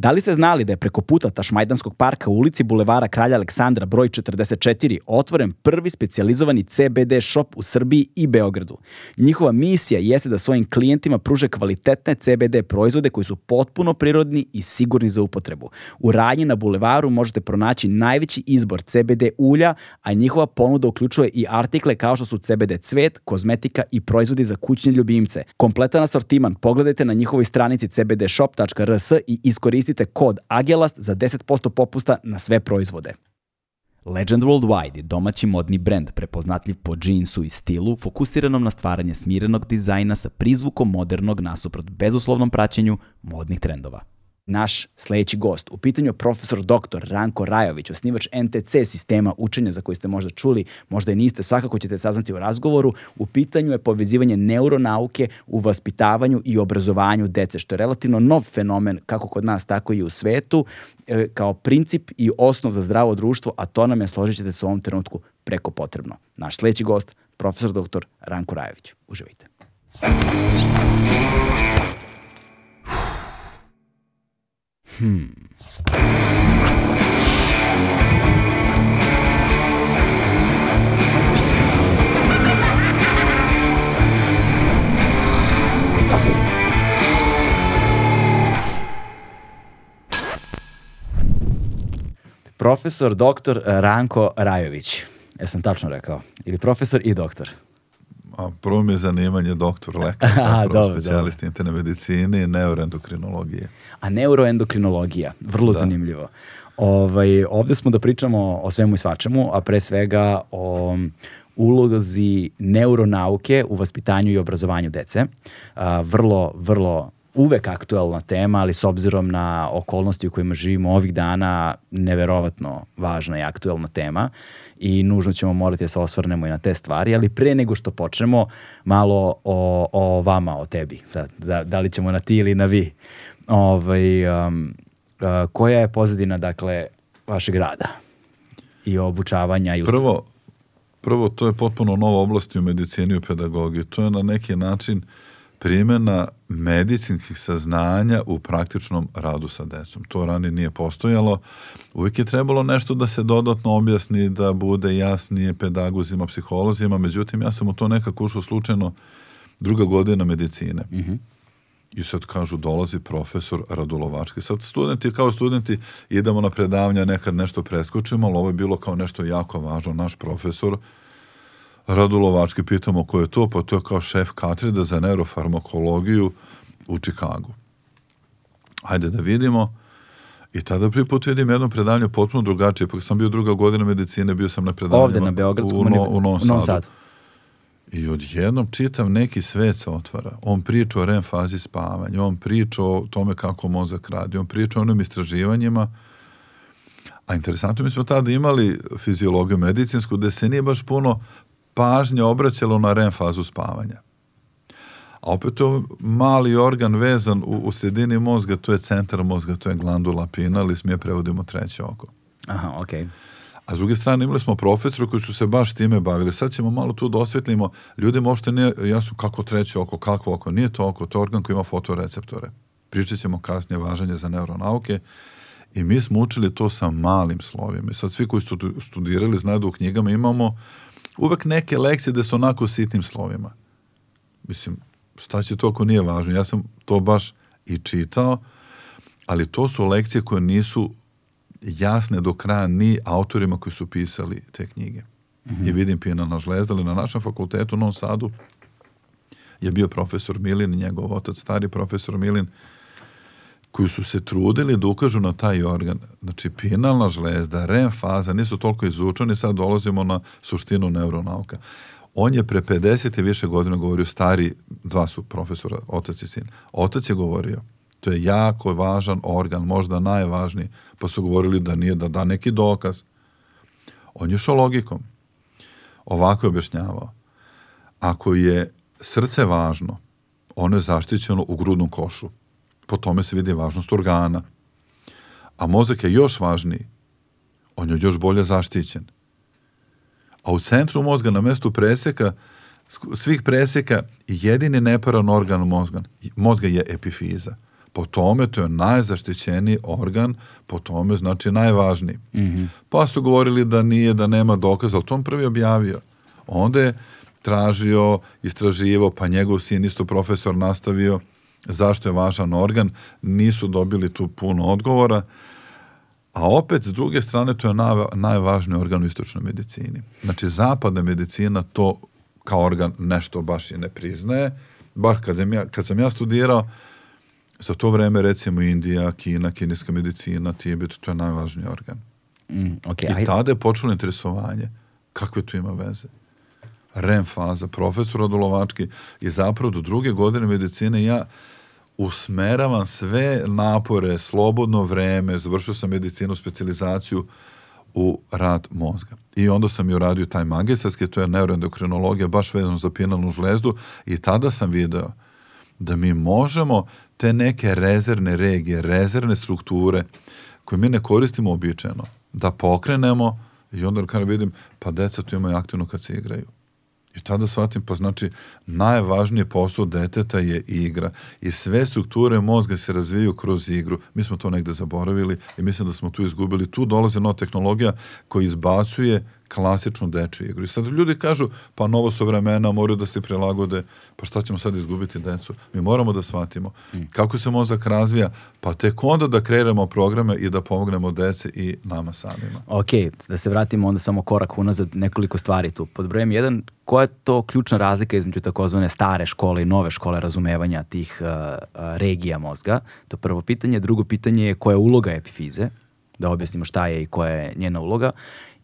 Da li ste znali da je preko puta Tašmajdanskog parka u ulici Bulevara Kralja Aleksandra broj 44 otvoren prvi specijalizovani CBD shop u Srbiji i Beogradu? Njihova misija jeste da svojim klijentima pruže kvalitetne CBD proizvode koji su potpuno prirodni i sigurni za upotrebu. U radnji na Bulevaru možete pronaći najveći izbor CBD ulja, a njihova ponuda uključuje i artikle kao što su CBD cvet, kozmetika i proizvodi za kućne ljubimce. Kompletan asortiman pogledajte na njihovoj stranici cbdshop.rs i iskoristite koristite kod AGELAST za 10% popusta na sve proizvode. Legend Worldwide je domaći modni brend prepoznatljiv po džinsu i stilu, fokusiranom na stvaranje smirenog dizajna sa prizvukom modernog nasuprot bezuslovnom praćenju modnih trendova naš sledeći gost. U pitanju je profesor dr. Ranko Rajović, osnivač NTC sistema učenja za koji ste možda čuli, možda i niste, svakako ćete saznati u razgovoru. U pitanju je povezivanje neuronauke u vaspitavanju i obrazovanju dece, što je relativno nov fenomen kako kod nas, tako i u svetu, e, kao princip i osnov za zdravo društvo, a to nam je, složit ćete se u ovom trenutku, preko potrebno. Naš sledeći gost, profesor dr. Ranko Rajović. Uživajte. Hmm. Profesor doktor Ranko Rajović. Jesam tačno rekao? Ili profesor i doktor? A prvo mi je zanimanje doktor lekar, zapravo specijalist interne medicine i neuroendokrinologije. A neuroendokrinologija, vrlo da. zanimljivo. Ovaj, ovde smo da pričamo o svemu i svačemu, a pre svega o ulozi neuronauke u vaspitanju i obrazovanju dece. A, vrlo, vrlo uvek aktuelna tema, ali s obzirom na okolnosti u kojima živimo ovih dana, neverovatno važna i aktuelna tema i nužno ćemo morati da se osvrnemo i na te stvari, ali pre nego što počnemo, malo o, o vama, o tebi. Sad, da, da li ćemo na ti ili na vi. Ovaj, um, uh, koja je pozadina, dakle, vašeg rada i obučavanja? I prvo, prvo, to je potpuno nova oblast u medicini i u pedagogiji. To je na neki način uh, primjena medicinskih saznanja u praktičnom radu sa decom. To ranije nije postojalo. Uvijek je trebalo nešto da se dodatno objasni, da bude jasnije pedagozima, psiholozima, međutim ja sam u to nekako ušao slučajno druga godina medicine. Mm -hmm. I sad kažu, dolazi profesor Radulovački. Sad studenti, kao studenti, idemo na predavanja, nekad nešto preskočimo, ali ovo je bilo kao nešto jako važno. Naš profesor Radulovački, pitamo ko je to, pa to je kao šef katrida za neurofarmakologiju u Čikagu. Ajde da vidimo. I tada prvi put vidim jedno predavanje potpuno drugačije, pa sam bio druga godina medicine, bio sam na predavanju Ovde na Beogradskom u, no, u Novom Sadu. Sad. I odjednom čitam neki svet se otvara. On priča o REM fazi spavanja, on priča o tome kako mozak radi, on priča o onim istraživanjima, a interesantno mi smo tada imali fiziologiju medicinsku, da se nije baš puno pažnja obraćalo na REM fazu spavanja. A opet to mali organ vezan u, u sredini mozga, to je centar mozga, to je glandula pinal i smije prevodimo treće oko. Aha, okej. Okay. A s druge strane imali smo profesora koji su se baš time bavili. Sad ćemo malo tu da osvetlimo. Ljudi možete nije jasno kako treće oko, kako oko. Nije to oko, to je organ koji ima fotoreceptore. Pričat ćemo kasnije važanje za neuronauke. I mi smo učili to sa malim slovima. I sad svi koji su studirali znaju da u knjigama imamo uvek neke lekcije da su onako sitnim slovima. Mislim, šta će to ako nije važno? Ja sam to baš i čitao, ali to su lekcije koje nisu jasne do kraja ni autorima koji su pisali te knjige. Mm -hmm. I vidim Pina na žlezdali na našem fakultetu u Novom Sadu je bio profesor Milin, njegov otac, stari profesor Milin, koji su se trudili da ukažu na taj organ. Znači, pinalna žlezda, REM faza, nisu toliko izučeni, sad dolazimo na suštinu neuronauka. On je pre 50 i više godina govorio, stari, dva su profesora, otac i sin. Otac je govorio, to je jako važan organ, možda najvažniji, pa su govorili da nije, da da neki dokaz. On je šao logikom. Ovako je objašnjavao. ako je srce važno, ono je zaštićeno u grudnom košu. Po tome se vidi važnost organa. A mozak je još važniji. On je još bolje zaštićen. A u centru mozga, na mestu preseka, svih preseka, jedini neparan organ mozga, mozga je epifiza. Po tome to je najzaštićeniji organ, po tome znači najvažniji. Mm -hmm. Pa su govorili da nije, da nema dokaza, ali to on prvi objavio. Onda je tražio, istraživo, pa njegov sin isto profesor nastavio zašto je važan organ, nisu dobili tu puno odgovora, a opet s druge strane to je naj, najvažniji organ u istočnoj medicini. Znači zapadna medicina to kao organ nešto baš i ne priznaje, bar kad sam ja, kad sam ja studirao, za to vreme recimo Indija, Kina, kineska medicina, Tibet, to je najvažniji organ. Mm, okay, I tada je počelo interesovanje. Kakve tu ima veze? REM faza, profesor Odolovački i zapravo do druge godine medicine ja usmeravam sve napore, slobodno vreme, završio sam medicinu, specializaciju u rad mozga. I onda sam i uradio taj magistarski, to je neuroendokrinologija, baš vezano za pinalnu žlezdu i tada sam video da mi možemo te neke rezervne regije, rezervne strukture koje mi ne koristimo običajno, da pokrenemo i onda kada vidim, pa deca tu imaju aktivno kad se igraju. I tada shvatim, pa znači, najvažnije posao deteta je igra. I sve strukture mozga se razvijaju kroz igru. Mi smo to negde zaboravili i mislim da smo tu izgubili. Tu dolaze nova tehnologija koja izbacuje klasičnu dečju igru. I sad ljudi kažu, pa novo su vremena, moraju da se prilagode, pa šta ćemo sad izgubiti decu? Mi moramo da shvatimo mm. kako se mozak razvija, pa tek onda da kreiramo programe i da pomognemo dece i nama samima. Ok, da se vratimo onda samo korak unazad nekoliko stvari tu. Pod brojem jedan, koja je to ključna razlika između takozvane stare škole i nove škole razumevanja tih uh, uh, regija mozga? To prvo pitanje. Drugo pitanje je koja je uloga epifize? Da objasnimo šta je i koja je njena uloga.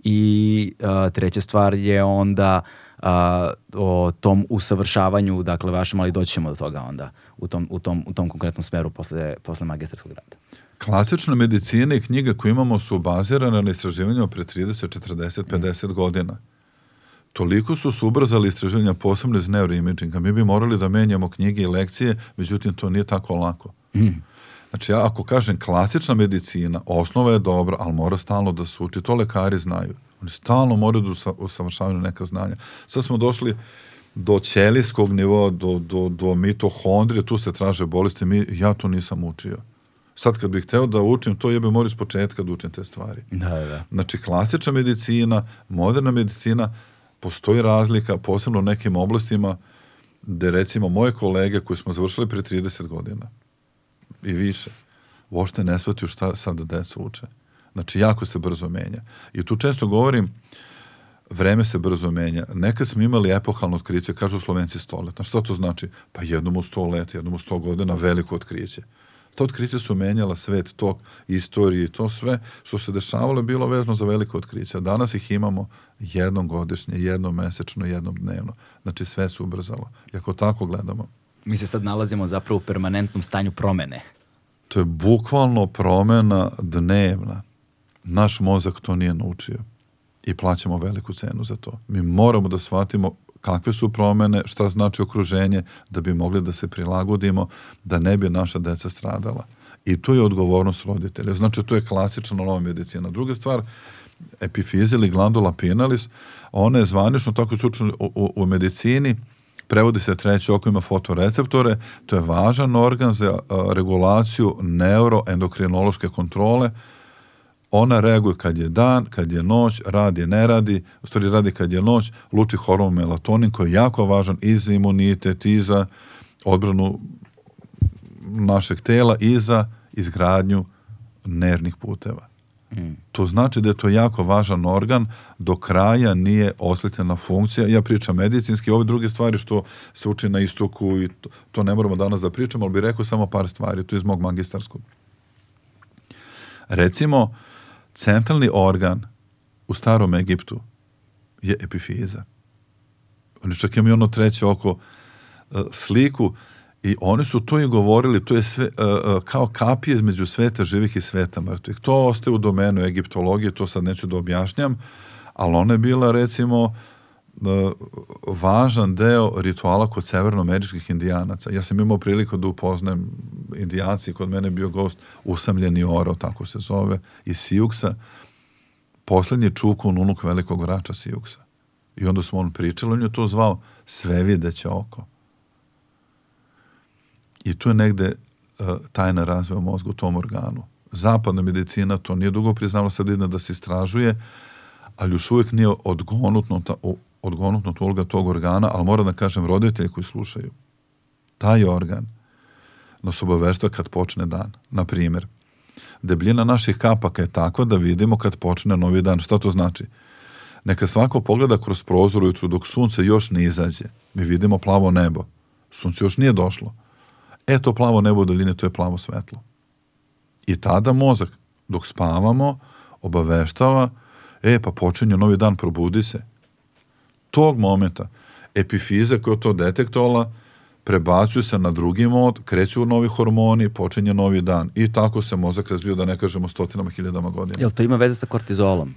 I uh, treća stvar je onda uh, o tom usavršavanju, dakle vašem, ali doćemo do toga onda u tom, u tom, u tom konkretnom smeru posle, posle magistarskog rada. Klasična medicina i knjige koje imamo su bazirane na istraživanjima pre 30, 40, 50 mm. godina. Toliko su se ubrzali istraživanja posebno iz neuroimaginga. Mi bi morali da menjamo knjige i lekcije, međutim to nije tako lako. Mm. Znači, ja ako kažem klasična medicina, osnova je dobra, ali mora stalno da se uči, to lekari znaju. Oni stalno moraju da usavršavaju neka znanja. Sad smo došli do ćelijskog nivoa, do, do, do mitohondrije, tu se traže bolesti, mi, ja to nisam učio. Sad kad bih hteo da učim, to jebe moram iz početka da učim te stvari. Da, da. Znači, klasična medicina, moderna medicina, postoji razlika, posebno u nekim oblastima, gde recimo moje kolege koji smo završili pre 30 godina, i više, uopšte ne shvataju šta sad deca uče. Znači, jako se brzo menja. I tu često govorim, vreme se brzo menja. Nekad smo imali epohalno otkriće, kažu slovenci sto let. Šta to znači? Pa jednom u sto let, jednom u sto godina veliko otkriće. To otkriće su menjala svet, tok, istorije, to sve što se dešavalo je bilo vezano za veliko otkriće. Danas ih imamo jednom godišnje, jednom mesečno, jednom dnevno. Znači sve se ubrzalo. I ako tako gledamo, mi se sad nalazimo zapravo u permanentnom stanju promene. To je bukvalno promena dnevna. Naš mozak to nije naučio i plaćamo veliku cenu za to. Mi moramo da shvatimo kakve su promene, šta znači okruženje, da bi mogli da se prilagodimo, da ne bi naša deca stradala. I to je odgovornost roditelja. Znači, to je klasična nova medicina. Druga stvar, epifizil i glandula pinalis, ona je zvanično tako slučajno u, u, u medicini, prevodi se treće oko, ima fotoreceptore, to je važan organ za regulaciju neuroendokrinološke kontrole, ona reaguje kad je dan, kad je noć, radi, ne radi, u stvari radi kad je noć, luči hormon melatonin koji je jako važan i za imunitet, i za odbranu našeg tela, i za izgradnju nervnih puteva. To znači da je to jako važan organ, do kraja nije osvetljena funkcija. Ja pričam medicinski, ove druge stvari što se uči na istoku i to, to ne moramo danas da pričamo, ali bih rekao samo par stvari, to je iz mog magistarskog. Recimo, centralni organ u starom Egiptu je epifiza. Oni čak imaju ono treće oko e, sliku I oni su to i govorili, to je sve uh, uh, kao kapije između sveta živih i sveta mrtvih. To ostaje u domenu egiptologije, to sad neću da objašnjam, ali ona je bila recimo uh, važan deo rituala kod severnoameričkih indijanaca. Ja sam imao priliku da upoznajem indijanci, kod mene bio gost usamljeni oro, tako se zove, iz Sijuksa. Poslednji čukun unuk velikog vrača Sijuksa. I onda smo on pričali, on je to zvao sve videće oko. I tu je negde uh, tajna razvoja mozga u tom organu. Zapadna medicina to nije dugo priznala, sad ide da se istražuje, ali još uvijek nije odgonutno, odgonutno uloga tog organa, ali moram da kažem roditelji koji slušaju. Taj organ nas obavešta kad počne dan. Na primjer, debljina naših kapaka je takva da vidimo kad počne novi dan. Šta to znači? Neka svako pogleda kroz prozor ujutru dok sunce još ne izađe. Mi vidimo plavo nebo. Sunce još nije došlo. E to plavo nebo u daljine, to je plavo svetlo. I tada mozak, dok spavamo, obaveštava, e pa počinje novi dan, probudi se. Tog momenta epifiza koja to detektovala prebacuju se na drugi mod, kreću novi hormoni, počinje novi dan i tako se mozak razvio da ne kažemo stotinama hiljadama godina. Jel to ima veze sa kortizolom?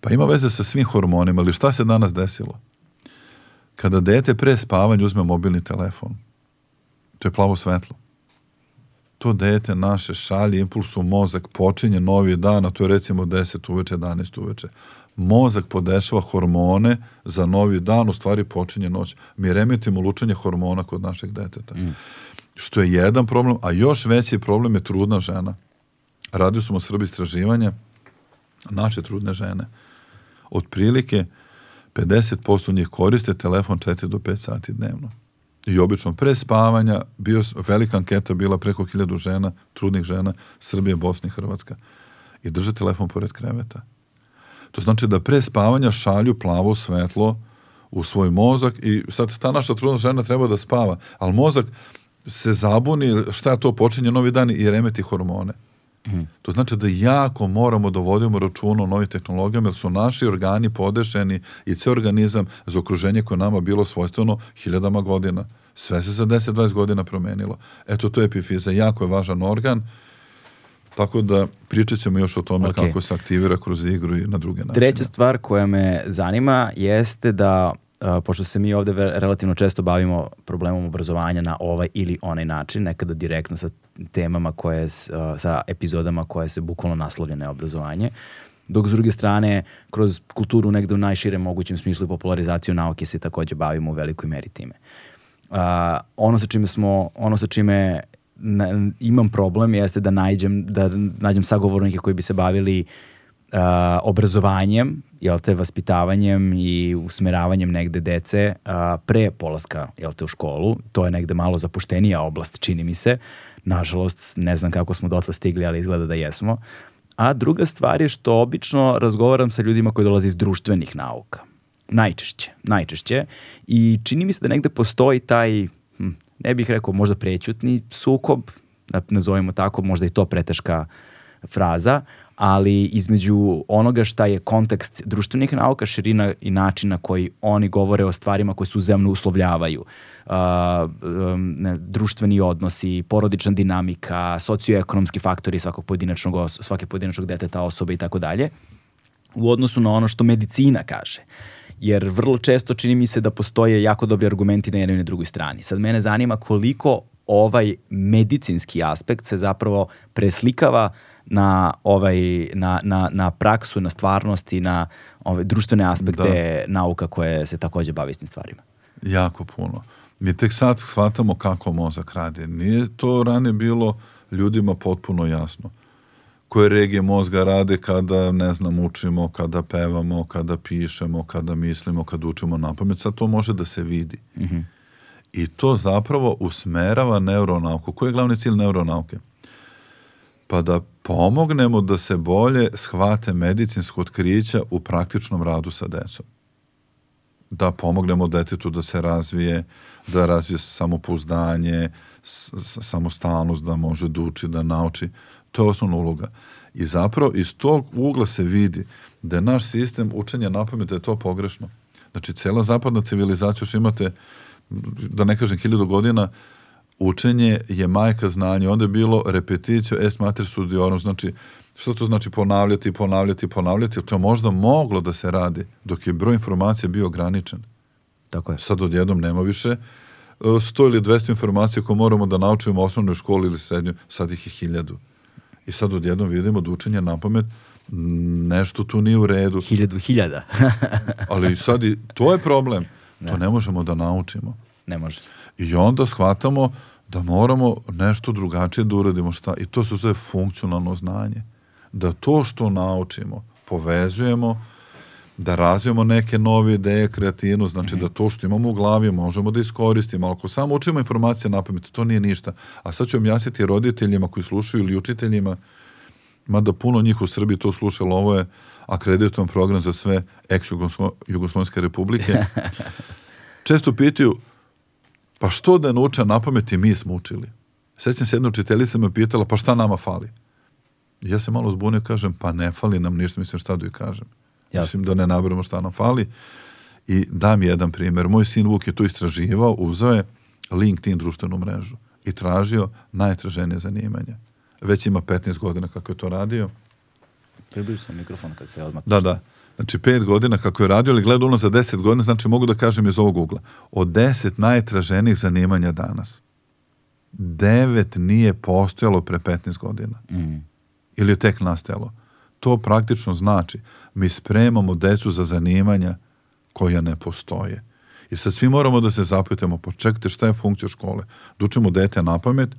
Pa ima veze sa svim hormonima, ali šta se danas desilo? Kada dete pre spavanja uzme mobilni telefon, to je plavo svetlo. To dete naše šalje impuls u mozak, počinje novi dan, a to je recimo 10 uveče, 11 uveče. Mozak podešava hormone za novi dan, u stvari počinje noć. Mi remetimo lučenje hormona kod našeg deteta. Mm. Što je jedan problem, a još veći problem je trudna žena. Radio smo Srbi istraživanja, naše trudne žene. Otprilike 50% njih koriste telefon 4 do 5 sati dnevno i obično pre spavanja, bio, velika anketa bila preko hiljadu žena, trudnih žena, Srbije, Bosne i Hrvatska. I drže telefon pored kreveta. To znači da pre spavanja šalju plavo svetlo u svoj mozak i sad ta naša trudna žena treba da spava, ali mozak se zabuni šta to počinje novi dan i remeti hormone. Mm. To znači da jako moramo da vodimo računa o novim tehnologijama, jer su naši organi podešeni i ceo organizam za okruženje koje nama bilo svojstveno hiljadama godina. Sve se za 10-20 godina promenilo. Eto, to je epifiza. Jako je važan organ. Tako da pričat ćemo još o tome okay. kako se aktivira kroz igru i na druge načine. Treća stvar koja me zanima jeste da Pošto se mi ovde relativno često bavimo problemom obrazovanja na ovaj ili onaj način, nekada direktno sa temama koje, sa epizodama koje se bukvalno naslovljene obrazovanje, dok s druge strane, kroz kulturu negde u najširem mogućem smislu i popularizaciju nauke se takođe bavimo u velikoj meri time. Uh, ono sa čime smo, ono sa čime na, imam problem jeste da nađem, da nađem sagovornike koji bi se bavili uh, obrazovanjem, jel te, vaspitavanjem i usmeravanjem negde dece uh, pre polaska, jel te, u školu. To je negde malo zapuštenija oblast, čini mi se. Nažalost, ne znam kako smo dotle stigli, ali izgleda da jesmo. A druga stvar je što obično razgovaram sa ljudima koji dolaze iz društvenih nauka. Najčešće, najčešće. I čini mi se da negde postoji taj, hm, ne bih rekao možda prećutni sukob, nazovimo tako, možda i to preteška fraza, ali između onoga šta je kontekst društvenih nauka, širina i način na koji oni govore o stvarima koje su zemno uslovljavaju, uh, um, društveni odnosi, porodična dinamika, socioekonomski faktori svakog pojedinačnog, svake pojedinačnog deteta, osobe i tako dalje, u odnosu na ono što medicina kaže jer vrlo često čini mi se da postoje jako dobri argumenti na jednoj i na drugoj strani. Sad mene zanima koliko ovaj medicinski aspekt se zapravo preslikava na ovaj na, na, na praksu, na stvarnost i na ove društvene aspekte da. nauka koje se takođe bavi s tim stvarima. Jako puno. Mi tek sad shvatamo kako mozak radi. Nije to rane bilo ljudima potpuno jasno. Koje regije mozga rade kada, ne znam, učimo, kada pevamo, kada pišemo, kada mislimo, kada učimo na pamet. Sad to može da se vidi. Mm -hmm. I to zapravo usmerava neuronauku. Koji je glavni cilj neuronauke? Pa da pomognemo da se bolje shvate medicinsko otkrića u praktičnom radu sa decom. Da pomognemo detetu da se razvije, da razvije samopouzdanje, samostalnost, da može da uči, da nauči. To je osnovna uloga. I zapravo iz tog ugla se vidi da je naš sistem učenja na pamet da je to pogrešno. Znači, cela zapadna civilizacija, još imate, da ne kažem, hiljadu godina, učenje je majka znanja, onda je bilo repetitio est mater studiorum, znači Što to znači ponavljati, ponavljati, ponavljati? To je možda moglo da se radi dok je broj informacija bio ograničen. Tako je. Sad odjednom nema više e, 100 ili 200 informacija koje moramo da naučimo u osnovnoj školi ili srednjoj, sad ih je hiljadu. I sad odjednom vidimo da učenje na pamet nešto tu nije u redu. Hiljadu hiljada. Ali sad i to je problem. To ne možemo da naučimo. ne može. I onda shvatamo da moramo nešto drugačije da uradimo šta. I to se zove funkcionalno znanje. Da to što naučimo povezujemo, da razvijemo neke nove ideje, kreativnost, znači da to što imamo u glavi možemo da iskoristimo. Ako samo učimo informacije na pamet, to nije ništa. A sad ću objasniti roditeljima koji slušaju ili učiteljima, mada puno njih u Srbiji to slušalo, ovo je akreditovan program za sve ex-Jugoslovenske republike. Često pitaju, pa što da ne uče na pamet i mi smo učili? Sećam se jedna učiteljica me pitala, pa šta nama fali? I ja se malo zbunio, kažem, pa ne fali nam ništa, mislim šta da joj kažem. Jasno. Mislim da ne nabramo šta nam fali. I dam jedan primjer. Moj sin Vuk je to istraživao, uzeo je LinkedIn društvenu mrežu i tražio najtraženije zanimanje. Već ima 15 godina kako je to radio. Približi sam mikrofon kad se odmah... Da, da. Znači, pet godina kako je radio, ali gleda ono za deset godina, znači mogu da kažem iz ovog ugla. Od deset najtraženijih zanimanja danas, devet nije postojalo pre 15 godina. Mm. Ili je tek nastajalo. To praktično znači, mi spremamo decu za zanimanja koja ne postoje. I sad svi moramo da se zapitamo, pa čekajte šta je funkcija škole? Da učimo dete na pamet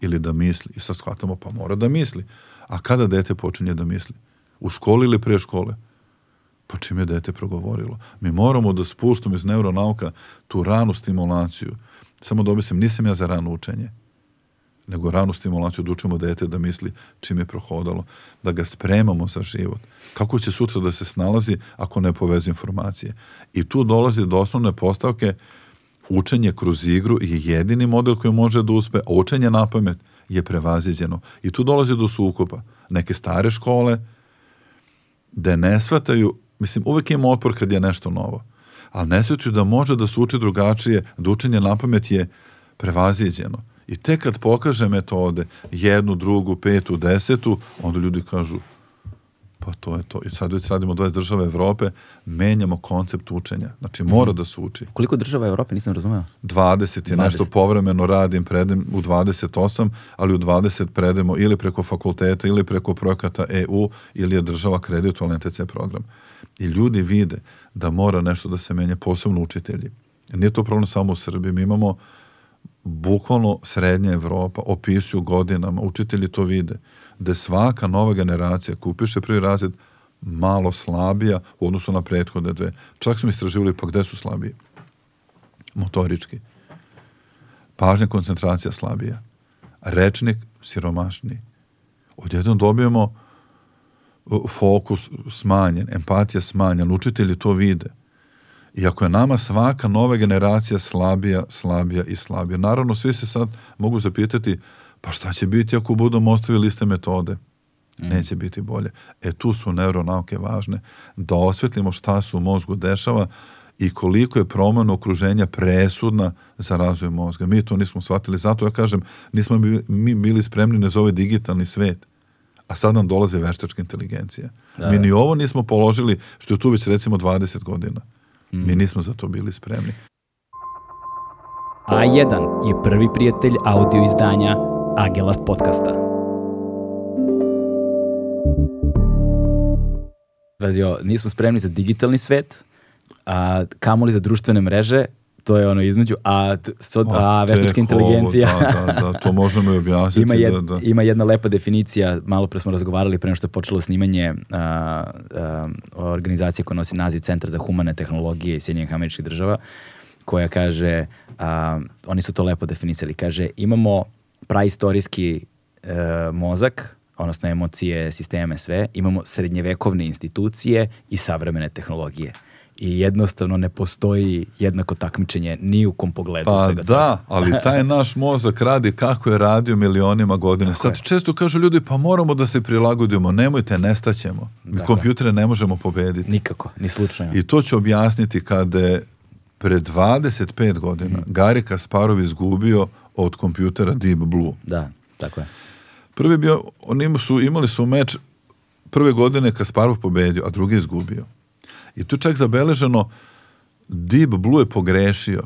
ili da misli? I sad shvatamo, pa mora da misli. A kada dete počinje da misli? U školi ili pre škole? Pa čim je dete progovorilo. Mi moramo da spuštamo iz neuronauka tu ranu stimulaciju. Samo da objasnim, nisam ja za rano učenje nego ranu stimulaciju da učimo dete da misli čim je prohodalo, da ga spremamo za život. Kako će sutra da se snalazi ako ne poveze informacije? I tu dolazi do osnovne postavke učenje kroz igru je jedini model koji može da uspe, a učenje na pamet je prevaziđeno. I tu dolazi do sukopa. Neke stare škole da ne shvataju, mislim, uvek ima otpor kad je nešto novo, ali ne shvataju da može da se uči drugačije, da učenje na pamet je prevaziđeno. I tek kad pokaže metode, jednu, drugu, petu, desetu, onda ljudi kažu, pa to je to. I sad već radimo 20 država Evrope, menjamo koncept učenja. Znači mora da se uči. Koliko država Evrope, nisam razumeo? 20 je 20. nešto povremeno radim, predem u 28, ali u 20 predemo ili preko fakulteta ili preko projekata EU ili je država kreditovala NTC program. I ljudi vide da mora nešto da se menja, posebno učitelji. Nije to problem samo u Srbiji. Mi imamo bukvalno srednja Evropa opisuju godinama, učitelji to vide, da svaka nova generacija koja upiše prvi razred malo slabija u odnosu na prethodne dve. Čak smo istraživali pa gde su slabiji. Motorički. Pažnja koncentracija slabija. Rečnik siromašniji. Odjednom dobijemo uh, fokus smanjen, empatija smanjen, učitelji to vide. I ako je nama svaka nova generacija slabija, slabija i slabija, naravno svi se sad mogu zapitati pa šta će biti ako budemo ostavili iste metode? Neće biti bolje. E tu su neuronauke važne da osvetlimo šta se u mozgu dešava i koliko je promjena okruženja presudna za razvoj mozga. Mi to nismo shvatili, zato ja kažem, nismo bi- mi bili spremni na za ovaj digitalni svet. A sad nam dolaze veštačka inteligencija. Mi ni ovo nismo položili, što je tu već recimo 20 godina. Mi nismo za to bili spremni. A1 je prvi prijatelj audio izdanja Agelast podcasta. Vazio, nismo spremni za digitalni svet, a kamoli za društvene mreže, to je ono između, a, so, a tek veštačka ovo, inteligencija. Da, da, da, to možemo i objasniti. ima, jed, da, da. ima jedna lepa definicija, malo pre smo razgovarali pre nego što je počelo snimanje a, a, organizacije koja nosi naziv Centar za humane tehnologije iz Sjedinjenih američkih država, koja kaže, a, oni su to lepo definisali, kaže imamo praistorijski e, mozak, odnosno emocije, sisteme, sve, imamo srednjevekovne institucije i savremene tehnologije. I jednostavno ne postoji jednako takmičenje ni u kom pogledu Pa svega toga. da, ali taj naš mozak radi kako je radio milionima godina. Sad često kažu ljudi, pa moramo da se prilagodimo, nemojte, nestaćemo. Mi Dakle. kompjutere ne možemo pobediti. Nikako, ni slučajno. I to ću objasniti kada je pre 25 godina Mhm. Gari Kasparov izgubio od kompjutera Deep Blue. Da, tako je. Prvi bio, oni su, imali su meč prve godine Kasparov pobedio, a drugi izgubio. I tu čak zabeleženo Deep Blue je pogrešio,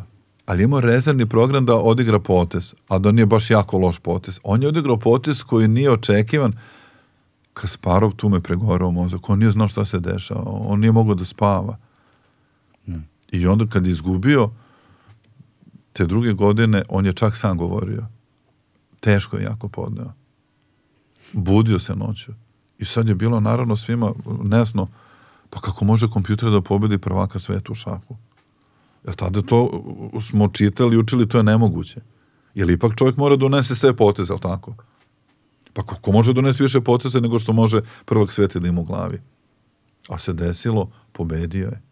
ali imao rezervni program da odigra potez, a da nije baš jako loš potez. On je odigrao potez koji nije očekivan, Kasparov tu me pregorao mozak, on nije znao šta se dešava, on nije mogao da spava. Hmm. I onda kad je izgubio, te druge godine, on je čak sam govorio. Teško je jako podneo. Budio se noću. I sad je bilo naravno svima nesno, pa kako može kompjuter da pobedi prvaka sveta u šahu? Jer tada to smo čitali, učili, to je nemoguće. Jer ipak čovjek mora da unese sve poteze, ali tako? Pa kako može da donese više poteze nego što može prvak sveta da ima u glavi? A se desilo, pobedio je.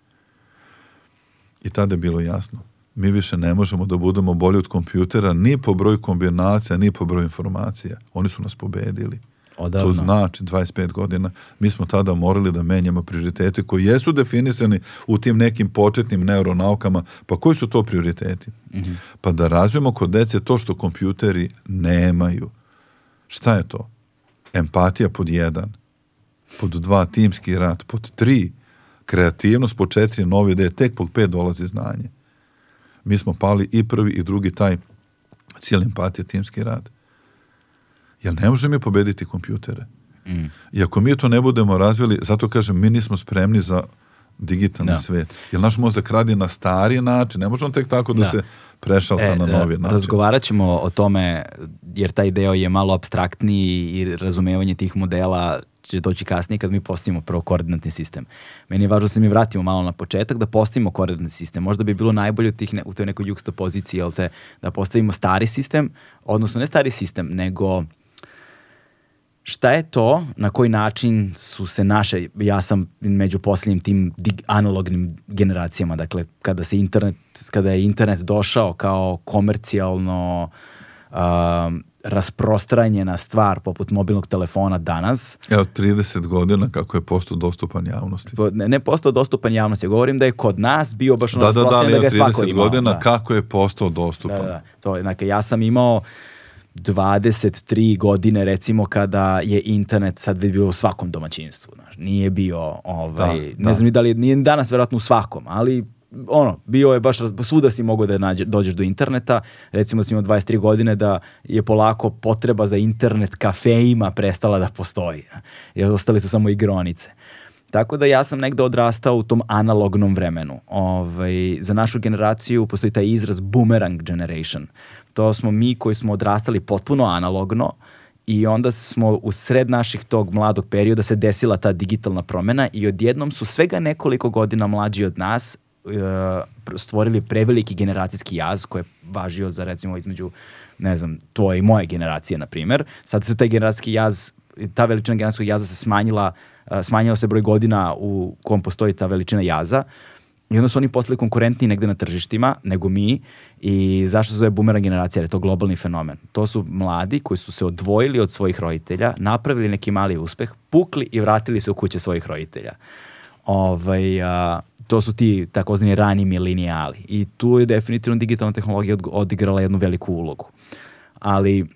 I tada je bilo jasno. Mi više ne možemo da budemo bolji od kompjutera ni po broju kombinacija, ni po broju informacija. Oni su nas pobedili. Odavno. To znači 25 godina. Mi smo tada morali da menjamo prioritete koji jesu definisani u tim nekim početnim neuronaukama. Pa koji su to prioriteti? Mhm. Pa da razvijemo kod dece to što kompjuteri nemaju. Šta je to? Empatija pod jedan. Pod dva, timski rad. Pod tri, kreativnost. Pod četiri, nove ideje. Tek pod pet dolazi znanje. Mi smo pali i prvi i drugi taj cijeli empatija, timski rad. Jer ne možemo mi pobediti kompjutere. Mm. I ako mi to ne budemo razvili, zato kažem, mi nismo spremni za digitalni Da. svet. Jer naš mozak radi na stari način, ne možemo tek tako da, Da. se prešalta E, na novi e, način. Razgovarat ćemo o tome, jer taj deo je malo abstraktniji i razumevanje tih modela će doći kasnije kad mi postavimo prvo koordinatni sistem. Meni je važno da se mi vratimo malo na početak, da postavimo koordinatni sistem. Možda bi bilo najbolje u, tih ne, u toj nekoj juksto poziciji, jel te, da postavimo stari sistem, odnosno ne stari sistem, nego šta je to, na koji način su se naše, ja sam među posljednjim tim analognim generacijama, dakle kada se internet, kada je internet došao kao komercijalno um, rasprostranjena stvar poput mobilnog telefona danas, Evo, 30 godina kako je postao dostupan javnosti. po- ne, ne postao dostupan javnosti, govorim da je kod nas bio baš ono Da, da, da, ali da ga je svako 30 imao. godina da. kako je postao dostupan. Da, da, da. To, je, dakle, ja sam imao 23 godine recimo kada je internet sad bio u svakom domaćinstvu. Znaš. Nije bio, ovaj, Da, ne da. znam ni da li, je- nije ni danas verovatno u svakom, ali ono, bio je baš, svuda si mogao da nađe, dođeš do interneta, recimo da si imao 23 godine da je polako potreba za internet kafeima prestala da postoji. Jer ostali su samo igronice. Tako da ja sam negde odrastao u tom analognom vremenu. Ovaj, za našu generaciju postoji taj izraz boomerang generation. To smo mi koji smo odrastali potpuno analogno i onda smo u sred naših tog mladog perioda se desila ta digitalna promena i odjednom su svega nekoliko godina mlađi od nas stvorili preveliki generacijski jaz koji je važio za recimo između ne znam, tvoje i moje generacije, na primjer. Sad se taj generacijski jaz, ta veličina generacijskog jaza se smanjila, uh, smanjila se broj godina u kom postoji ta veličina jaza i onda su oni postali konkurentniji negde na tržištima nego mi i zašto se zove boomerang generacija, jer je to globalni fenomen. To su mladi koji su se odvojili od svojih roditelja, napravili neki mali uspeh, pukli i vratili se u kuće svojih roditelja. Ovaj, a, to su ti takozvani rani milenijali. I tu je definitivno digitalna tehnologija od- odigrala jednu veliku ulogu. Ali uh,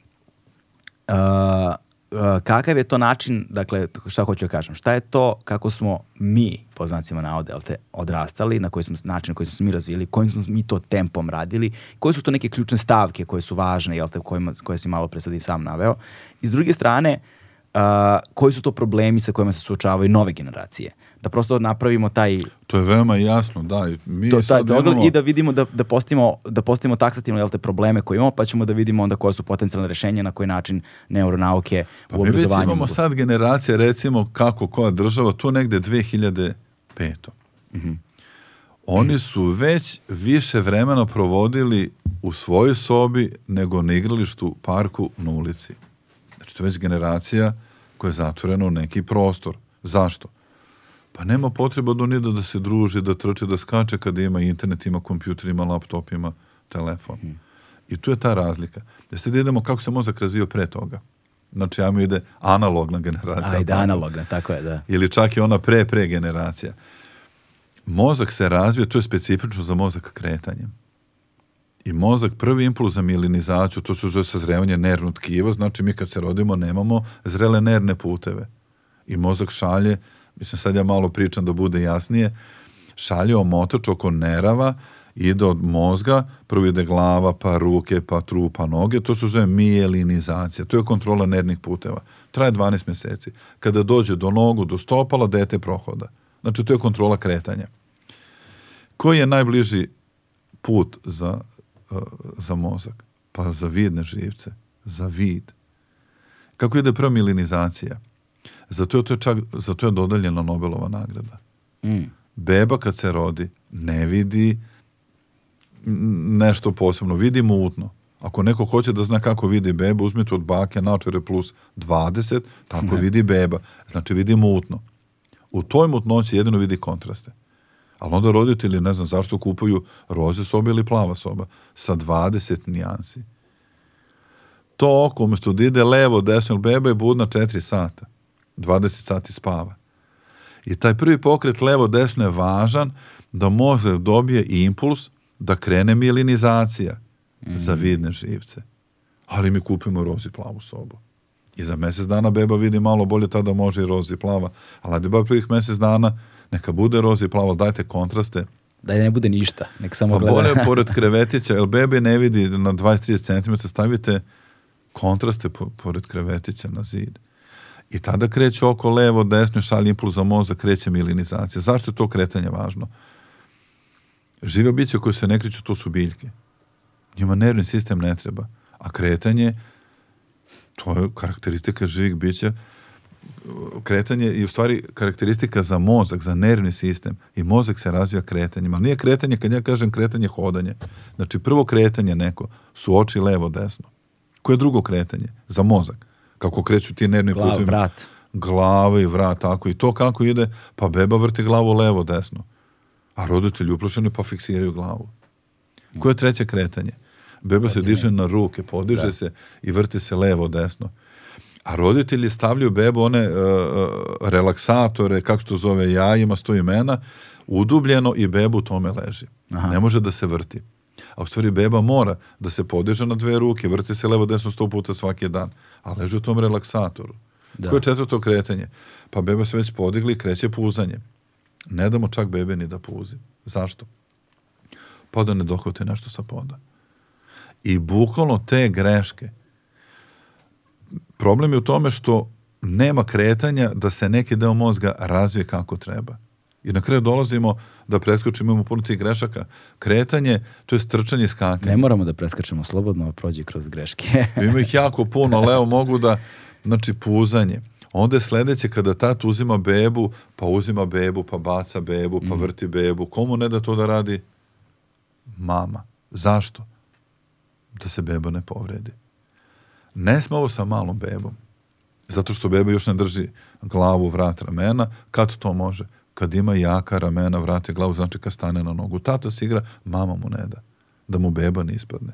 uh, kakav je to način, dakle, šta hoću da kažem, šta je to kako smo mi, po znacima navode, jel te, odrastali, na koji smo, način na koji smo mi razvili, kojim smo mi to tempom radili, koje su to neke ključne stavke koje su važne, jel te, kojima, koje si malo pre sad i sam naveo. I s druge strane, uh, koji su to problemi sa kojima se suočavaju nove generacije. Da prosto napravimo taj To je veoma jasno, da. i Mi to, taj dogled imamo- i da vidimo da, da postavimo, da postavimo taksativno jel te probleme koje imamo, pa ćemo da vidimo onda koja su potencijalne rešenja, na koji način neuronauke Pa u mi već obrazovanju. imamo mogu- sad generacije, recimo, kako koja država, tu negde 2005. Mhm. Oni su već više vremena provodili u svojoj sobi nego na igralištu, parku, na ulici. Znači, to je već generacija koja je zatvorena u neki prostor. Zašto? Pa nema potreba do nida da se druži, da trče, da skače kada ima internet, ima kompjuter, ima laptop, ima telefon. I tu je ta razlika. Da sad idemo kako se mozak razvio pre toga. Znači, ja mi ide analogna generacija. Ajde, analogna, tako je, da. Ili čak i ona pre, pre generacija. Mozak se razvio, to je specifično za mozak kretanjem. I mozak, prvi impuls za milinizaciju, to se zove sazrevanje nervnog tkiva, znači mi kad se rodimo nemamo zrele nervne puteve. I mozak šalje, mislim sad ja malo pričam da bude jasnije, šalje omotač oko nerava, ide od mozga, prvo ide glava, pa ruke, pa trup, pa noge, to se zove mijelinizacija, to je kontrola nervnih puteva. Traje 12 mjeseci. Kada dođe do nogu, do stopala, dete prohoda. Znači, to je kontrola kretanja. Koji je najbliži put za, uh, za mozak? Pa za vidne živce, za vid. Kako ide prva milinizacija? Zato je, to je čak, zato je dodeljena Nobelova nagrada. Mm. Beba kad se rodi ne vidi nešto posebno, vidi mutno. Ako neko hoće da zna kako vidi beba, uzmite od bake načere plus 20, tako Ne. vidi beba. Znači vidi mutno. U toj mutnoći jedino vidi kontraste. Ali onda roditelji, ne znam zašto kupuju roze sobe ili plava soba sa 20 nijansi. To oko, umjesto da ide levo, desno, beba je budna 4 sata. 20 sati spava. I taj prvi pokret levo-desno je važan da mozak dobije impuls da krene milinizacija za vidne živce. Ali mi kupimo rozi plavu sobu. I za mjesec dana beba vidi malo bolje, tada može i rozi plava. Ali ajde bar prvih mjesec dana neka bude rozi plava, dajte kontraste. Da ne bude ništa, nek samo Pa gleda. bolje pored krevetića, jer bebe ne vidi na 20-30 cm, stavite kontraste po- pored krevetića na zid. I tada kreće oko levo, desno, šalje impuls za mozak, kreće milinizacija. Zašto je to kretanje važno? Žive biće koje se ne kreću, to su biljke. Njima nervni sistem ne treba. A kretanje, to je karakteristika živih bića, kretanje i u stvari karakteristika za mozak, za nervni sistem i mozak se razvija kretanjem, ali nije kretanje, kad ja kažem kretanje, hodanje. Znači prvo kretanje neko su oči levo, desno. Koje je drugo kretanje? Za mozak. Kako kreću ti nervni Glav, putevi. vrat. Glava i vrat, tako. I to kako ide, pa beba vrti glavu levo, desno. A roditelji uplašeni pa fiksiraju glavu. Koje je treće kretanje? Beba se diže na ruke, podiže se i vrti se levo, desno. A roditelji stavljaju bebu one e, relaksatore, kako se to zove, ja, ima sto imena, udubljeno i bebu u tome leži. Aha. Ne može da se vrti. A u stvari beba mora da se podiže na dve ruke, vrti se levo desno sto puta svaki dan, a leži u tom relaksatoru. Da. Koje je četvrto kretanje? Pa beba se već podigli i kreće puzanje. Ne damo čak bebe ni da puzi. Zašto? Pa da ne dohvate nešto sa poda. I bukvalno te greške problem je u tome što nema kretanja da se neki deo mozga razvije kako treba. I na kraju dolazimo da preskočimo, imamo puno tih grešaka. Kretanje, to je trčanje i skakanje. Ne moramo da preskačemo slobodno, prođi kroz greške. Ima ih jako puno, ali evo mogu da, znači puzanje. Onda je sledeće kada tat uzima bebu, pa uzima bebu, pa baca bebu, pa vrti bebu. Komu ne da to da radi? Mama. Zašto? Da se beba ne povredi. Ne sme ovo sa malom bebom. Zato što beba još ne drži glavu, vrat, ramena. Kad to može? Kad ima jaka ramena, vrati glavu, znači kad stane na nogu. Tata se igra, mama mu ne da. Da mu beba ne ispadne.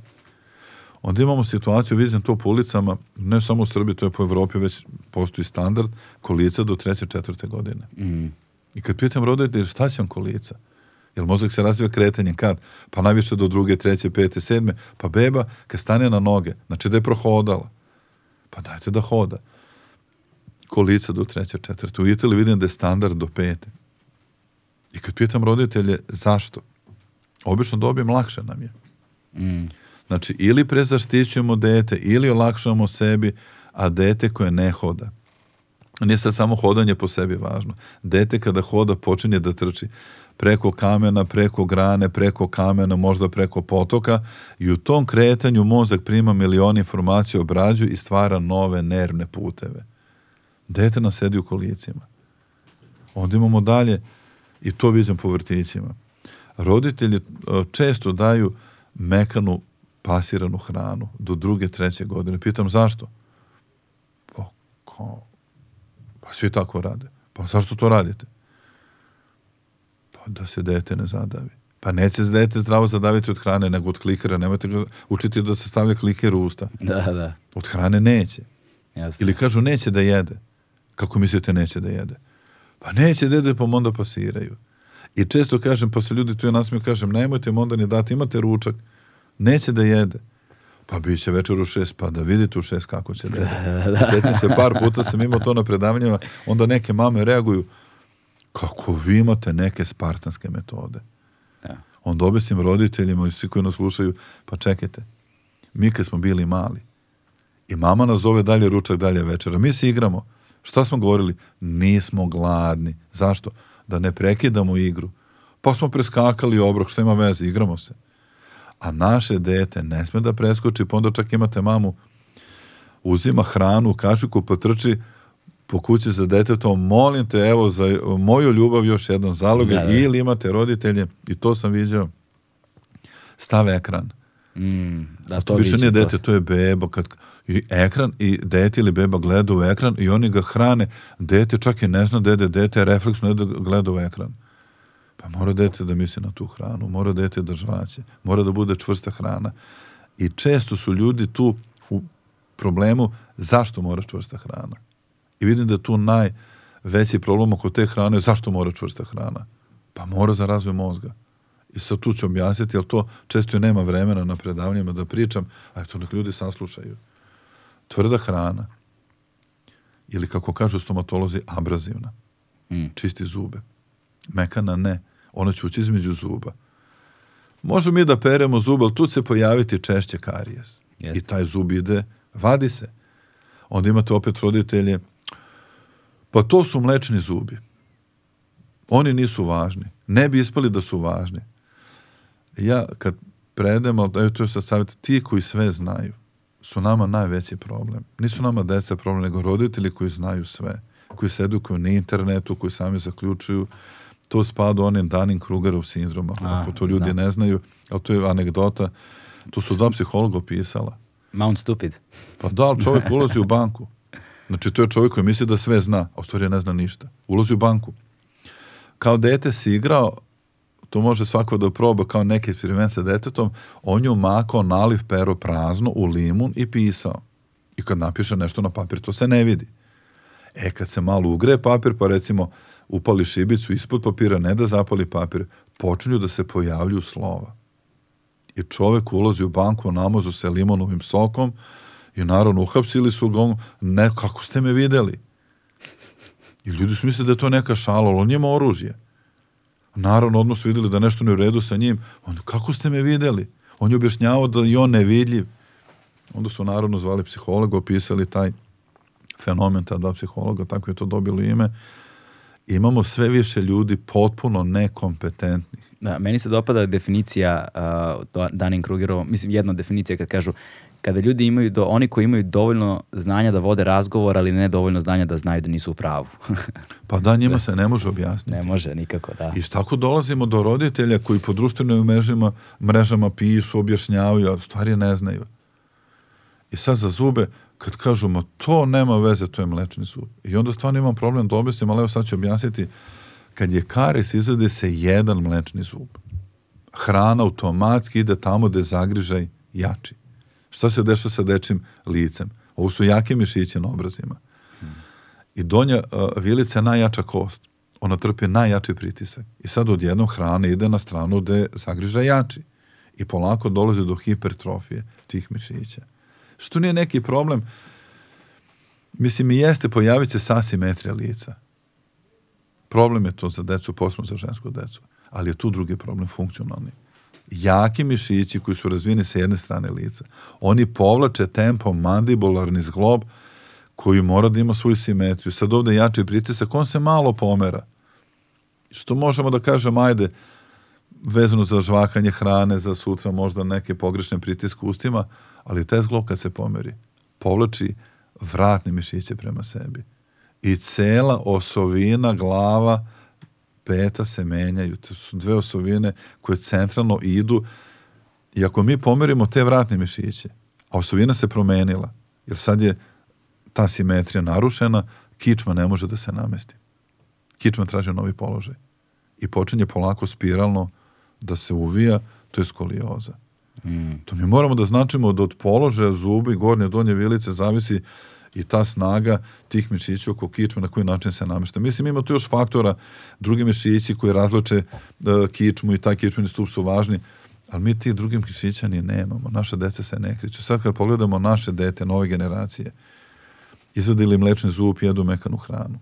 Onda imamo situaciju, vidim to po ulicama, ne samo u Srbiji, to je po Evropi već postoji standard, kolica do treće, četvrte godine. Mm. I kad pitam roditelje šta će vam kolica? Jer mozak se razvija kretanjem kad? Pa najviše do druge, treće, pete, sedme. Pa beba kad stane na noge, znači da je prohodala. Pa dajte da hoda. Kolica do treće, četvrte. U Italiji vidim da je standard do pete. I kad pitam roditelje zašto? Obično dobijem lakše nam je. Mm. Znači, ili prezaštićujemo dete, ili olakšavamo sebi, a dete koje ne hoda. Nije sad samo hodanje po sebi važno. Dete kada hoda počinje da trči preko kamena, preko grane, preko kamena, možda preko potoka i u tom kretanju mozak prima milion informacija, obrađuje i stvara nove nervne puteve. Dete nam sedi u kolicima. Onda imamo dalje, i to vidim po vrtićima. Roditelji e, često daju mekanu pasiranu hranu do druge, treće godine. Pitam zašto? Pa, kao, pa svi tako rade. Pa zašto to radite? Pa da se dete ne zadavi. Pa neće se dete zdravo zadaviti od hrane, nego od klikera. Nemojte ga učiti da se stavlja kliker u usta. Da, da. Od hrane neće. Jasno. Ili kažu neće da jede. Kako mislite neće da jede? Pa neće da jede, pa onda pasiraju. I često kažem, pa se ljudi tu ja nasmiju, kažem, nemojte mu onda ni dati, imate ručak. Neće da jede. Pa bit će večer u šest, pa da vidite u šest kako će dete. Sjećam se, par puta sam imao to na predavanjima, onda neke mame reaguju, kako vi imate neke spartanske metode. Da. Onda objasnim roditeljima i svi koji nas slušaju, pa čekajte, mi kad smo bili mali i mama nas zove dalje ručak, dalje večera, mi se igramo. Šta smo govorili? Nismo gladni. Zašto? Da ne prekidamo igru. Pa smo preskakali obrok, što ima veze, igramo se. A naše dete ne sme da preskoči, pa onda čak imate mamu, uzima hranu u kašiku, potrči po kući za detetom, molim te, evo, za moju ljubav još jedan zalog, Da, da. ili imate roditelje, i to sam viđao, stave ekran. Mm, da, To više viđem, nije to dete, se- to je beba. Kad, I ekran i dete ili beba gleda u ekran i oni ga hrane. Dete čak i ne zna dede, dete je refleksno da gleda u ekran. Pa mora dete da misli na tu hranu, mora dete da žvaće, mora da bude čvrsta hrana. I često su ljudi tu u problemu zašto mora čvrsta hrana. I vidim da je tu najveći problem oko te hrane zašto mora čvrsta hrana. Pa mora za razvoj mozga. I sad tu ću objasniti, jer to često i nema vremena na predavanjima da pričam, a eto nek ljudi saslušaju. Tvrda hrana, ili kako kažu stomatolozi, abrazivna, Mm. čisti zube. Mekana ne, ona će ući između zuba. Možemo mi da peremo zub, ali tu će se pojaviti češće karijes. Jeste. I taj zub ide, vadi se. Onda imate opet roditelje, pa to su mlečni zubi. Oni nisu važni. Ne bi ispali da su važni. Ja kad predem, ali to je sad savjet, ti koji sve znaju su nama najveći problem. Nisu nama deca problem, nego roditelji koji znaju sve, koji se edukuju na internetu, koji sami zaključuju. To spada u onim Dunning-Krugerov sindroma, A, ako to ljudi znam. ne znaju, ali to je anegdota. To su dva psihologa opisala. Mount Stupid. Pa da, ali čovjek ulazi u banku. Znači, to je čovjek koji misli da sve zna, a u stvari ne zna ništa. Ulazi u banku. Kao dete si igrao, to može svako da proba kao neki eksperiment sa detetom, on je umakao naliv pero prazno u limun i pisao. I kad napiše nešto na papir, to se ne vidi. E, kad se malo ugre papir, pa recimo upali šibicu ispod papira, ne da zapali papir, počinju da se pojavljuju slova. I čovek ulazi u banku, namazu se limonovim sokom i naravno uhapsili su ga, ne, kako ste me videli? I ljudi su mislili da je to neka šala, ali on ima oružje. Naravno, odmah su videli da nešto ne u redu sa njim. Onda, kako ste me videli? On je objašnjavao da je on nevidljiv. Onda su naravno zvali psihologa, opisali taj fenomen, ta dva psihologa, tako je to dobilo ime. Imamo sve više ljudi potpuno nekompetentnih. Da, meni se dopada definicija uh, Dunning-Krugerova, mislim jedna definicija kad kažu kada ljudi imaju, do, oni koji imaju dovoljno znanja da vode razgovor, ali ne dovoljno znanja da znaju da nisu u pravu. Pa da, njima se ne može objasniti. ne može nikako, da. I tako dolazimo do roditelja koji po društvenim mrežama, mrežama pišu, objašnjavaju, a stvari ne znaju. I sad za zube, kad kažu, ma to nema veze, to je mlečni zub. I onda stvarno imam problem da objasnim, ali evo sad ću objasniti, kad je karies izvede se jedan mlečni zub. Hrana automatski ide tamo gde je zagrižaj jači. Šta se dešava sa dečim licem? Ovo su jake mišiće na obrazima. I donja uh, vilica je najjača kost. Ona trpi najjači pritisak. I sad odjednom hrana ide na stranu gde je zagrižaj jači. I polako dolazi do hipertrofije tih mišića. Što nije neki problem, mislim i jeste, pojavit će se asimetrija lica. Problem je to za decu, posebno za žensku decu. Ali je tu drugi problem, funkcionalni. Jaki mišići koji su razvijeni sa jedne strane lica, oni povlače tempom mandibularni zglob koji mora da ima svoju simetriju. Sad ovde jači pritisak, on se malo pomera. Što možemo da kažemo, ajde, vezano za žvakanje hrane, za sutra možda neke pogrešne pritiske ustima, ali taj zglob kad se pomeri, povlači vratne mišiće prema sebi. I cela osovina, glava, peta se menjaju. To su dve osovine koje centralno idu i ako mi pomerimo te vratne mišiće, a osovina se promenila, jer sad je ta simetrija narušena, kičma ne može da se namesti. Kičma traži novi položaj. I počinje polako spiralno da se uvija, to je skolioza. Mm. To mi moramo da značimo da od položaja zubi, gornje, donje vilice zavisi i ta snaga tih mišića oko kičme na koji način se namešta. Mislim, ima tu još faktora, drugi mišići koji razloče uh, kičmu i taj kičmeni stup su važni, Ali mi tih drugim kišića ni nemamo. Naše dece se ne kriču. Sad kad pogledamo naše dete, nove generacije, izvadili mlečni zub, jedu mekanu hranu.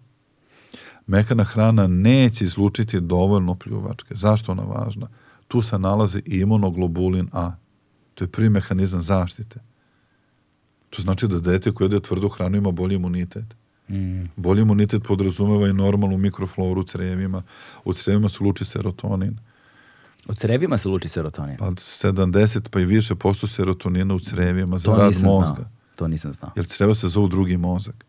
Mekana hrana neće izlučiti dovoljno pljuvačke. Zašto ona važna? Tu se nalazi imunoglobulin A. To je prvi mehanizam zaštite. To znači da dete koje jede tvrdu hranu ima bolji imunitet. Mm. Bolji imunitet podrazumeva i normalnu mikrofloru u crevima. U crevima se luči serotonin. U crevima se luči serotonin. Pa 70 pa i više posto serotonina u crevima za to rad mozga. znao. To nisam znao. Jer creva se zove drugi mozak.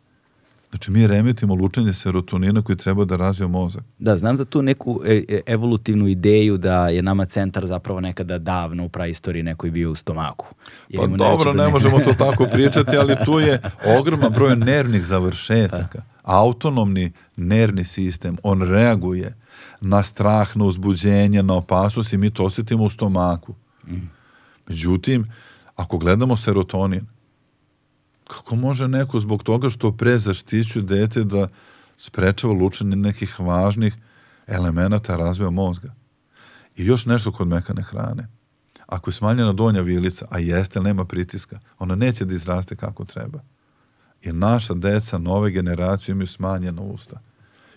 Znači mi remetimo lučenje serotonina koji treba da razvije mozak. Da, znam za tu neku e, e, evolutivnu ideju da je nama centar zapravo nekada davno u praistoriji neko je bio u stomaku. Jer Pa dobro, ne možemo to tako pričati, ali tu je ogroman broj nervnih završetaka. Autonomni nervni sistem, on reaguje na strah, na uzbuđenje, na opasnost i mi to osjetimo u stomaku. Međutim, ako gledamo serotonin, kako može neko zbog toga što pre zaštićuje dete da sprečava lučenje nekih važnih elemenata razvoja mozga? I još nešto kod mekane hrane. Ako je smanjena donja vilica, a jeste, nema pritiska, ona neće da izraste kako treba. I naša deca, nove generacije imaju smanjena usta.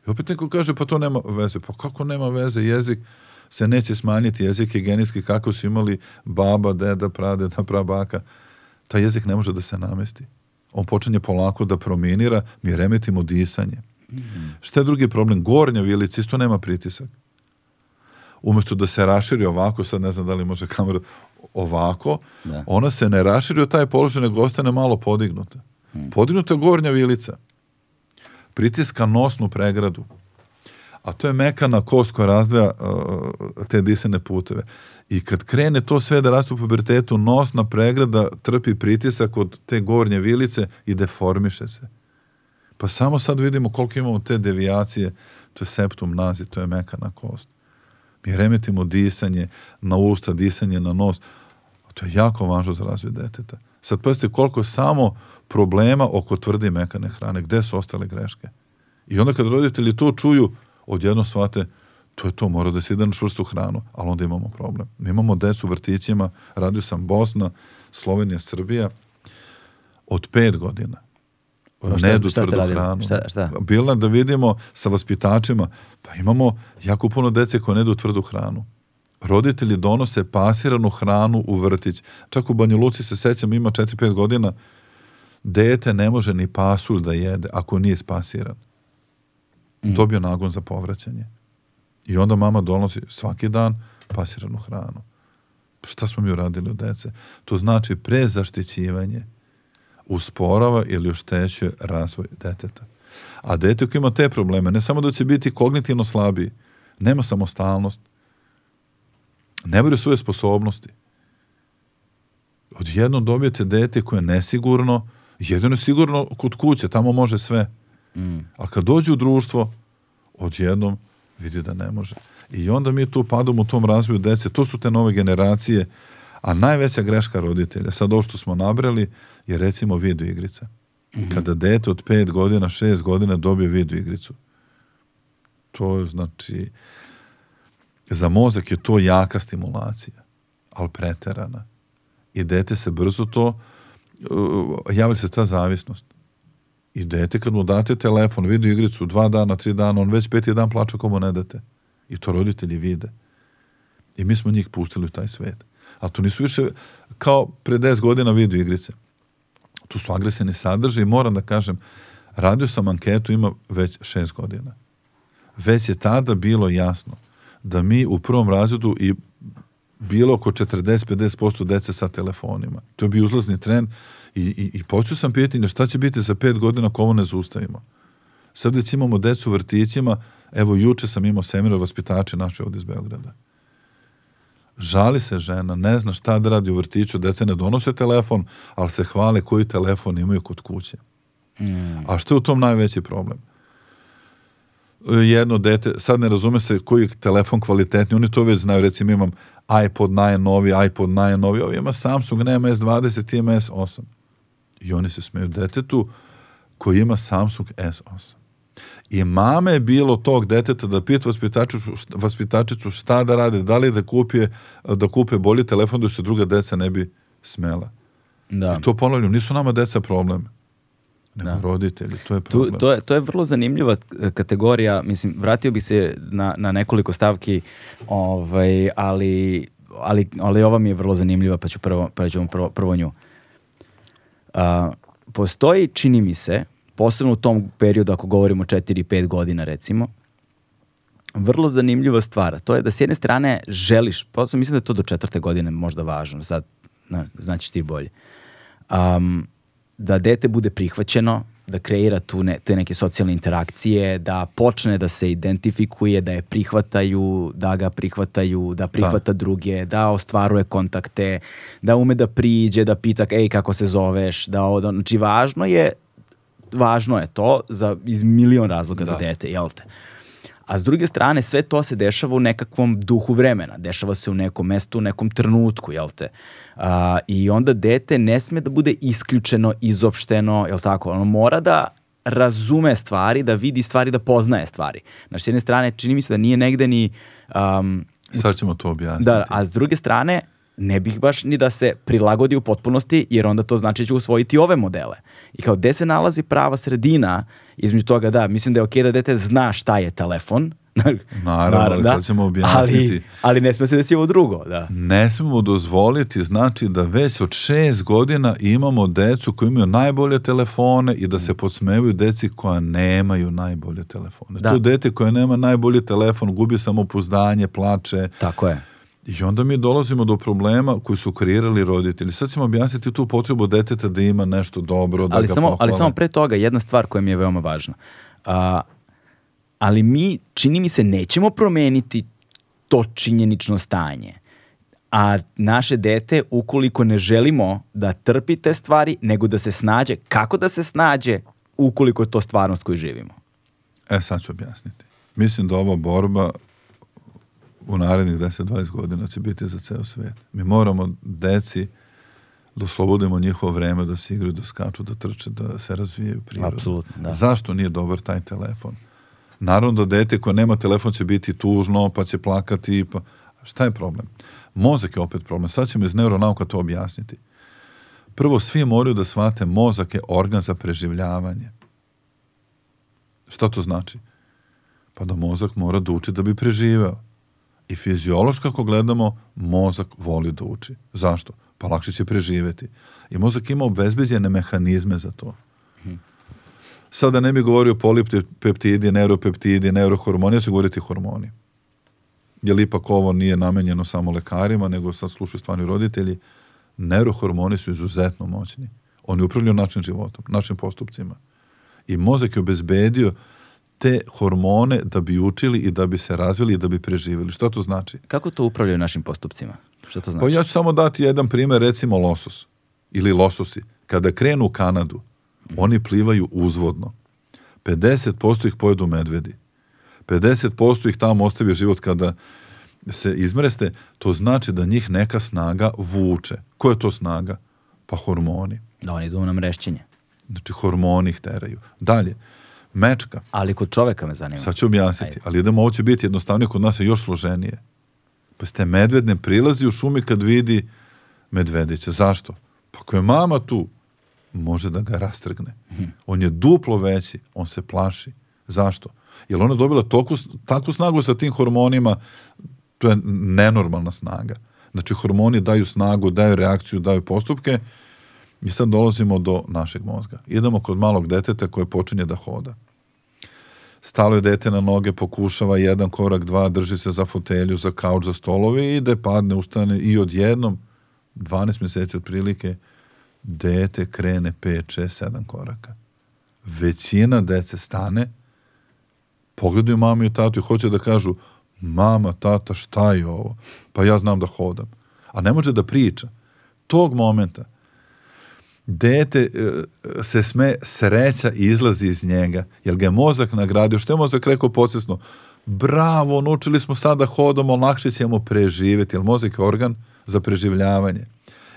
I opet neko kaže, pa to nema veze. Pa kako nema veze? Jezik se neće smanjiti. Jezik je genetski kako su imali baba, deda, pradeda, prabaka. Taj jezik ne može da se namesti. On počinje polako da prominira, mi remetimo disanje. Šta je drugi problem? Gornja vilica isto nema pritisak umjesto da se raširi ovako, sad ne znam da li može kamera ovako, Da. ona se ne raširi u taj položaj, nego ostane malo podignuta. Podignuta je gornja vilica. Pritiska nosnu pregradu. A to je mekana kost koja razdvaja uh, te disane puteve. I kad krene to sve da raste u pubertetu, nosna pregrada trpi pritisak od te gornje vilice i deformiše se. Pa samo sad vidimo koliko imamo te devijacije, to je septum nazi, to je mekana kost. Mi remetimo disanje na usta, disanje na nos. To je jako važno za razvoj deteta. Sad pazite koliko samo problema oko tvrde i mekane hrane. Gde su ostale greške? I onda kad roditelji to čuju, odjedno shvate to je to, mora da se ide na čvrstu hranu, ali onda imamo problem. Mi imamo decu u vrtićima, radio sam Bosna, Slovenija, Srbija, od pet godina. Ono, šta- ne ste tvrdu hranu. Šta- šta? Bilo da vidimo sa vaspitačima, pa imamo jako puno dece koje ne jedu tvrdu hranu. Roditelji donose pasiranu hranu u vrtić. Čak u Banja Luci se sećam, ima 4-5 godina, dete ne može ni pasulj da jede ako nije spasiran. Dobio nagon za povraćanje. I onda mama donosi svaki dan pasiranu hranu. Šta smo mi uradili od dece? To znači prezaštićivanje usporava ili oštećuje razvoj deteta. A dete koje ima te probleme, ne samo da će biti kognitivno slabiji, nema samostalnost, ne vjeruje svoje sposobnosti. Odjednom dobijete dete koje je nesigurno, jedino je sigurno kod kuće, tamo može sve. Mm. A kad dođe u društvo, odjednom vidi da ne može. I onda mi tu padamo u tom razvoju dece, to su te nove generacije, a najveća greška roditelja, sad ovo što smo nabrali, je recimo video igrica. Kada dete od 5 godina, 6 godina dobije video igricu. To je znači, za mozak je to jaka stimulacija, ali preterana. I dete se brzo to, uh, javlja se ta zavisnost. I dete kad mu date telefon, video igricu, dva dana, tri dana, on već peti dan plače ako mu ne date. I to roditelji vide. I mi smo njih pustili u taj svet. Ali to nisu više kao pre 10 godina video igrice. Tu su agresivni sadržaji i moram da kažem, radio sam anketu, ima već šest godina. Već je tada bilo jasno da mi u prvom razredu i bilo oko 40-50% dece sa telefonima. To je bio uzlazni trend i, i, i počeo sam pitanje šta će biti za pet godina ako ovo ne zaustavimo. Sad već imamo decu u vrtićima, evo juče sam imao semira vaspitače naše ovdje iz Beograda. Žali se žena, ne zna šta da radi u vrtiću, deca ne donose telefon, ali se hvale koji telefon imaju kod kuće. A što je u tom najveći problem? Jedno dete, sad ne razume se koji je telefon kvalitetni, oni to već znaju, recimo imam iPod najnovi, iPod najnovi, ovo ima Samsung, nema S20, ima S8. I oni se smeju detetu koji ima Samsung S8. I mame je bilo tog deteta da pita vaspitačicu, vaspitačicu šta da rade, da li da kupe, da kupe bolji telefon da se druga deca ne bi smela. Da. I to ponavljam, nisu nama deca problem, nego Da. roditelji, to je Tu, problem. to, je, to je vrlo zanimljiva e, kategorija, mislim, vratio bih se na, na nekoliko stavki, ovaj, ali, ali, ali ova mi je vrlo zanimljiva, pa ću prvo, pa ću prvo, prvo nju. A, postoji, čini mi se, posebno u tom periodu, ako govorimo 4-5 godina recimo, vrlo zanimljiva stvar. To je da s jedne strane želiš, posebno mislim da je to do četvrte godine možda važno, sad na, značiš ti bolje, um, da dete bude prihvaćeno, da kreira tu ne, te neke socijalne interakcije, da počne da se identifikuje, da je prihvataju, da ga prihvataju, da prihvata druge, da ostvaruje kontakte, da ume da priđe, da pita ej kako se zoveš, da od, znači važno je važno je to za iz milion razloga za Da. dete, jel te? A s druge strane, sve to se dešava u nekakvom duhu vremena. Dešava se u nekom mestu, u nekom trenutku, jel te? A, I onda dete ne sme da bude isključeno, izopšteno, jel tako? Ono mora da razume stvari, da vidi stvari, da poznaje stvari. Znači, s jedne strane, čini mi se da nije negde ni... um, Sad ćemo to objasniti. da, a s druge strane, ne bih baš ni da se prilagodi u potpunosti, jer onda to znači da će usvojiti ove modele. I kao gde se nalazi prava sredina između toga da, mislim da je okej da dete zna šta je telefon, Naravno, ali sad ćemo objasniti. Ali, ali ne sme se desiti ovo drugo, da. Ne smemo dozvoliti, znači da već od šest godina imamo decu koji imaju najbolje telefone i da se podsmevaju deci koja nemaju najbolje telefone. Da. To dete koje nema najbolji telefon gubi samopouzdanje, plače Tako je. I onda mi dolazimo do problema koji su kreirali roditelji. Sad ćemo objasniti tu potrebu deteta da ima nešto dobro, da ali ga samo, ali pohvale. samo pre toga jedna stvar koja mi je veoma važna. A, ali mi, čini mi se, nećemo promeniti to činjenično stanje. A naše dete, ukoliko ne želimo da trpi te stvari, nego da se snađe, kako da se snađe ukoliko je to stvarnost koju živimo? E, sad ću objasniti. Mislim da ova borba u narednih 10-20 godina će biti za ceo svet. Mi moramo deci da oslobodimo njihovo vreme da se igraju, da skaču, da trče, da se razvijaju prirodno. Apsolutno, da. Zašto nije dobar taj telefon? Naravno da dete koje nema telefon će biti tužno, pa će plakati, pa... Šta je problem? Mozak je opet problem. Sad ćemo iz neuronauka to objasniti. Prvo, svi moraju da shvate mozak je organ za preživljavanje. Šta to znači? Pa da mozak mora da uči da bi preživeo. I fiziološki ako gledamo, mozak voli da uči. Zašto? Pa lakše će preživeti. I mozak ima obezbeđene mehanizme za to. Sada ne bi govorio polipeptidi, neuropeptidi, neurohormoni, ja ću govoriti hormoni. Jer ipak ovo nije namenjeno samo lekarima, nego sad slušaju stvarni roditelji. Neurohormoni su izuzetno moćni. Oni upravljaju našim životom, našim postupcima. I mozak je obezbedio te hormone da bi učili i da bi se razvili i da bi preživjeli. Šta to znači? Kako to upravljaju našim postupcima? Šta to Pa znači? ja ću samo dati jedan primjer, recimo losos ili lososi. Kada krenu u Kanadu, oni plivaju uzvodno. 50% ih pojedu medvedi. 50% ih tamo ostavi život kada se izmreste. To znači da njih neka snaga vuče. Koja je to snaga? Pa hormoni. Da oni idu na mrešćenje. Znači hormoni ih teraju. Dalje, mečka. Ali kod čoveka me zanima. Sad ću objasniti, Ajde. ali idemo, ovo će biti jednostavnije, kod nas je još složenije. Pa ste medved ne prilazi u šumi kad vidi medvedića. Zašto? Pa ako je mama tu, može da ga rastrgne. On je duplo veći, on se plaši. Zašto? Jer ona dobila toku, takvu snagu sa tim hormonima, to je nenormalna snaga. Znači, hormoni daju snagu, daju reakciju, daju postupke i sad dolazimo do našeg mozga. Idemo kod malog deteta koje počinje da hoda. Stalo je dete na noge, pokušava jedan korak, dva, drži se za fotelju, za kauč, za stolove i ide, padne, ustane i odjednom, 12 mjeseci otprilike, dete krene 5, 6, 7 koraka. Većina dece stane, pogledaju mamu i tatu i hoće da kažu mama, tata, šta je ovo? Pa ja znam da hodam. A ne može da priča. Tog momenta dete e, se sme, sreća izlazi iz njega, jer ga je mozak nagradio. Što je mozak rekao podsvesno? Bravo, naučili smo sad da hodamo, lakše ćemo preživjeti, jer mozak je organ za preživljavanje.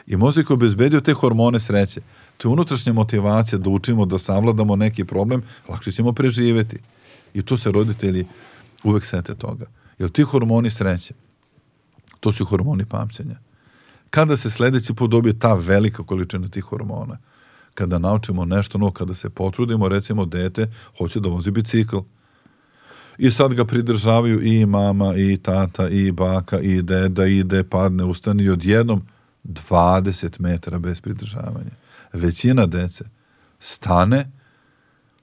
I mozak je obezbedio te hormone sreće. To je unutrašnja motivacija da učimo, da savladamo neki problem, lakše ćemo preživeti. I to se roditelji uvek sete toga. Jer ti hormoni sreće, to su hormoni pamćenja. Kada se sledeći put dobije ta velika količina tih hormona, kada naučimo nešto novo, kada se potrudimo, recimo dete hoće da vozi bicikl, i sad ga pridržavaju i mama, i tata, i baka, i deda, ide, padne, ustane i odjednom 20 metara bez pridržavanja. Većina dece stane,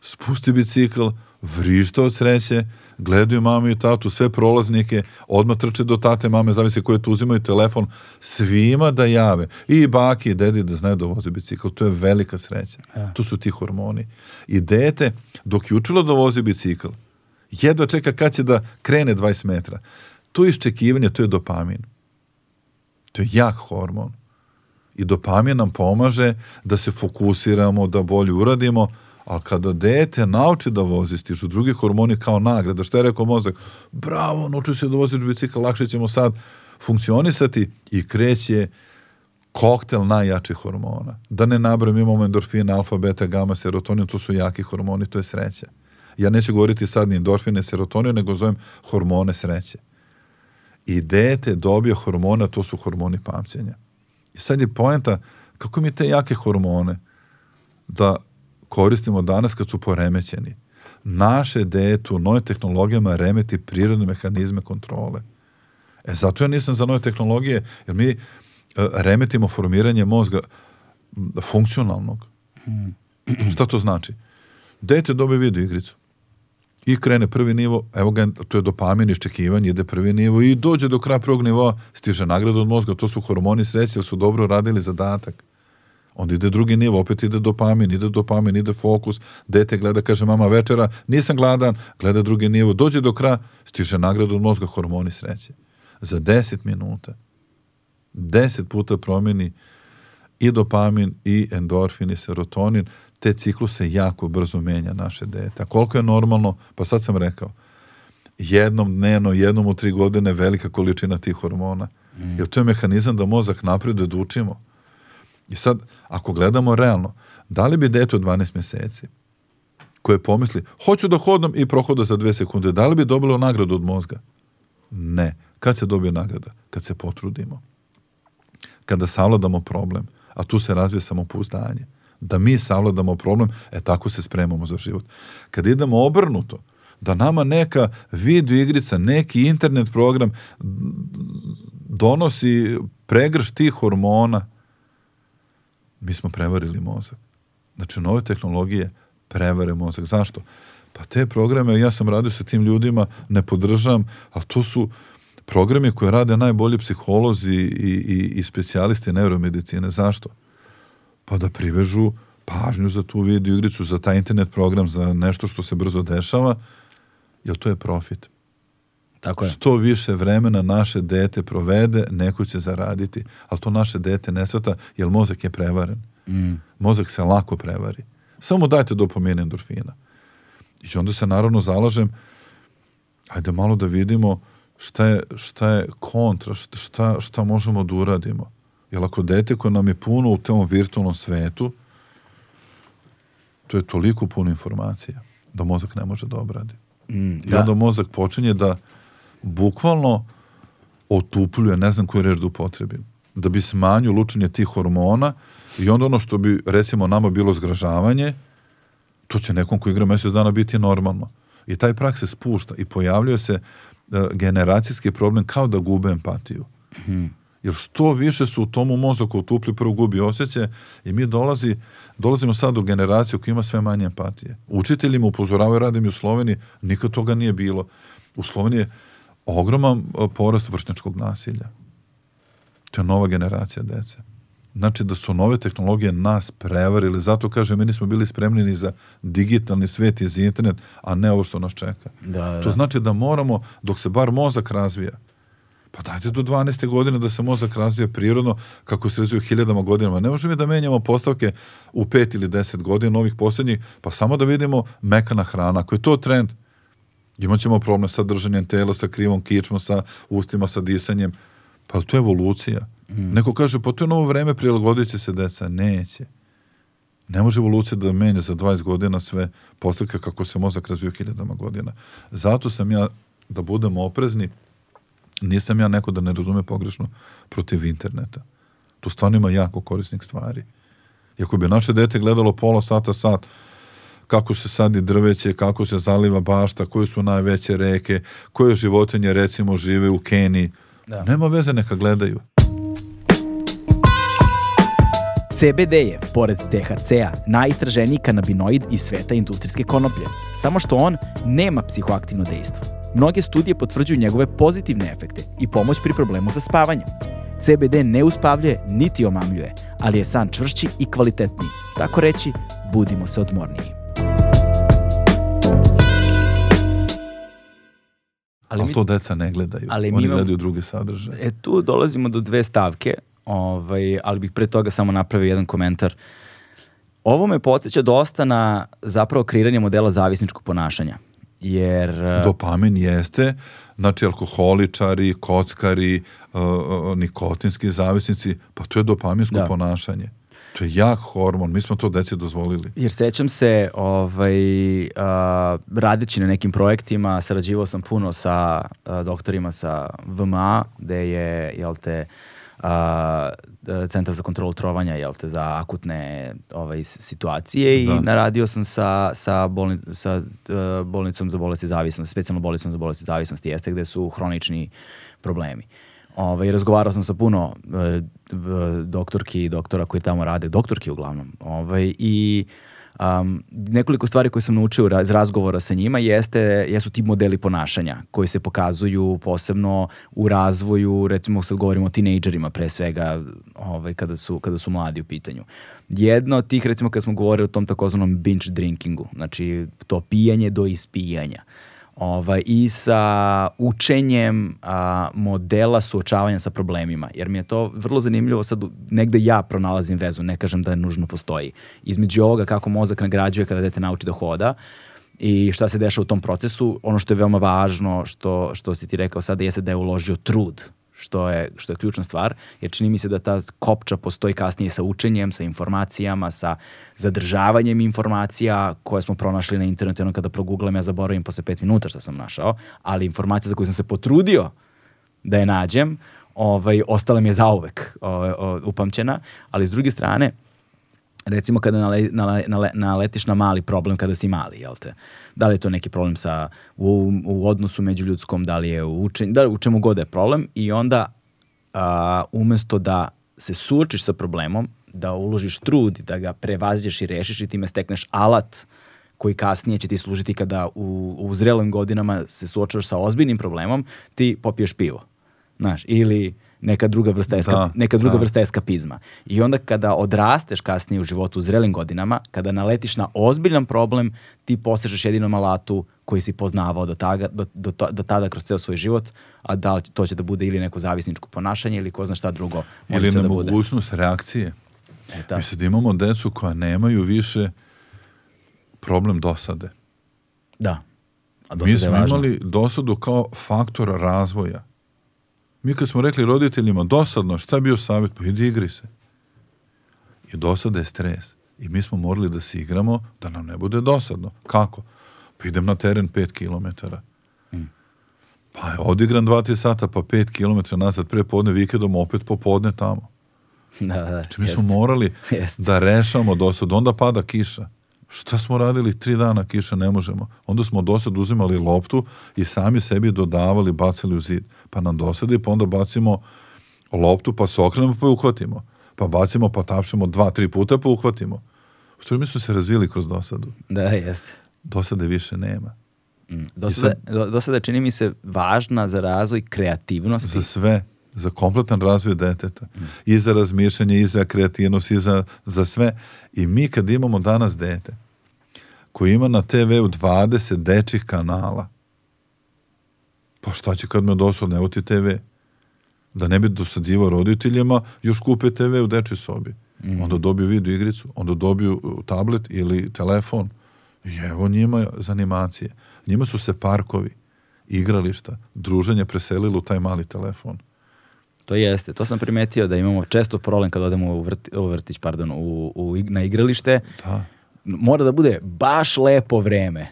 spusti bicikl, vrišta od sreće, gledaju mamu i tatu, sve prolaznike, odmah trče do tate, mame, zavisi koje tu uzimaju telefon, svima da jave. I baki i dedi da znaju da voze bicikl. To je velika sreća. Ja. To su ti hormoni. I dete, dok je učilo da vozi bicikl, jedva čeka kad će da krene 20 metra. To iščekivanje, to je dopamin. To je jak hormon. I dopamin nam pomaže da se fokusiramo, da bolje uradimo, ali kada dete nauči da vozi, stižu drugi hormoni kao nagrada. Šta je rekao mozak? Bravo, nauči se da voziš bicikl, lakše ćemo sad funkcionisati i kreće koktel najjačih hormona. Da ne nabrojim, imamo endorfine, alfa, beta, gama, serotonin, to su jaki hormoni, to je sreća. Ja neću govoriti sad ni endorfine, serotonin, nego zovem hormone sreće. I dete dobije hormona, to su hormoni pamćenja. I sad je poenta kako mi te jake hormone da koristimo danas kad su poremećeni. Naše dete u nove tehnologijama remeti prirodne mehanizme kontrole. E zato ja nisam za nove tehnologije, jer mi uh, remetimo formiranje mozga funkcionalnog. Šta to znači? Dete dobije video igricu i krene prvi nivo, evo ga, to je dopamin, iščekivanje, ide prvi nivo i dođe do kraja prvog nivoa, stiže nagrada od mozga, to su hormoni sreće, jer su dobro radili zadatak. Onda ide drugi nivo, opet ide dopamin, ide dopamin, ide fokus, dete gleda, kaže mama večera, nisam gladan, gleda drugi nivo, dođe do kraja, stiže nagrada od mozga, hormoni sreće. Za 10 minuta, 10 puta promeni i dopamin, i endorfin, i serotonin, te cikluse jako brzo menja naše dete. A koliko je normalno, pa sad sam rekao, jednom dnevno, jednom u tri godine velika količina tih hormona. Mm. Jer to je mehanizam da mozak napreduje da učimo. I sad, ako gledamo realno, da li bi dete od 12 meseci koje pomisli, hoću da hodam i prohoda za dve sekunde, da li bi dobilo nagradu od mozga? Ne. Kad se dobije nagrada? Kad se potrudimo. Kada savladamo problem, a tu se razvije samopouzdanje da mi savladamo problem, e tako se spremamo za život. Kad idemo obrnuto, da nama neka video igrica, neki internet program donosi pregrš tih hormona, mi smo prevarili mozak. Znači, nove tehnologije prevare mozak. Zašto? Pa te programe, ja sam radio sa tim ljudima, ne podržam, ali to su programe koje rade najbolji psiholozi i, i, i specijalisti neuromedicine. Zašto? pa da privežu pažnju za tu video igricu, za taj internet program, za nešto što se brzo dešava, jer to je profit. Tako je. Što više vremena naše dete provede, neko će zaraditi, ali to naše dete ne svata, jer mozak je prevaren. Mm. Mozak se lako prevari. Samo dajte dopamine endorfina. I onda se naravno zalažem, ajde malo da vidimo šta je, šta je kontra, šta, šta možemo da uradimo. Jer ako dete koje nam je puno u tom virtualnom svetu, to je toliko puno informacija da mozak ne može da obradi. Mm, I da. onda mozak počinje da bukvalno otupljuje, ne znam koju reč da upotrebim, da bi smanjio lučenje tih hormona i onda ono što bi recimo nama bilo zgražavanje, to će nekom ko igra mesec dana biti normalno. I taj prak se spušta i pojavljuje se uh, generacijski problem kao da gube empatiju. Mm jer što više su u tomu mozak utupli, prvo gubi osjećaj i mi dolazi, dolazimo sad u generaciju koja ima sve manje empatije. Učitelji mu upozoravaju, radim u Sloveniji, nikad toga nije bilo. U Sloveniji ogroman e, porast vršnjačkog nasilja. To je nova generacija dece. Znači da su nove tehnologije nas prevarili, zato kaže mi nismo bili spremni ni za digitalni svet i za internet, a ne ovo što nas čeka. Da, da. To znači da moramo, dok se bar mozak razvija, Pa dajte do 12. godine da se mozak razvija prirodno kako se razvija hiljadama godinama. Ne možemo mi da menjamo postavke u 5 ili 10 godina ovih poslednjih, pa samo da vidimo mekana hrana. Ako je to trend, imaćemo problem sa držanjem tela, sa krivom kičmom, sa ustima, sa disanjem. Pa to je evolucija. Neko kaže, pa to je novo vreme, prilagodit će se deca. Neće. Ne može evolucija da menja za 20 godina sve postavke kako se mozak razvio hiljadama godina. Zato sam ja, da budemo oprezni, nisam ja neko da ne razume pogrešno protiv interneta. Tu stvarno ima jako korisnih stvari. I ako bi naše dete gledalo pola sata, sat, kako se sadi drveće, kako se zaliva bašta, koje su najveće reke, koje životinje recimo žive u Keniji, Da. nema veze, neka gledaju. CBD je, pored THC-a, najistraženiji kanabinoid iz sveta industrijske konoplje, samo što on nema psihoaktivno dejstvo. Mnoge studije potvrđuju njegove pozitivne efekte i pomoć pri problemu sa spavanjem. CBD ne uspavljuje niti omamljuje, ali je san čvršći i kvalitetniji. Tako reći, budimo se odmorniji. Ali Ali mi- to deca ne gledaju. ali Oni imamo- gledaju druge sadržaje. E tu dolazimo do dve stavke, ovaj, ali bih pre toga samo napravio jedan komentar. Ovo me podsjeća dosta na zapravo kreiranje modela zavisničkog ponašanja. Jer... e, Dopamin jeste, znači alkoholičari, kockari, uh, nikotinski zavisnici, pa to je dopaminsko Da. ponašanje. To je jak hormon, mi smo to deci dozvolili. Jer sećam se, ovaj, a, radeći na nekim projektima, sarađivao sam puno sa a, doktorima sa VMA, gde je, jel te, a, Centar za kontrolu trovanja, jel te, za akutne ovaj, situacije i Da. naradio sam sa, sa, bolni, sa e, bolnicom za bolesti zavisnosti, specijalno bolnicom za bolesti zavisnosti, jeste gde su hronični problemi. Ovaj, razgovarao sam sa puno e, doktorki i doktora koji tamo rade, doktorki uglavnom. Ovaj, I um, nekoliko stvari koje sam naučio iz razgovora sa njima jeste, jesu ti modeli ponašanja koji se pokazuju posebno u razvoju, recimo sad govorimo o tinejdžerima pre svega ovaj, kada, su, kada su mladi u pitanju. Jedno od tih, recimo kada smo govorili o tom takozvanom binge drinkingu, znači to pijanje do ispijanja ovaj, i sa učenjem a, modela suočavanja sa problemima. Jer mi je to vrlo zanimljivo, sad negde ja pronalazim vezu, ne kažem da je nužno postoji. Između ovoga kako mozak nagrađuje kada dete nauči da hoda i šta se dešava u tom procesu, ono što je veoma važno, što, što si ti rekao sada, jeste da je uložio trud što je, što je ključna stvar, jer čini mi se da ta kopča postoji kasnije sa učenjem, sa informacijama, sa zadržavanjem informacija koje smo pronašli na internetu, ono kada proguglam ja zaboravim posle pet minuta što sam našao, ali informacija za koju sam se potrudio da je nađem, ovaj, ostala mi je zauvek ovaj, o- upamćena, ali s druge strane, recimo kada nale, nale, nale, naletiš na mali problem kada si mali, jel te? Da li je to neki problem sa, u, u odnosu među ljudskom, da li je u učenju, da li u čemu god je problem i onda a, umesto da se suočiš sa problemom, da uložiš trud, da ga prevaziđeš i rešiš i time stekneš alat koji kasnije će ti služiti kada u, u zrelim godinama se suočavaš sa ozbiljnim problemom, ti popiješ pivo. Znaš, ili neka druga vrsta, eska, Da, neka druga da. vrsta eskapizma. I onda kada odrasteš kasnije u životu u zrelim godinama, kada naletiš na ozbiljan problem, ti posežeš jedinom alatu koji si poznavao do, taga, do, do, do tada kroz ceo svoj život, a da li to će da bude ili neko zavisničko ponašanje ili ko zna šta drugo Ili da bude. nemogućnost reakcije. E, da. Mi sad imamo decu koja nemaju više problem dosade. Da. A Mi dosada je smo imali dosadu kao faktor razvoja. Mi kad smo rekli roditeljima dosadno, šta je bio savjet? Pa idi igri se. I dosada je stres. I mi smo morali da se igramo da nam ne bude dosadno. Kako? Pa idem na teren 5 kilometara. Pa je odigram 2-3 sata, pa 5 kilometara nazad pre podne, vikendom opet popodne tamo. Da, da, Znači mi jeste. smo morali Jeste. da rešamo dosad. Onda pada kiša. Šta smo radili? Tri dana kiša ne možemo. Onda smo dosad uzimali loptu i sami sebi dodavali, bacali u zid. Pa nam dosadi, pa onda bacimo loptu, pa se okrenemo, pa je uhvatimo. Pa bacimo, pa tapšemo dva, tri puta, pa uhvatimo. U stvari mi smo se razvili kroz dosadu. Da, jeste. Dosade više nema. Mm. Do, sada, do, do sada čini mi se važna za razvoj kreativnosti. Za sve. Za kompletan razvoj deteta. I za razmišljanje, i za kreativnost, i za, za sve. I mi kad imamo danas dete koji ima na TV-u 20 dečih kanala, pa šta će kad me dosadne, evo ti TV. Da ne bi dosađivao roditeljima, još kupe TV u dečoj sobi. Onda dobiju video igricu, onda dobiju uh, tablet ili telefon. I evo njima za animacije. Njima su se parkovi, igrališta, druženje preselilo u taj mali telefon. To jeste, to sam primetio da imamo često problem kad odemo u, vrti, u vrtić, pardon, u, u, na igralište. Da. Mora da bude baš lepo vreme.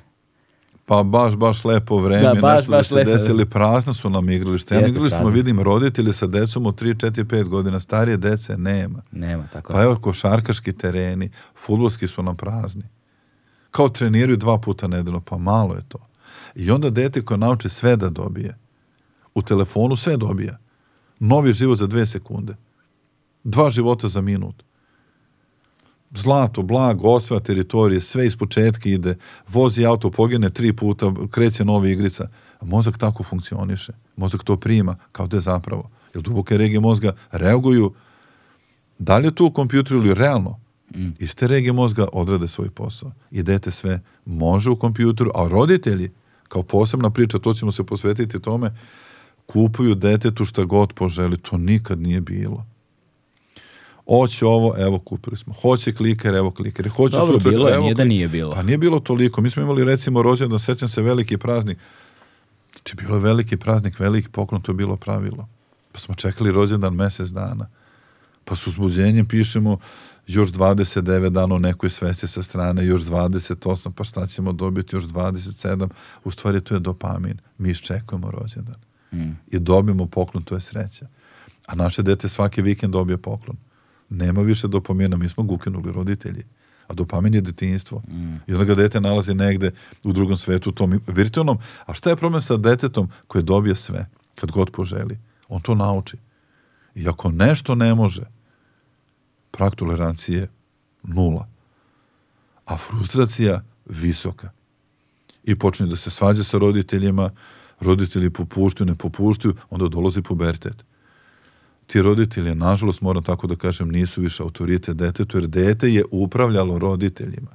Pa baš, baš lepo vreme, Da, baš, nešto baš da se lepo. desili, prazna su nam igralište. Ja igralište smo, vidim, roditelji sa decom od 3, 4, 5 godina, starije dece nema. Nema, tako. Pa evo, košarkaški tereni, futbolski su nam prazni. Kao treniraju dva puta nedeljno, pa malo je to. I onda dete koje nauči sve da dobije, u telefonu sve dobija. Novi život za dve sekunde. Dva života za minut. Zlato, blago, osvaja teritorije, sve iz početka ide, vozi auto, pogine tri puta, kreće nova igrica. A mozak tako funkcioniše. Mozak to prima, kao da je zapravo. Jer duboke regije mozga reaguju da li je to u kompjuteru ili realno, iste regije mozga odrade svoj posao. I dete sve može u kompjuteru, a roditelji, kao posebna priča, to ćemo se posvetiti tome, kupuju detetu šta god poželi. To nikad nije bilo. Hoće ovo, evo kupili smo. Hoće kliker, evo kliker. Hoće Dobro, sutra, bilo je, evo nije da nije bilo. Pa nije bilo toliko. Mi smo imali recimo rođendan, sećam se veliki praznik. Znači bilo je veliki praznik, veliki poklon, to je bilo pravilo. Pa smo čekali rođendan mesec dana. Pa s uzbuđenjem pišemo još 29 dana u nekoj svesti sa strane, još 28, pa šta ćemo dobiti, još 27. U stvari to je dopamin. Mi iščekujemo rođendan. I dobijemo poklon, to je sreća. A naše dete svaki vikend dobije poklon. Nema više dopamina, mi smo ga ukinuli roditelji. A dopamin je detinjstvo. I onda ga dete nalazi negde u drugom svetu, u tom virtualnom. A šta je problem sa detetom koje dobije sve, kad god poželi? On to nauči. I ako nešto ne može, prag tolerancije nula. A frustracija visoka. I počne da se svađa sa roditeljima, roditelji popuštuju, ne popuštuju, onda dolazi pubertet. Ti roditelji, nažalost, moram tako da kažem, nisu više autoritet detetu, jer dete je upravljalo roditeljima.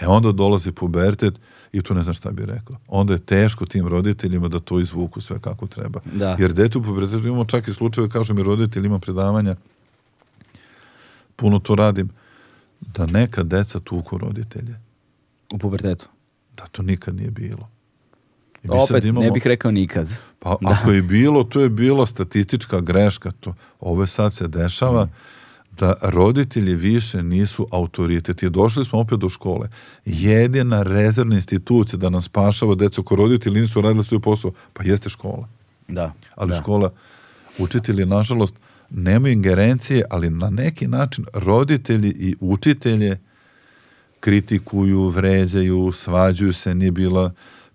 E onda dolazi pubertet i tu ne znam šta bi rekao. Onda je teško tim roditeljima da to izvuku sve kako treba. Da. Jer dete u pubertetu imamo čak i slučajeve, kažu mi roditelji, ima predavanja, puno to radim, da neka deca tuku roditelje. U pubertetu. Da to nikad nije bilo. I mi sad Opet, imamo- ne bih rekao nikad. Pa ako je bilo, to je bila statistička greška. To, ovo sad se dešava da roditelji više nisu autoritet. I došli smo opet do škole. Jedina rezervna institucija da nas spašava decu ako roditelji nisu radili svoj posao, pa jeste škola. Da. Ali da. škola, učitelji, nažalost, nemaju ingerencije, ali na neki način roditelji i učitelje kritikuju, vređaju, svađuju se, nije bila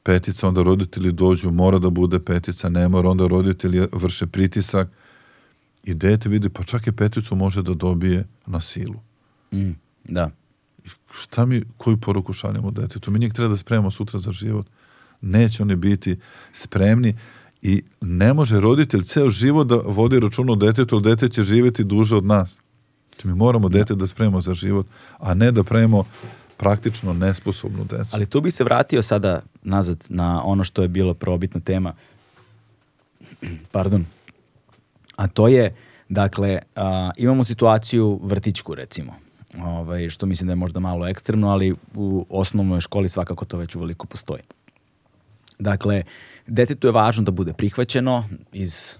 petica, onda roditelji dođu, mora da bude petica, ne mora, onda roditelji vrše pritisak i dete vidi, pa čak i peticu može da dobije na silu. Mm, da. Šta mi, koju poruku šaljemo detetu? Mi njih treba da spremamo sutra za život. Neće oni biti spremni i ne može roditelj ceo život da vodi račun o detetu, jer dete će živjeti duže od nas. Znači mi moramo dete da spremamo za život, a ne da pravimo praktično nesposobnu decu. Ali tu bi se vratio sada nazad na ono što je bilo prvobitna tema. Pardon. A to je, dakle, a, imamo situaciju vrtićku, recimo. Ovaj, što mislim da je možda malo ekstremno, ali u osnovnoj školi svakako to već uveliko postoji. Dakle, detetu je važno da bude prihvaćeno iz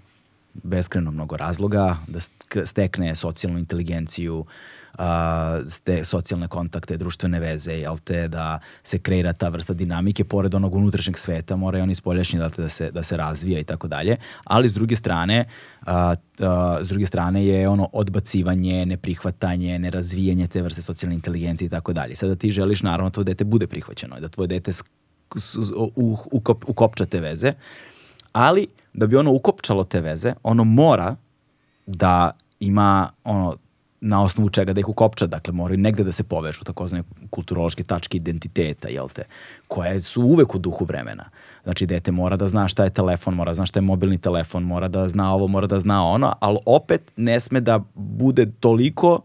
beskreno mnogo razloga, da stekne socijalnu inteligenciju, a, ste socijalne kontakte, društvene veze, jel te, da se kreira ta vrsta dinamike, pored onog unutrašnjeg sveta, mora i on ispoljašnji dakle, da, se, da se razvija i tako dalje, ali s druge strane, a, a, s druge strane je ono odbacivanje, neprihvatanje, nerazvijanje te vrste socijalne inteligencije i tako dalje. Sada ti želiš naravno da tvoje dete bude prihvaćeno, da tvoje dete ukop, ukopča te veze, ali da bi ono ukopčalo te veze, ono mora da ima ono na osnovu čega da ih ukopča, dakle moraju negde da se povežu, takozvane kulturološke tačke identiteta, jel te, koje su uvek u duhu vremena. Znači, dete mora da zna šta je telefon, mora da zna šta je mobilni telefon, mora da zna ovo, mora da zna ono, ali opet ne sme da bude toliko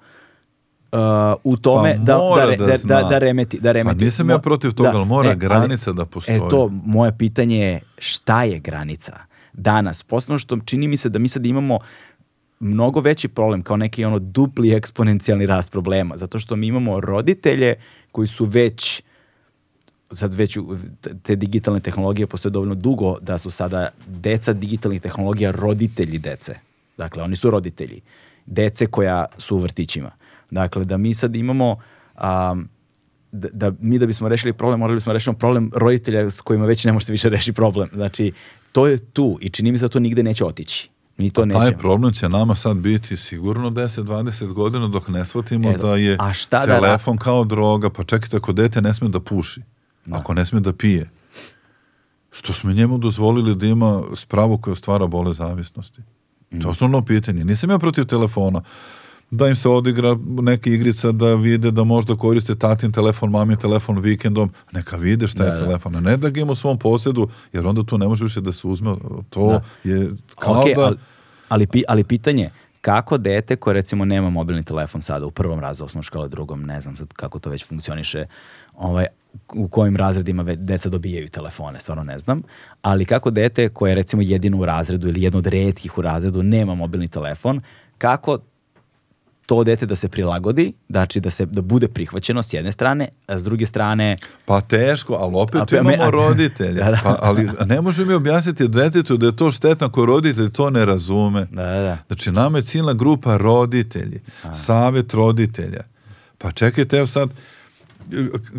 uh, u tome Pa da, da, da da, zna. da, da remeti. Da remeti. Pa nisam ja protiv toga, ali mora granica da postoji. E to, moje pitanje je šta je granica? Danas, posebno što čini mi se da mi sad imamo mnogo veći problem kao neki ono dupli eksponencijalni rast problema, zato što mi imamo roditelje koji su već sad već te digitalne tehnologije postoje dovoljno dugo da su sada deca digitalnih tehnologija roditelji dece. Dakle, oni su roditelji. Dece koja su u vrtićima. Dakle, da mi sad imamo... Um, da, da mi da bismo rešili problem, morali bismo rešiti problem roditelja s kojima već ne može se više rešiti problem. Znači, to je tu i čini mi se da to nigde neće otići. Mi to Pa nećemo. taj problem će nama sad biti sigurno 10-20 godina dok ne shvatimo Eto, da je a šta da telefon kao droga, pa čekajte ako dete ne sme da puši, ako ne sme da pije, što smo njemu dozvolili da ima spravu koja stvara bole zavisnosti? To je osnovno pitanje. Nisam ja protiv telefona. Da im se odigra neka igrica da vide da možda koriste tatin telefon, mamin telefon vikendom, neka vide šta Da, je da. telefon, a ne da ga ima u svom posjedu, jer onda tu ne može više da se uzme. To je kao Ok, da... ali, ali, ali pitanje, kako dete koje recimo nema mobilni telefon sada u prvom razredu osnovne škole, drugom, ne znam sad kako to već funkcioniše, ovaj, u kojim razredima deca dobijaju telefone, stvarno ne znam, ali kako dete koje je recimo jedino u razredu ili jedno od redkih u razredu nema mobilni telefon, kako to dete da se prilagodi, znači da se da bude prihvaćeno s jedne strane, a s druge strane Pa teško, ali opet A pa- imamo me- a- roditelje. Da, da. Pa, ali ne može mi objasniti detetu da je to štetno ako roditelj to ne razume. da, da, da. Znači, nama je ciljna grupa roditelji, savjet roditelja. Pa čekajte, evo sad,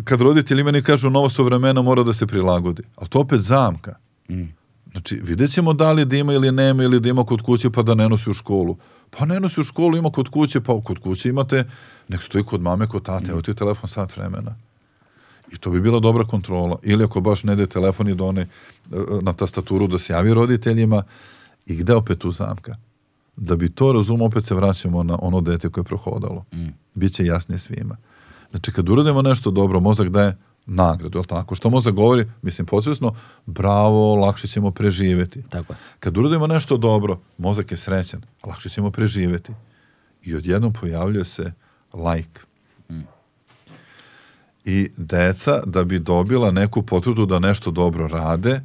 kad roditelji meni kažu novo su vremena, mora da se prilagodi. Ali to opet zamka. Znači, vidjet ćemo da li da ima ili nema, ili da ima kod kuće pa da ne nosi u školu. Pa ne nosi u školu, ima kod kuće, pa kod kuće imate, nek stoji kod mame, kod tate, evo ti je telefon sat vremena. I to bi bila dobra kontrola. Ili ako baš ne ide telefon i da one e, na tastaturu da se javi roditeljima i gde opet tu zamka? Da bi to razumio, opet se vraćamo na ono dete koje je prohodalo. Biće jasnije svima. Znači, kad uradimo nešto dobro, mozak daje nagradu, jel tako? Što mozak govori, mislim, podsvjesno, bravo, lakše ćemo preživjeti. Tako je. Kad uradimo nešto dobro, mozak je srećan, lakše ćemo preživjeti. I odjednom pojavljuje se like. I deca, da bi dobila neku potvrdu da nešto dobro rade,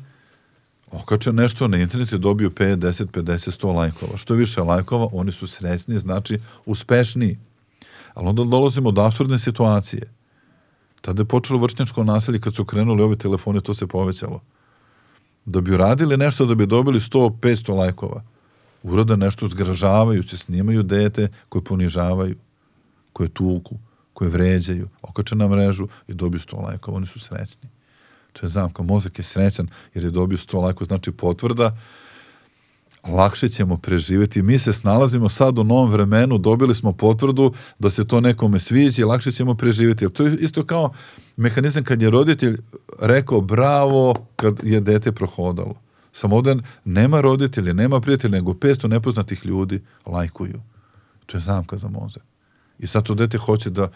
okače nešto na internet i dobiju 5, 10, 50, 100 lajkova. Što više lajkova, oni su srećni, znači uspešniji. Ali onda dolazimo do absurdne situacije. Tada je počelo vršnjačko nasilje kad su krenuli ovi telefoni, to se povećalo. Da bi uradili nešto da bi dobili 100, 500 lajkova. Urade nešto zgražavajuće, snimaju dete koje ponižavaju, koje tuku, koje vređaju, okače na mrežu i dobiju 100 lajkova. Oni su srećni. To je zamka. Mozak je srećan jer je dobio 100 lajkova, znači potvrda lakše ćemo preživjeti. Mi se snalazimo sad u novom vremenu, dobili smo potvrdu da se to nekome sviđa i lakše ćemo preživjeti. To je isto kao mehanizam kad je roditelj rekao bravo kad je dete prohodalo. Samo ovdje nema roditelja, nema prijatelja, nego 500 nepoznatih ljudi lajkuju. To je zamka za mozak. I sad to dete hoće da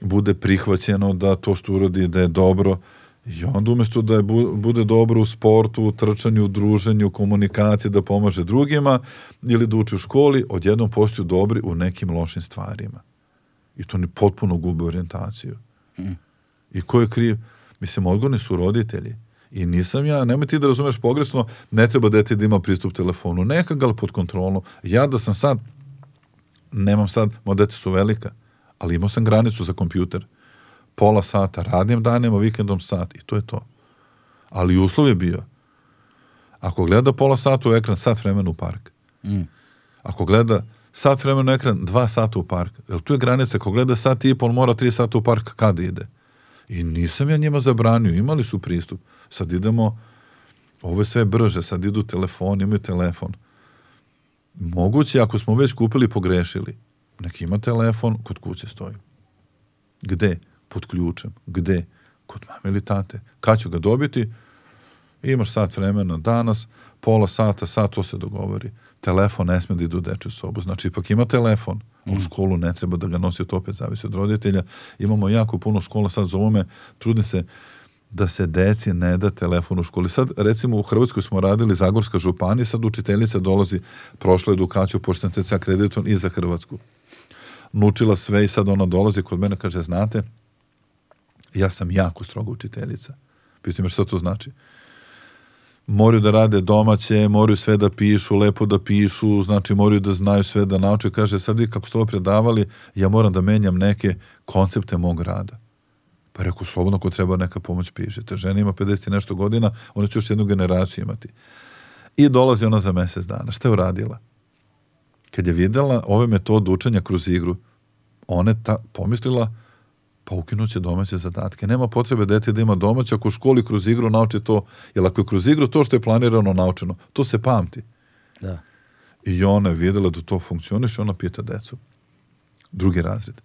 bude prihvaćeno, da to što uradi da je dobro. I onda umjesto da je bu- bude dobro u sportu, u trčanju, u druženju, u komunikaciji, da pomaže drugima ili da uči u školi, odjednom postaju dobri u nekim lošim stvarima. I to ni potpuno gube orijentaciju. I ko je kriv? Mislim, odgovorni su roditelji. I nisam ja, nemoj ti da razumeš pogrešno, ne treba dete da ima pristup telefonu. Neka ga pod kontrolom. Ja da sam sad, nemam sad, moja deca su velika, ali imao sam granicu za kompjuter. Pola sata, radim danima, vikendom sat i to je to. Ali uslov je bio, ako gleda pola sata u ekran, sat vremena u park. Ako gleda sat vremena u ekran, dva sata u park. Jel tu je granica, ako gleda sat i pol, mora tri sata u park, kada ide? I nisam ja njima zabranio, imali su pristup. Sad idemo, ovo je sve brže, sad idu telefon, imaju telefon. Moguće, ako smo već kupili pogrešili, neki ima telefon, kod kuće stoji. Gde? Pod ključem. Gde? Kod mame ili tate. Kad ću ga dobiti? Imaš sat vremena danas, pola sata, sat, to se dogovori. Telefon ne sme da ide u dečju sobu. Znači, ipak ima telefon. U školu ne treba da ga nosi, to opet zavisi od roditelja. Imamo jako puno škola, sad zovu me, trudim se da se deci ne da telefon u školi. Sad, recimo, u Hrvatskoj smo radili Zagorska županija, sad učiteljica dolazi, prošla edukaciju pošto NTC kreditom i za Hrvatsku. Nučila sve i sad ona dolazi kod mene, kaže, znate, ja sam jako stroga učiteljica. Pitam me šta to znači? Moraju da rade domaće, moraju sve da pišu, lepo da pišu, znači moraju da znaju sve da nauče. Kaže, sad vi kako ste ovo predavali, ja moram da menjam neke koncepte mog rada. Pa rekao, slobodno ako treba neka pomoć pišete. Žena ima 50 i nešto godina, ona će još jednu generaciju imati. I dolazi ona za mjesec dana. Šta je uradila? kad je videla ove metode učenja kroz igru, ona je ta, pomislila pa ukinuće domaće zadatke. Nema potrebe dete da ima domaće ako u školi kroz igru nauči to, jer ako je kroz igru to što je planirano naučeno, to se pamti. Da. I ona je videla da to funkcioniše, ona pita decu. Drugi razred.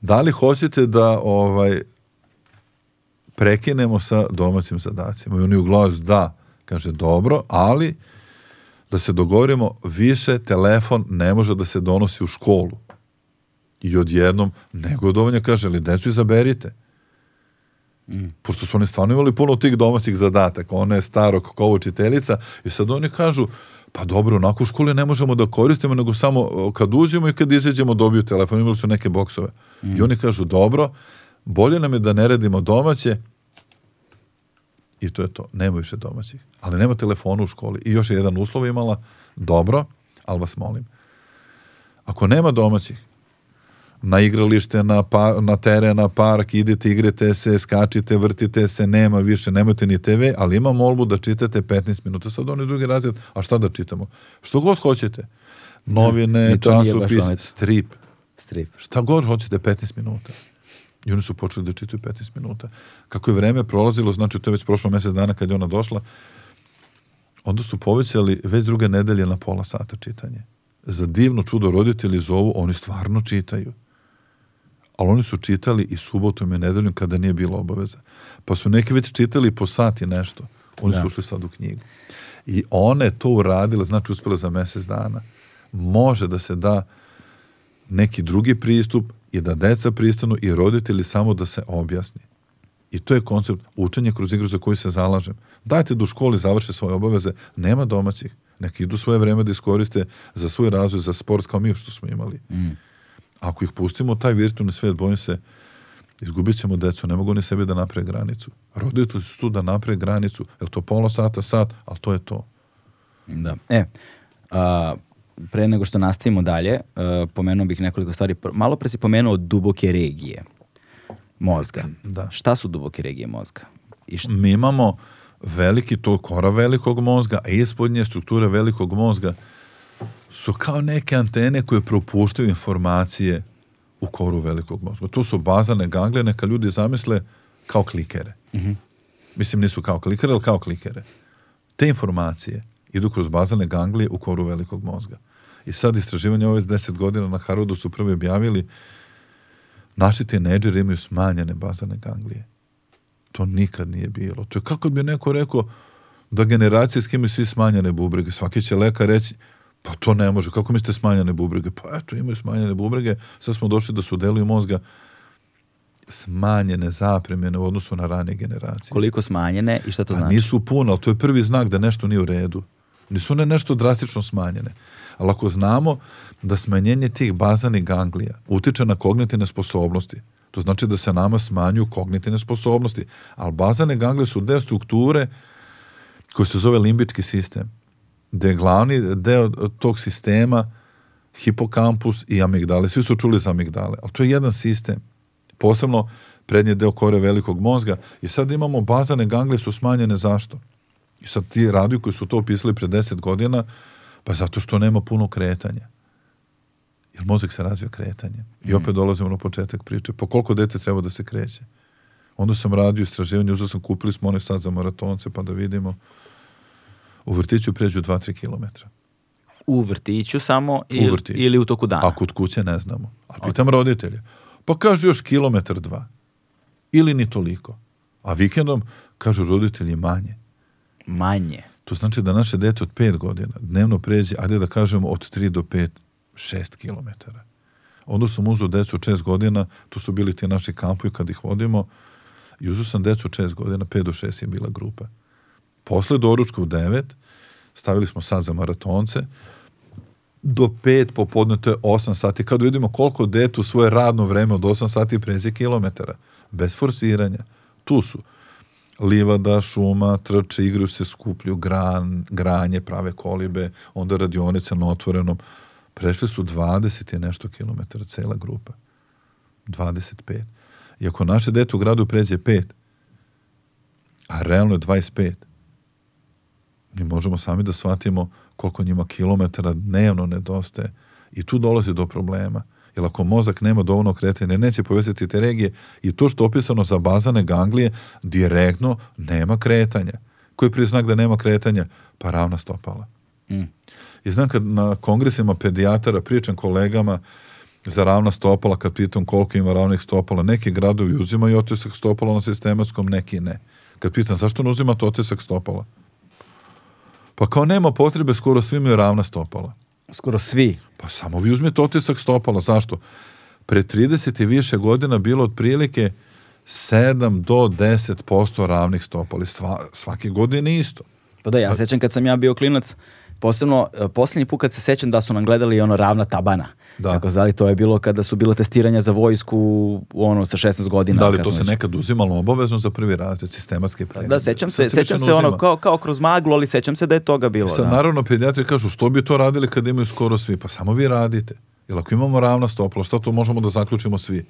Da li hoćete da ovaj prekinemo sa domaćim zadacima? I oni u glas da. Kaže, dobro, ali da se dogovorimo, više telefon ne može da se donosi u školu. I odjednom negodovanja kaže, ali decu izaberite. Mm. Pošto su oni stvarno imali puno tih domaćih zadataka. Ona je staro kako učiteljica i sad oni kažu, pa dobro, onako u školi ne možemo da koristimo, nego samo kad uđemo i kad izađemo dobiju telefon, imali su neke boksove. Mm. I oni kažu, dobro, bolje nam je da ne radimo domaće, i to je to. Nema više domaćih. Ali nema telefona u školi. I još je jedan uslov imala, dobro, ali vas molim. Ako nema domaćih, na igralište, na, pa, na teren, na park, idete, igrate se, skačite, vrtite se, nema više, nemojte ni TV, ali ima molbu da čitate 15 minuta. Sad oni drugi razred, a šta da čitamo? Što god hoćete. Novine, časopis, strip. Strip. Šta god hoćete 15 minuta. I oni su počeli da čitaju 15 minuta. Kako je vreme prolazilo, znači to je već prošlo mjesec dana kad je ona došla, onda su povećali već druge nedelje na pola sata čitanje. Za divno čudo roditelji zovu, oni stvarno čitaju. Ali oni su čitali i subotom i nedeljom kada nije bilo obaveza. Pa su neki već čitali po sati nešto. Oni da. su ušli sad u knjigu. I one to uradile, znači uspjela za mjesec dana. Može da se da neki drugi pristup i da deca pristanu i roditelji samo da se objasni. I to je koncept učenja kroz igru za koju se zalažem. Dajte da u školi završe svoje obaveze, nema domaćih. Neki idu svoje vreme da iskoriste za svoj razvoj, za sport kao mi što smo imali. Mm. Ako ih pustimo taj virtualni svijet, bojim se, izgubit ćemo decu, ne mogu oni sebi da naprave granicu. Roditelji su tu da naprave granicu, je to pola sata, sat, ali to je to. Da. E, a, pre nego što nastavimo dalje, uh, pomenuo bih nekoliko stvari. Malo pre si pomenuo duboke regije mozga. Da. Šta su duboke regije mozga? I šta... Mi imamo veliki to kora velikog mozga, a ispodnje strukture velikog mozga su kao neke antene koje propuštaju informacije u koru velikog mozga. To su bazane ganglije, neka ljudi zamisle kao klikere. Mm -hmm. Mislim, nisu kao klikere, ali kao klikere. Te informacije idu kroz bazane ganglije u koru velikog mozga. I sad istraživanje ove 10 godina na Harvardu su prvi objavili naši tineđeri imaju smanjene bazane ganglije. To nikad nije bilo. To je kako bi neko rekao da generacijski imaju svi smanjene bubrege. Svaki će lekar reći pa to ne može. Kako mislite smanjene bubrege? Pa eto, imaju smanjene bubrege. Sad smo došli da su deluju mozga smanjene zapremene u odnosu na rane generacije. Koliko smanjene i šta to A znači? Nisu puno, ali to je prvi znak da nešto nije u redu. Nisu one nešto drastično smanjene. Ali ako znamo da smanjenje tih bazanih ganglija utiče na kognitivne sposobnosti, to znači da se nama smanjuju kognitivne sposobnosti. Ali bazane ganglije su deo strukture koji se zove limbički sistem, gde je glavni deo tog sistema hipokampus i amigdale. Svi su čuli za amigdale, ali to je jedan sistem. Posebno prednji deo kore velikog mozga i sad imamo bazane ganglije su smanjene zašto? I sad ti raduju koji su to opisali pre 10 godina, pa zato što nema puno kretanja. Jer mozak se razvija kretanjem. I opet mm. dolazimo na početak priče. Po koliko dete treba da se kreće? Onda sam radio istraživanje, uzeo sam, kupili smo onaj sad za maratonce, pa da vidimo. U vrtiću pređu 2-3 kilometra. U vrtiću samo ili u, vrtiću. ili u toku dana? A kod kuće ne znamo. A pitam okay. roditelje. Pa kažu još kilometar dva. Ili ni toliko. A vikendom kažu roditelji manje manje. To znači da naše dete od 5 godina dnevno pređe, ajde da kažemo od 3 do 5, 6 kilometara. Onda sam uzao decu od 6 godina, tu su bili ti naši kampovi kad ih vodimo, i uzao sam decu od 6 godina, 5 do 6 je bila grupa. Posle doručka u 9, stavili smo sad za maratonce, do 5 popodne, to je 8 sati. Kad vidimo koliko dete u svoje radno vreme od 8 sati pređe kilometara, bez forsiranja. Tu su livada, šuma, trče, igraju se, skuplju gran, granje, prave kolibe, onda radionice na otvorenom. Prešli su 20 i nešto kilometara cela grupa. 25. I ako naše dete u gradu pređe 5, a realno je 25, Mi možemo sami da shvatimo koliko njima kilometara dnevno nedostaje. I tu dolazi do problema. Jer ako mozak nema dovoljno kretanja, neće povezati te regije i to što je opisano za bazane ganglije, direktno nema kretanja. Koji je znak da nema kretanja? Pa ravna stopala. Mm. I znam kad na kongresima pedijatara pričam kolegama za ravna stopala, kad pitam koliko ima ravnih stopala, neki gradovi uzimaju otisak stopala na sistematskom, neki ne. Kad pitam zašto ne uzimate otisak stopala? Pa kao nema potrebe, skoro svi imaju ravna stopala. Skoro svi. Pa samo vi uzmete otisak stopala. Zašto? Pre 30 i više godina bilo otprilike 7 do 10% ravnih stopala. Sva, svake godine isto. Pa da, ja se sećam kad sam ja bio klinac, posebno, e, posljednji put kad se sećam da su nam gledali ono ravna tabana. Da. Kako zvali, to je bilo kada su bila testiranja za vojsku ono sa 16 godina. Da li to se već- nekad uzimalo obavezno za prvi razred, sistematski pregled? Da, sećam se, sećam se ono kao, kao kroz maglu, ali sećam se da je toga bilo. Sad da. naravno pedijatri kažu što bi to radili kad imaju skoro svi? Pa samo vi radite. Jer ako imamo ravna stopala, šta to možemo da zaključimo svi?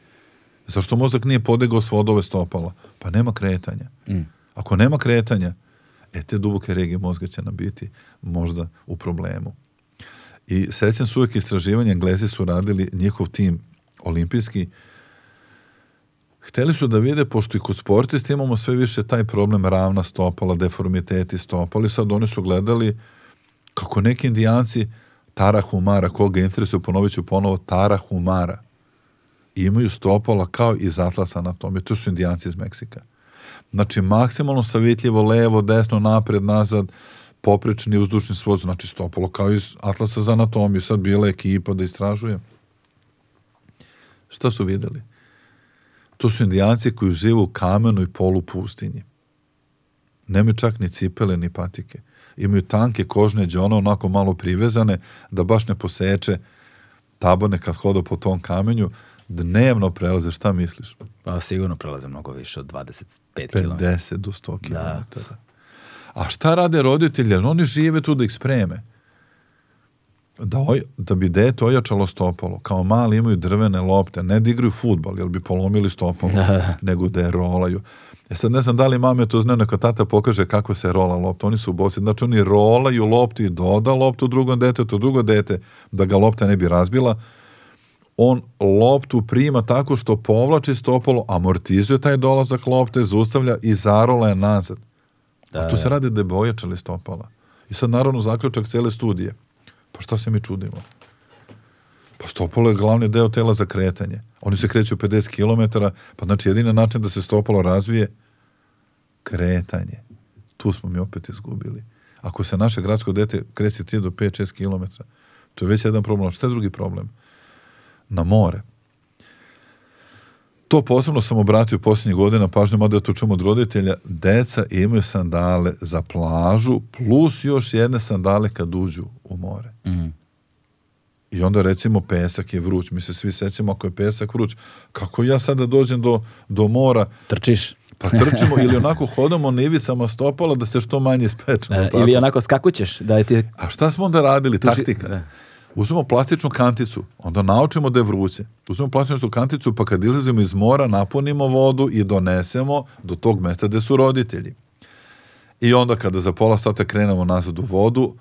Zašto mozak nije podigao svodove stopala? Pa nema kretanja. Mm. Ako nema kretanja, e te duboke regije mozga će nam biti možda u problemu. I sećam se uvijek istraživanja, Englezi su radili njihov tim olimpijski, Hteli su da vide, pošto i kod sportista imamo sve više taj problem ravna stopala, deformiteti stopala i sad oni su gledali kako neki indijanci Tara Humara, koga interesuje, ponovit ću ponovo, Tara Humara, imaju stopala kao iz atlasa anatomije. To su indijanci iz Meksika. Znači, maksimalno savitljivo, levo, desno, napred, nazad, poprečni uzdušni svod, znači stopalo kao iz atlasa za anatomiju. Sad bila ekipa da istražuje. Šta su videli? To su indijanci koji žive u kamenoj polupustinji. Nemaju čak ni cipele, ni patike. Imaju tanke kožne đone, onako malo privezane, da baš ne poseče tabane kad hoda po tom kamenju. Dnevno prelaze, šta misliš? Pa sigurno prelaze mnogo više od 25 km. 50 do 100 km. Da. A šta rade roditelji? Oni žive tu da ih spreme. Da, oj, da bi dete ojačalo stopalo. Kao mali imaju drvene lopte. Ne da igraju futbal, jer bi polomili stopalo. nego da je rolaju. E sad ne znam da li mame to znaju, neka tata pokaže kako se rola lopta. Oni su bosi. Znači oni rolaju loptu i doda loptu drugom detetu, drugo dete, da ga lopta ne bi razbila. On loptu prima tako što povlači stopalo, amortizuje taj dolazak lopte, zaustavlja i zarola je nazad. Da, A tu se radi da bi ojačali stopala. I sad naravno zaključak cele studije. Pa šta se mi čudimo? Pa stopalo je glavni deo tela za kretanje. Oni se kreću 50 km, pa znači jedini način da se stopalo razvije kretanje. Tu smo mi opet izgubili. Ako se naše gradsko dete kreće 3 do 5-6 km, to je već jedan problem. Šta je drugi problem? Na more. To posebno sam obratio posljednjih godina pažnju, mada to čujem od roditelja, deca imaju sandale za plažu, plus još jedne sandale kad uđu u more. Mhm. I onda recimo pesak je vruć. Mi se svi sećamo ako je pesak vruć. Kako ja sada dođem do, do mora, Trčiš. pa trčimo ili onako hodamo na ivicama stopala da se što manje spečemo. E, ili onako skakućeš, da je ti... A šta smo onda radili? Tuži- Taktika. da. Uzmemo plastičnu kanticu, onda naučimo da je vruće. Uzmemo plastičnu kanticu, pa kad izlazimo iz mora, napunimo vodu i donesemo do tog mesta gde su roditelji. I onda kada za pola sata krenemo nazad u vodu,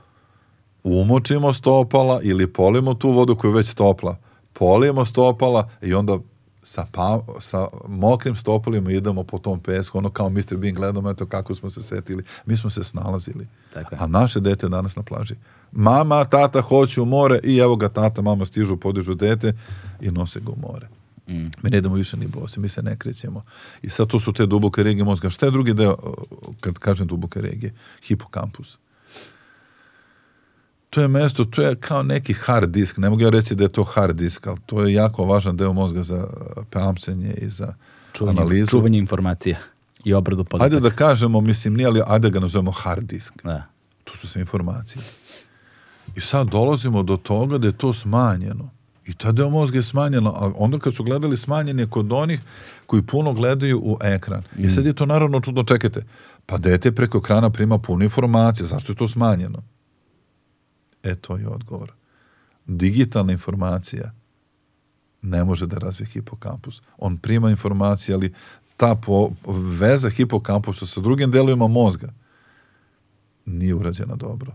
umočimo stopala ili polimo tu vodu koju je već topla. Polijemo stopala i onda sa, pa, sa mokrim stopalima idemo po tom pesku, ono kao Mr. Bean gledamo, eto kako smo se setili. Mi smo se snalazili. Tako je. A naše dete danas na plaži. Mama, tata hoće u more i evo ga tata, mama stižu, podižu dete i nose ga u more. Mm. Mi ne idemo više ni bosi, mi se ne krećemo. I sad to su te duboke regije mozga. Šta je drugi deo, kad kažem duboke regije? Hipokampus. To je mesto, to je kao neki hard disk. Ne mogu ja reći da je to hard disk, ali to je jako važan deo mozga za uh, pamćenje i za Čuvanje, analizu. čuvanje informacija i obradu podataka. Ajde da kažemo, mislim, nije, ali ajde da ga nazovemo hard disk. Da. Tu su sve informacije. I sad dolazimo do toga da je to smanjeno. I ta deo mozga je smanjeno. A onda kad su gledali smanjen je kod onih koji puno gledaju u ekran. I sad je to naravno čudno, čekajte, pa dete preko ekrana prima puno informacije. Zašto je to smanjeno? E, to je odgovor. Digitalna informacija ne može da razvije hipokampus. On prima informacije, ali ta po, veza hipokampusa sa drugim delovima mozga nije urađena dobro.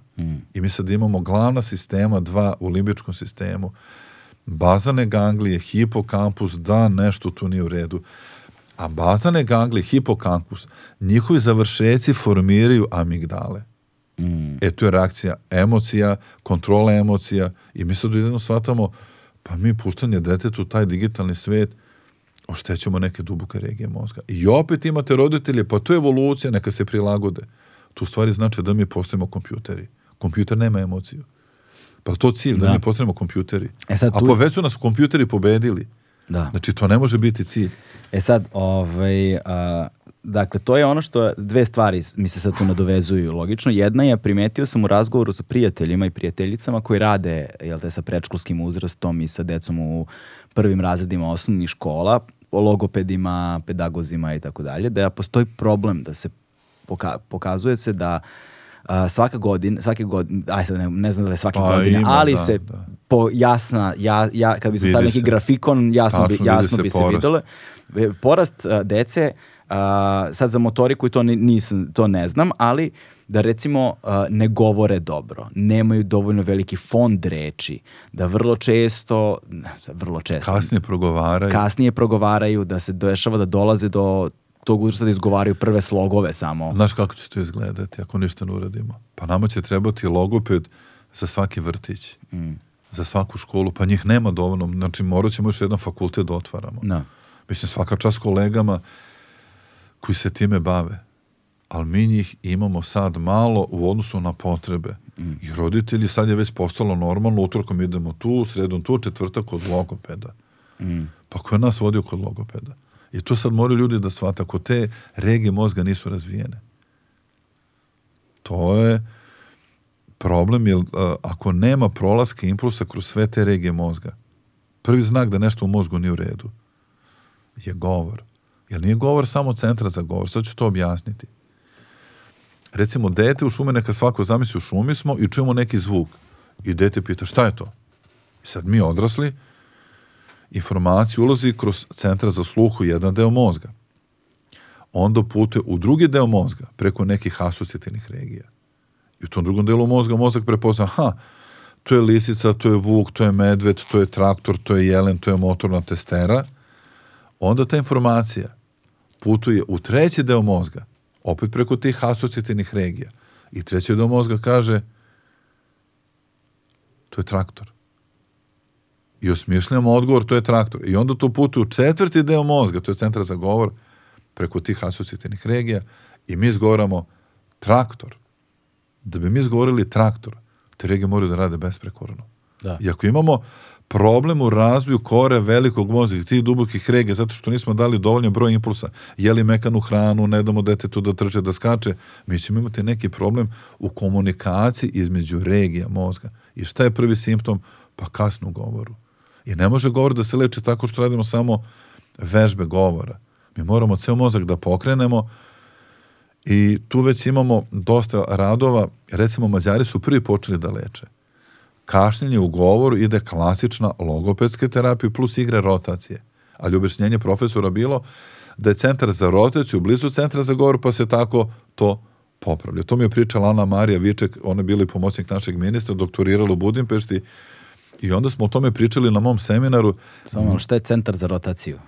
I mi sad imamo glavna sistema, dva u limbičkom sistemu, bazane ganglije, hipokampus, da nešto tu nije u redu. A bazane ganglije, hipokampus, njihovi završeci formiraju amigdale. E tu je reakcija emocija, kontrola emocija i mi sad jedno shvatamo pa mi puštanje detetu taj digitalni svet oštećemo neke duboke regije mozga. I opet imate roditelje, pa to je evolucija, neka se prilagode. Tu u stvari znači da mi postajemo kompjuteri. Kompjuter nema emociju. Pa to cilj, da, Da. mi postanemo kompjuteri. E sad A tu- pa već su nas kompjuteri pobedili. Da. Znači, to ne može biti cilj. E sad, ovaj, a, dakle, to je ono što, dve stvari mi se sad tu nadovezuju logično. Jedna je, primetio sam u razgovoru sa prijateljima i prijateljicama koji rade, jel te, sa predškolskim uzrastom i sa decom u prvim razredima osnovnih škola, o logopedima, pedagozima i tako dalje, da postoji problem da se poka- pokazuje se da a, svaka godina, svake godine, aj sad ne, ne znam da li je svake Pa godine, ima, ali da, se da. po jasna, ja, ja, kad bi se stavili neki se. grafikon, jasno, bi, Tačno, vidi jasno se bi se porast. videlo. E, Porast a, dece, a, sad za motoriku i to ni- nisam, to ne znam, ali da recimo a, ne govore dobro, nemaju dovoljno veliki fond reči, da vrlo često, vrlo često, Kasnije progovaraju. kasnije progovaraju, da se dešava da dolaze do tog uzrasta da izgovaraju prve slogove samo. Znaš kako će to izgledati ako ništa ne uradimo? Pa nama će trebati logoped za svaki vrtić, Mm. za svaku školu, pa njih nema dovoljno. Znači, morat ćemo još jedan fakultet da otvaramo. Da. Mislim, svaka čast kolegama koji se time bave. Ali mi njih imamo sad malo u odnosu na potrebe. I roditelji sad je već postalo normalno, utorkom idemo tu, sredom tu, četvrtak kod logopeda. Pa ko je nas vodio kod logopeda? I to sad moraju ljudi da shvate, ako te regije mozga nisu razvijene. To je problem, jer uh, ako nema prolaska impulsa kroz sve te regije mozga, prvi znak da nešto u mozgu nije u redu je govor. Jer nije govor samo centra za govor, sad ću to objasniti. Recimo, dete u šumi, neka svako zamisli u šumi smo i čujemo neki zvuk. I dete pita šta je to? I sad mi odrasli, informacija ulazi kroz centar za sluh u jedan deo mozga. Onda putuje u drugi deo mozga preko nekih asocijativnih regija. I u tom drugom delu mozga mozak prepozna, ha, to je lisica, to je vuk, to je medved, to je traktor, to je jelen, to je motorna testera. Onda ta informacija putuje u treći deo mozga, opet preko tih asocijativnih regija. I treći deo mozga kaže, to je traktor. I osmišljamo odgovor, to je traktor. I onda to putuje u četvrti deo mozga, to je centar za govor, preko tih asocijativnih regija i mi izgovaramo traktor. Da bi mi izgovorili traktor, te regije moraju da rade besprekorno. Da. I ako imamo problem u razvoju kore velikog mozga tih dubokih regija, zato što nismo dali dovoljno broj impulsa, jeli mekanu hranu, ne damo detetu da trče, da skače, mi ćemo imati neki problem u komunikaciji između regija mozga. I šta je prvi simptom? Pa kasno u govoru. I ne može govor da se leči tako što radimo samo vežbe govora. Mi moramo ceo mozak da pokrenemo i tu već imamo dosta radova. Recimo, Mađari su prvi počeli da leče. Kašnjenje u govoru ide klasična logopedske terapije plus igre rotacije. Ali objašnjenje profesora bilo da je centar za rotaciju blizu centra za govor, pa se tako to popravlja. To mi je pričala Ana Marija Viček, ona je bila i pomoćnik našeg ministra, doktorirala u Budimpešti i onda smo o tome pričali na mom seminaru. Samo šta je centar za rotaciju?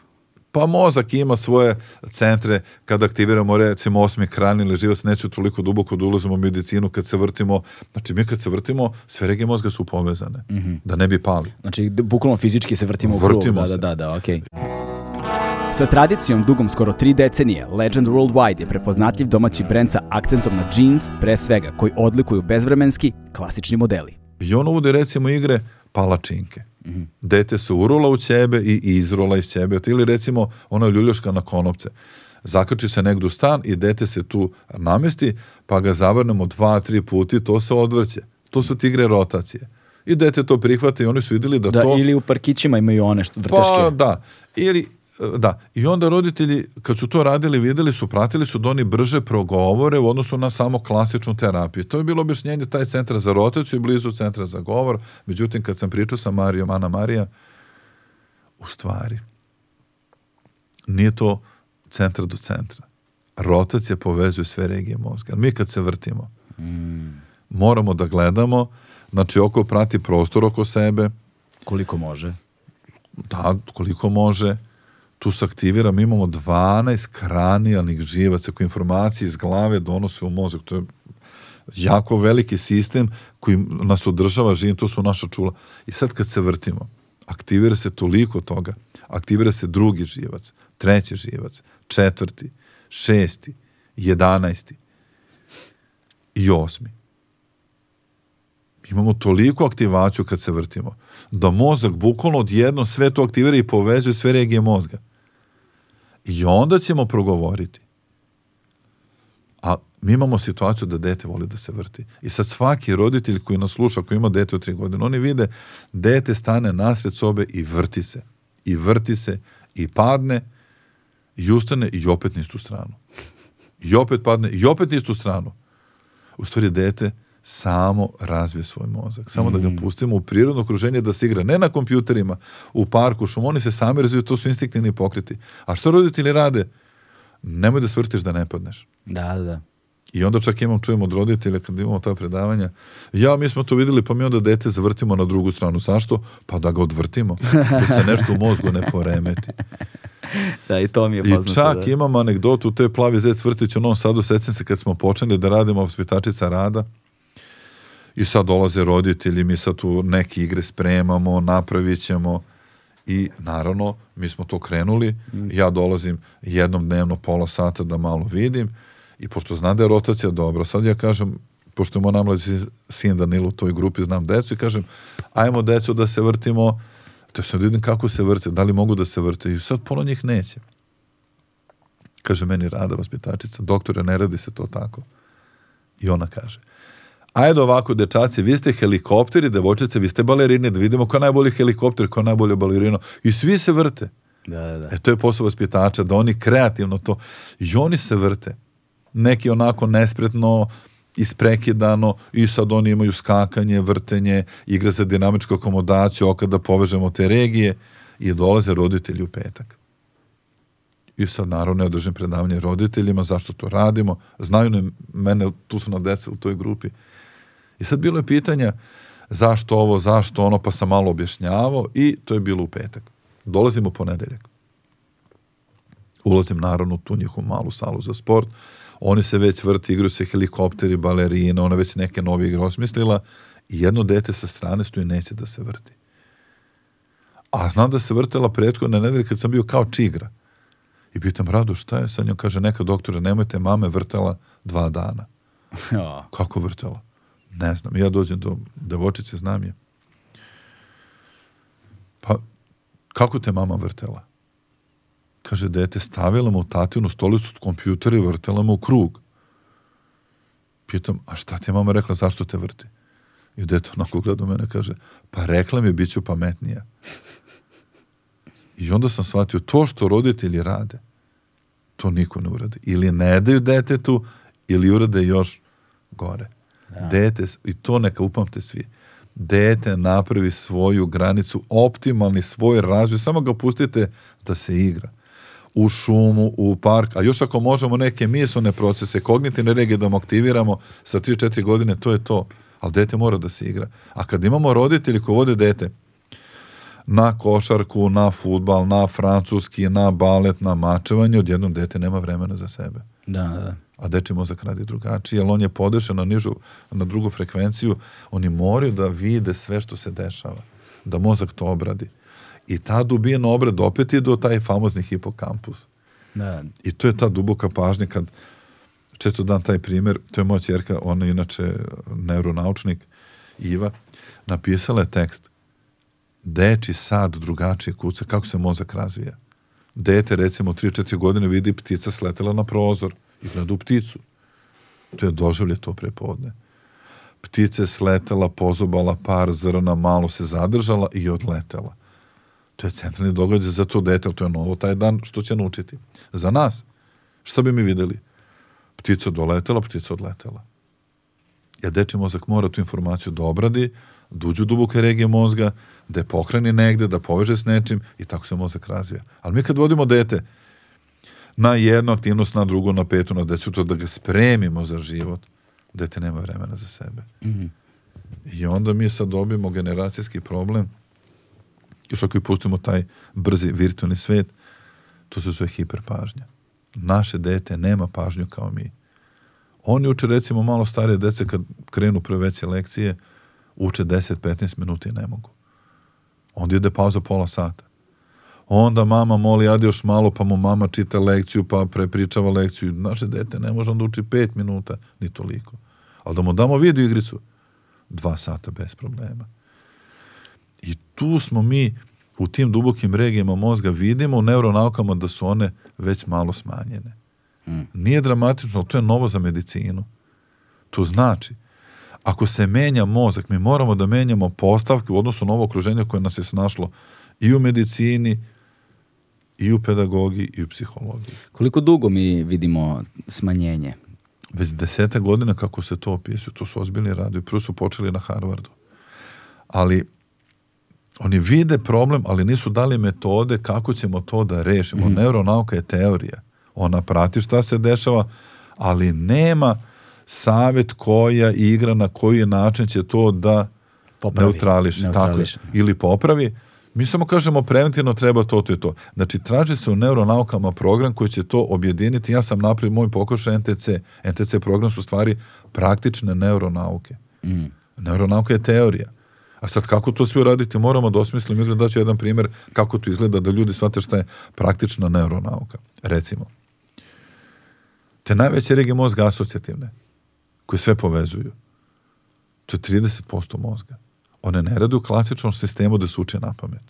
Pa mozak ima svoje centre kada aktiviramo recimo osmi kran ili živo se neću toliko duboko da ulazimo u medicinu kad se vrtimo. Znači mi kad se vrtimo, sve regije mozga su povezane. Da ne bi pali. Znači, bukvalno fizički se vrtimo u krug. Vrtimo Da, da, da, da, okej. Sa tradicijom dugom skoro tri decenije, Legend Worldwide je prepoznatljiv domaći brend sa akcentom na jeans, pre svega, koji odlikuju bezvremenski, klasični modeli. I on uvode recimo igre palačinke. Dete se urola u ćebe i izrola iz ćebe. Ili recimo ona ljuljoška na konopce. Zakači se negdje u stan i dete se tu namesti, pa ga zavrnemo dva, tri puti, to se odvrće. To su ti igre rotacije. I dete to prihvata i oni su vidjeli da, Da, to... ili u parkićima imaju one što vrteške. Pa da. Ili, da. I onda roditelji, kad su to radili, vidjeli su, pratili su da oni brže progovore u odnosu na samo klasičnu terapiju. To je bilo objašnjenje taj centar za rotaciju i blizu centra za govor. Međutim, kad sam pričao sa Marijom, Ana Marija, u stvari, nije to centar do centra. Rotacija povezuje sve regije mozga. Mi kad se vrtimo, Moramo da gledamo, znači oko prati prostor oko sebe, Koliko može? da, koliko može, tu se aktivira, mi imamo 12 kranijalnih živaca koji informacije iz glave donose u mozak, to je jako veliki sistem koji nas održava živim, to su naša čula. I sad kad se vrtimo, aktivira se toliko toga, aktivira se drugi živac, treći živac, četvrti, šesti, jedanajsti i osmi. Imamo toliko aktivaciju kad se vrtimo, da mozak bukvalno odjednom sve to aktivira i povezuje sve regije mozga. I onda ćemo progovoriti. A mi imamo situaciju da dete voli da se vrti. I sad svaki roditelj koji nas sluša, koji ima dete od tri godine, oni vide dete stane nasred sobe i vrti se. I vrti se i padne i ustane i opet na istu stranu. I opet padne i opet na istu stranu. U stvari dete samo razvije svoj mozak. Samo da ga pustimo u prirodno okruženje da se igra. Ne na kompjuterima, u parku, šum, oni se sami razviju, to su instinktivni pokreti. A što roditelji rade? Nemoj da se vrtiš da ne padneš. Da, da. I onda čak imam, čujem od roditelja kad imamo ta predavanja, ja, mi smo to videli, pa mi onda dete zavrtimo na drugu stranu. Zašto? Pa da ga odvrtimo, da se nešto u mozgu ne poremeti. Da, i to mi je I poznato. čak da. imam anegdotu, to je Plavi zec vrtić u Novom Sadu, sećam se kad smo počeli da radimo vaspitačica rada, i sad dolaze roditelji, mi sad tu neke igre spremamo, napravit ćemo. I naravno mi smo to krenuli, ja dolazim jednom dnevno pola sata da malo vidim. I pošto zna da je rotacija dobra, sad ja kažem, pošto je moj najmlađi sin- Danilo u toj grupi, znam decu i kažem, ajmo decu da se vrtimo, to sad vidim kako se vrte, da li mogu da se vrte? I sad pola njih neće. Kaže meni rada vaspitačica, doktore, ne radi se to tako. I ona kaže, ajde ovako, dečaci, vi ste helikopteri, devojčice, vi ste balerine, da vidimo ko je najbolji helikopter, ko je najbolje balerino. I svi se vrte. Da, da, da. E to je posao vaspitača, da oni kreativno to, i oni se vrte. Neki onako nespretno, isprekidano i sad oni imaju skakanje, vrtenje, igra za dinamičku akomodaciju, okada da povežemo te regije i dolaze roditelji u petak. I sad naravno ja držim predavanje roditeljima, zašto to radimo, znaju ne, mene, tu su na deca u toj grupi. I sad bilo je pitanja zašto ovo, zašto ono, pa sam malo objašnjavao i to je bilo u petak. Dolazimo u ponedeljak. Ulazim naravno u tu njihovu malu salu za sport. Oni se već vrti, igraju se helikopteri, balerine, ona već neke nove igre osmislila i jedno dete sa strane stoji neće da se vrti. A znam da se vrtela prethodne nedelje kad sam bio kao čigra. I pitam, Rado, šta je sa njom? Kaže, neka doktore, nemojte, mame vrtela dva dana. Kako vrtela? Ne znam. Ja dođem do devojčice, znam je. Pa, kako te mama vrtela? Kaže, dete, stavila me u tatinu stolicu od kompjutera i vrtela me u krug. Pitam, a šta ti je mama rekla, zašto te vrti? I dete onako gleda mene, kaže, pa rekla mi bit ću pametnija. I onda sam shvatio, to što roditelji rade, to niko ne uradi. Ili ne daju detetu, ili urade još gore. Dete, i to neka upamte svi, dete napravi svoju granicu, optimalni svoj razvoj, samo ga pustite da se igra u šumu, u park, a još ako možemo neke mislone procese, kognitivne regije da mu aktiviramo sa 3-4 godine, to je to. Ali dete mora da se igra. A kad imamo roditelji koji vode dete na košarku, na futbal, na francuski, na balet, na mačevanje, odjednom dete nema vremena za sebe Da, da. a deči mozak radi drugačije, jer on je podešen na nižu, na drugu frekvenciju, oni moraju da vide sve što se dešava, da mozak to obradi. I ta dubina obrad opet ide do taj famozni hipokampus. da. I to je ta duboka pažnja kad često dam taj primjer, to je moja čerka, ona je inače neuronaučnik, Iva, napisala je tekst deči sad drugačije kuca, kako se mozak razvija. Dete, recimo, 3-4 godine vidi ptica sletela na prozor i gleda u pticu. To je doživlje to prepodne. Ptica je sletela, pozobala par zrna, malo se zadržala i odletela. To je centralni događaj za to dete, to je novo taj dan što će naučiti. Za nas, šta bi mi videli? Ptica doletela, ptica odletela. Jer deči mozak mora tu informaciju da obradi, da uđe u duboke regije mozga, da je pohrani negde, da poveže s nečim i tako se mozak razvija. Ali mi kad vodimo dete na jednu aktivnost, na drugu, na petu, na desetu, to da ga spremimo za život, dete nema vremena za sebe. Mhm. I onda mi sad dobijemo generacijski problem, još ako i pustimo taj brzi virtualni svet, to se zove hiperpažnja. Naše dete nema pažnju kao mi. Oni uče recimo malo starije dece kad krenu prve veće lekcije, uče 10-15 minuta i ne mogu. Onda ide pauza pola sata. Onda mama moli, ajde još malo, pa mu mama čita lekciju, pa prepričava lekciju. Naše dete ne može onda uči 5 minuta, ni toliko. Ali da mu damo video igricu, dva sata bez problema. I tu smo mi u tim dubokim regijama mozga vidimo u neuronaukama da su one već malo smanjene. Nije dramatično, ali to je novo za medicinu. To znači, ako se menja mozak, mi moramo da menjamo postavke u odnosu na ovo okruženje koje nas je snašlo i u medicini, i u pedagogiji, i u psihologiji. Koliko dugo mi vidimo smanjenje? Već deseta godina kako se to opisuje, to su ozbiljni radovi. Prvo su počeli na Harvardu. Ali oni vide problem, ali nisu dali metode kako ćemo to da rešimo. Neuronauka je teorija. Ona prati šta se dešava, ali nema savjet koja igra na koji način će to da Popravi. neutrališe. Tako. Neutrališe. Ili popravi. Mi samo kažemo preventivno treba to, to i to. Znači, traži se u neuronaukama program koji će to objediniti. Ja sam napravio moj pokušaj NTC. NTC program su stvari praktične neuronauke. Mm. Neuronauka je teorija. A sad kako to sve uraditi, moramo da osmislimo igre, daću jedan primjer kako to izgleda da ljudi shvate šta je praktična neuronauka. Recimo, te najveće regije mozga asocijativne, koje sve povezuju, to je 30% mozga. One ne rade u klasičnom sistemu da se uče na pamet.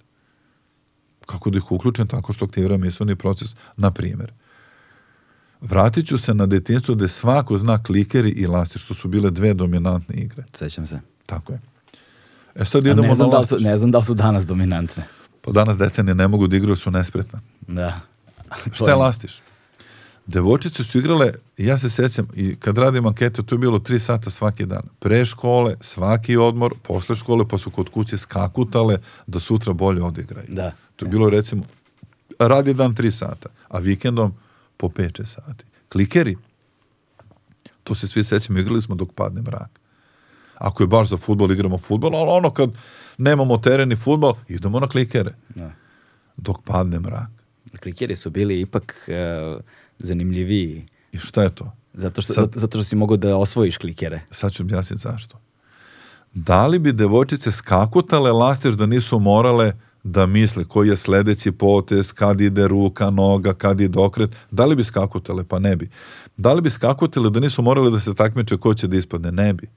Kako da ih uključim tako što aktivira misleni proces, na primjer. Vratit ću se na detinstvo gde svako zna klikeri i lasti, što su bile dve dominantne igre. Sećam se. Tako je. E sad idemo ne, znam na da li su, ne znam da li su danas dominantne. Pa danas deca ni ne mogu da igraju, su nespretna. Da. Šta je lastiš? Devojčice su igrale, ja se sećam, i kad radim anketu, to je bilo tri sata svaki dan. Pre škole, svaki odmor, posle škole, pa su kod kuće skakutale da sutra bolje odigraju. Da. To je bilo recimo, radi dan tri sata, a vikendom po 5-6 sati. Klikeri, to se svi sećamo, igrali smo dok padne mrak. Ako je baš za futbol, igramo futbol, ali ono kad nemamo teren i futbol, idemo na klikere. Da. Dok padne mrak. Klikeri su bili ipak e, zanimljiviji. I šta je to? Zato što, Sad- zato, što si mogao da osvojiš klikere. Sad ću objasniti zašto. Da li bi devojčice skakutale lastiš da nisu morale da misle koji je sledeći potez, kad ide ruka, noga, kad ide okret, da li bi skakutale? Pa ne bi. Da li bi skakutale da nisu morale da se takmiče ko će da ispadne? Ne bi.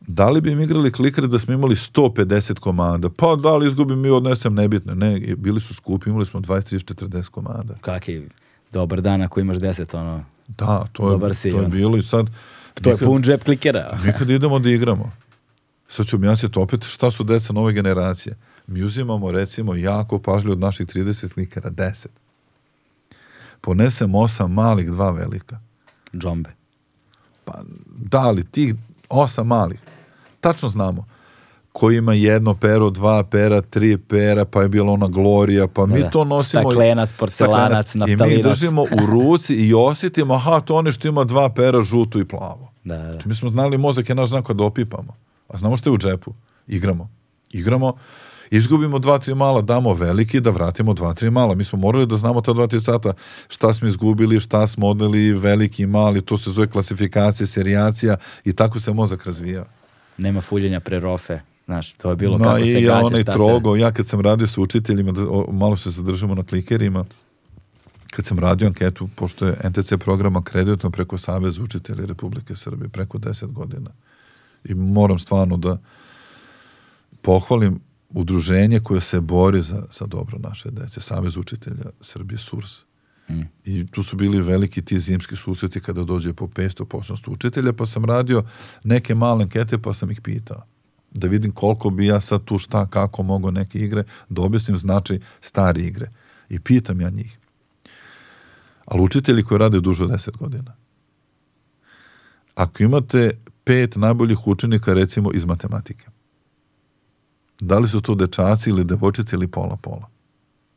Da li bi im igrali klikere da smo imali 150 komada? Pa da li izgubim i odnesem, nebitno. Ne, bili su skupi, imali smo 20, 30, 40 komada. Kaki dobar dan ako imaš deset, ono, Da, to je, Dobar si, to je ono. bilo i sad... to je nikad- pun džep klikera. Mi kad idemo da igramo, sad ću objasniti opet šta su deca nove generacije. Mi uzimamo recimo jako pažljivo od naših 30 klikera, 10. Ponesem osam malih, dva velika. Džombe. Pa da li tih osam malih, tačno znamo ko ima jedno pero, dva pera, tri pera, pa je bila ona glorija, pa mi da. to nosimo... Staklenac, porcelanac, staklenac. I mi držimo u ruci i osjetimo, aha, to ono što ima dva pera, žuto i plavo. Da, da. Znači, mi smo znali mozak je naš znak kada opipamo. A znamo što je u džepu. Igramo. Igramo. Izgubimo dva, tri mala, damo veliki da vratimo dva, tri mala. Mi smo morali da znamo ta dva, tri sata šta smo izgubili, šta smo odneli, veliki, mali, to se zove klasifikacija, serijacija i tako se mozak razvija. Nema fuljenja pre rofe. Znaš, to je bilo No, kako i se gađa, onaj šta trogo, ja kad sam radio sa učiteljima, da, o, malo se zadržimo na klikerima, kad sam radio anketu, pošto je NTC program akreditovan preko Saveza učitelja Republike Srbije, preko 10 godina. I moram stvarno da pohvalim udruženje koje se bori za, za dobro naše dece, Savez učitelja Srbije, SURS. Mm. I tu su bili veliki ti zimski susreti kada dođe po 500, po 800 učitelja, pa sam radio neke male ankete pa sam ih pitao da vidim koliko bi ja sad tu šta, kako mogu neke igre, da objasnim značaj stare igre. I pitam ja njih. Ali učitelji koji rade duže od 10 godina. Ako imate pet najboljih učenika, recimo iz matematike, da li su to dečaci ili devojčice ili pola-pola?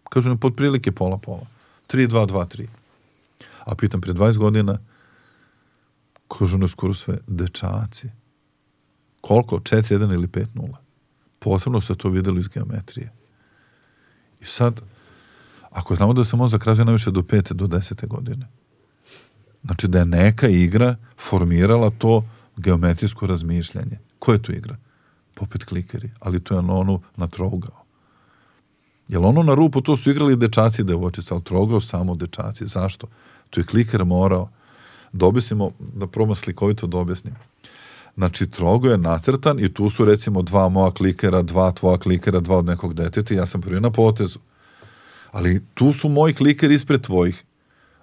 Kažu mi, pod prilike pola-pola. 3, 2, 2, 3. A pitam, pre 20 godina, Kažu nas skoro sve dečaci. Koliko? 4-1 ili 5-0. Posebno se to videlo iz geometrije. I sad, ako znamo da se mozak razvija najviše do 5. do 10. godine, znači da je neka igra formirala to geometrijsko razmišljanje. Ko je tu igra? Popet klikeri, ali to je na onu na trougao. Jel ono na rupu, to su igrali dečaci i devojčice, ali trogao samo dečaci. Zašto? Tu je kliker morao da objasnimo, da probam slikovito da objasnim. Znači, trogo je nacrtan i tu su recimo dva moja klikera, dva tvoja klikera, dva od nekog deteta i ja sam prvi na potezu. Ali tu su moji klikeri ispred tvojih.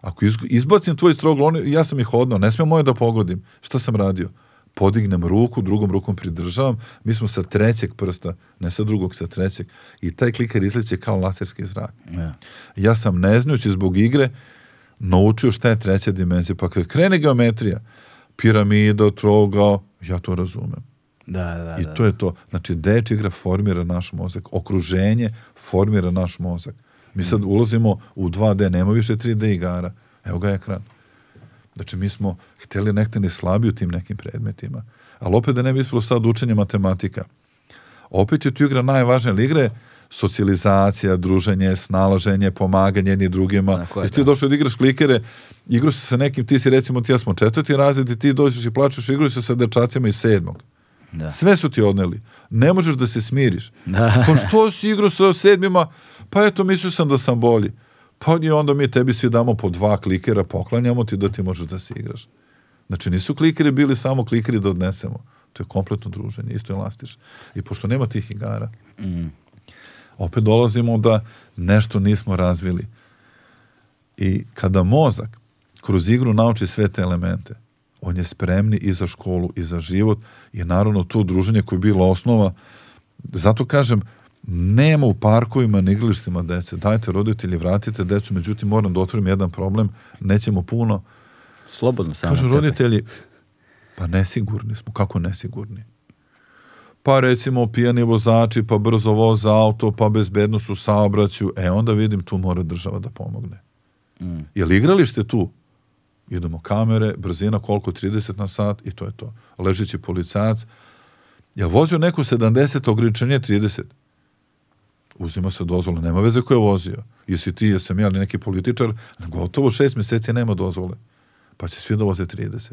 Ako iz- izbacim tvoj stroglo, oni, ja sam ih odnao, ne smijem moje da pogodim. Šta sam radio? Podignem ruku, drugom rukom pridržavam, mi smo sa trećeg prsta, ne sa drugog, sa trećeg, i taj kliker izleće kao laserski zrak. Ja. Ja sam ne znajući zbog igre naučio šta je treća dimenzija. Pa kad krene geometrija, piramida, trogao, ja to razumem. Da, da, I da. to je to. Znači, deč igra formira naš mozak. Okruženje formira naš mozak. Mi sad ulazimo u 2D, nema više 3D igara. Evo ga ekran. Znači, mi smo htjeli nekde ne slabi u tim nekim predmetima. Ali opet da ne bi ispalo sad učenje matematika. Opet je tu igra najvažnija, ali igra je socijalizacija, druženje, snalaženje, pomaganje jedni drugima. Je, Jesi ti da. došao da igraš klikere, igrao se sa nekim, ti si recimo, ti ja smo četvrti razred i ti dođeš i plačeš, igrao se sa dečacima iz sedmog. Da. Sve su ti odneli. Ne možeš da se smiriš. Da. Pa što si igrao sa sedmima? Pa eto, mislio sam da sam bolji. Pa i onda mi tebi svi damo po dva klikera, poklanjamo ti da ti možeš da se igraš. Znači, nisu klikeri bili samo klikeri da odnesemo. To je kompletno druženje, isto elastiš. I pošto nema tih igara, opet dolazimo da nešto nismo razvili. I kada mozak kroz igru nauči sve te elemente, on je spremni i za školu i za život i naravno to druženje koje je bila osnova. Zato kažem, nema u parkovima ni igralištima dece. Dajte roditelji, vratite decu, međutim moram da otvorim jedan problem, nećemo puno. Slobodno samo. Kažu roditelji, pa nesigurni smo. Kako nesigurni? Pa recimo pijani vozači, pa brzo voza auto, pa bezbednost u saobraćaju. E onda vidim tu mora država da pomogne. Mm. Je li igralište tu? Idemo kamere, brzina koliko 30 na sat i to je to. Ležeći policajac. Je li vozio neku 70, ograničenje 30? Uzima se dozvola, nema veze ko je vozio. Jesi ti, jesam ja, ali neki političar, gotovo šest mjeseci nema dozvole. Pa će svi da voze 30.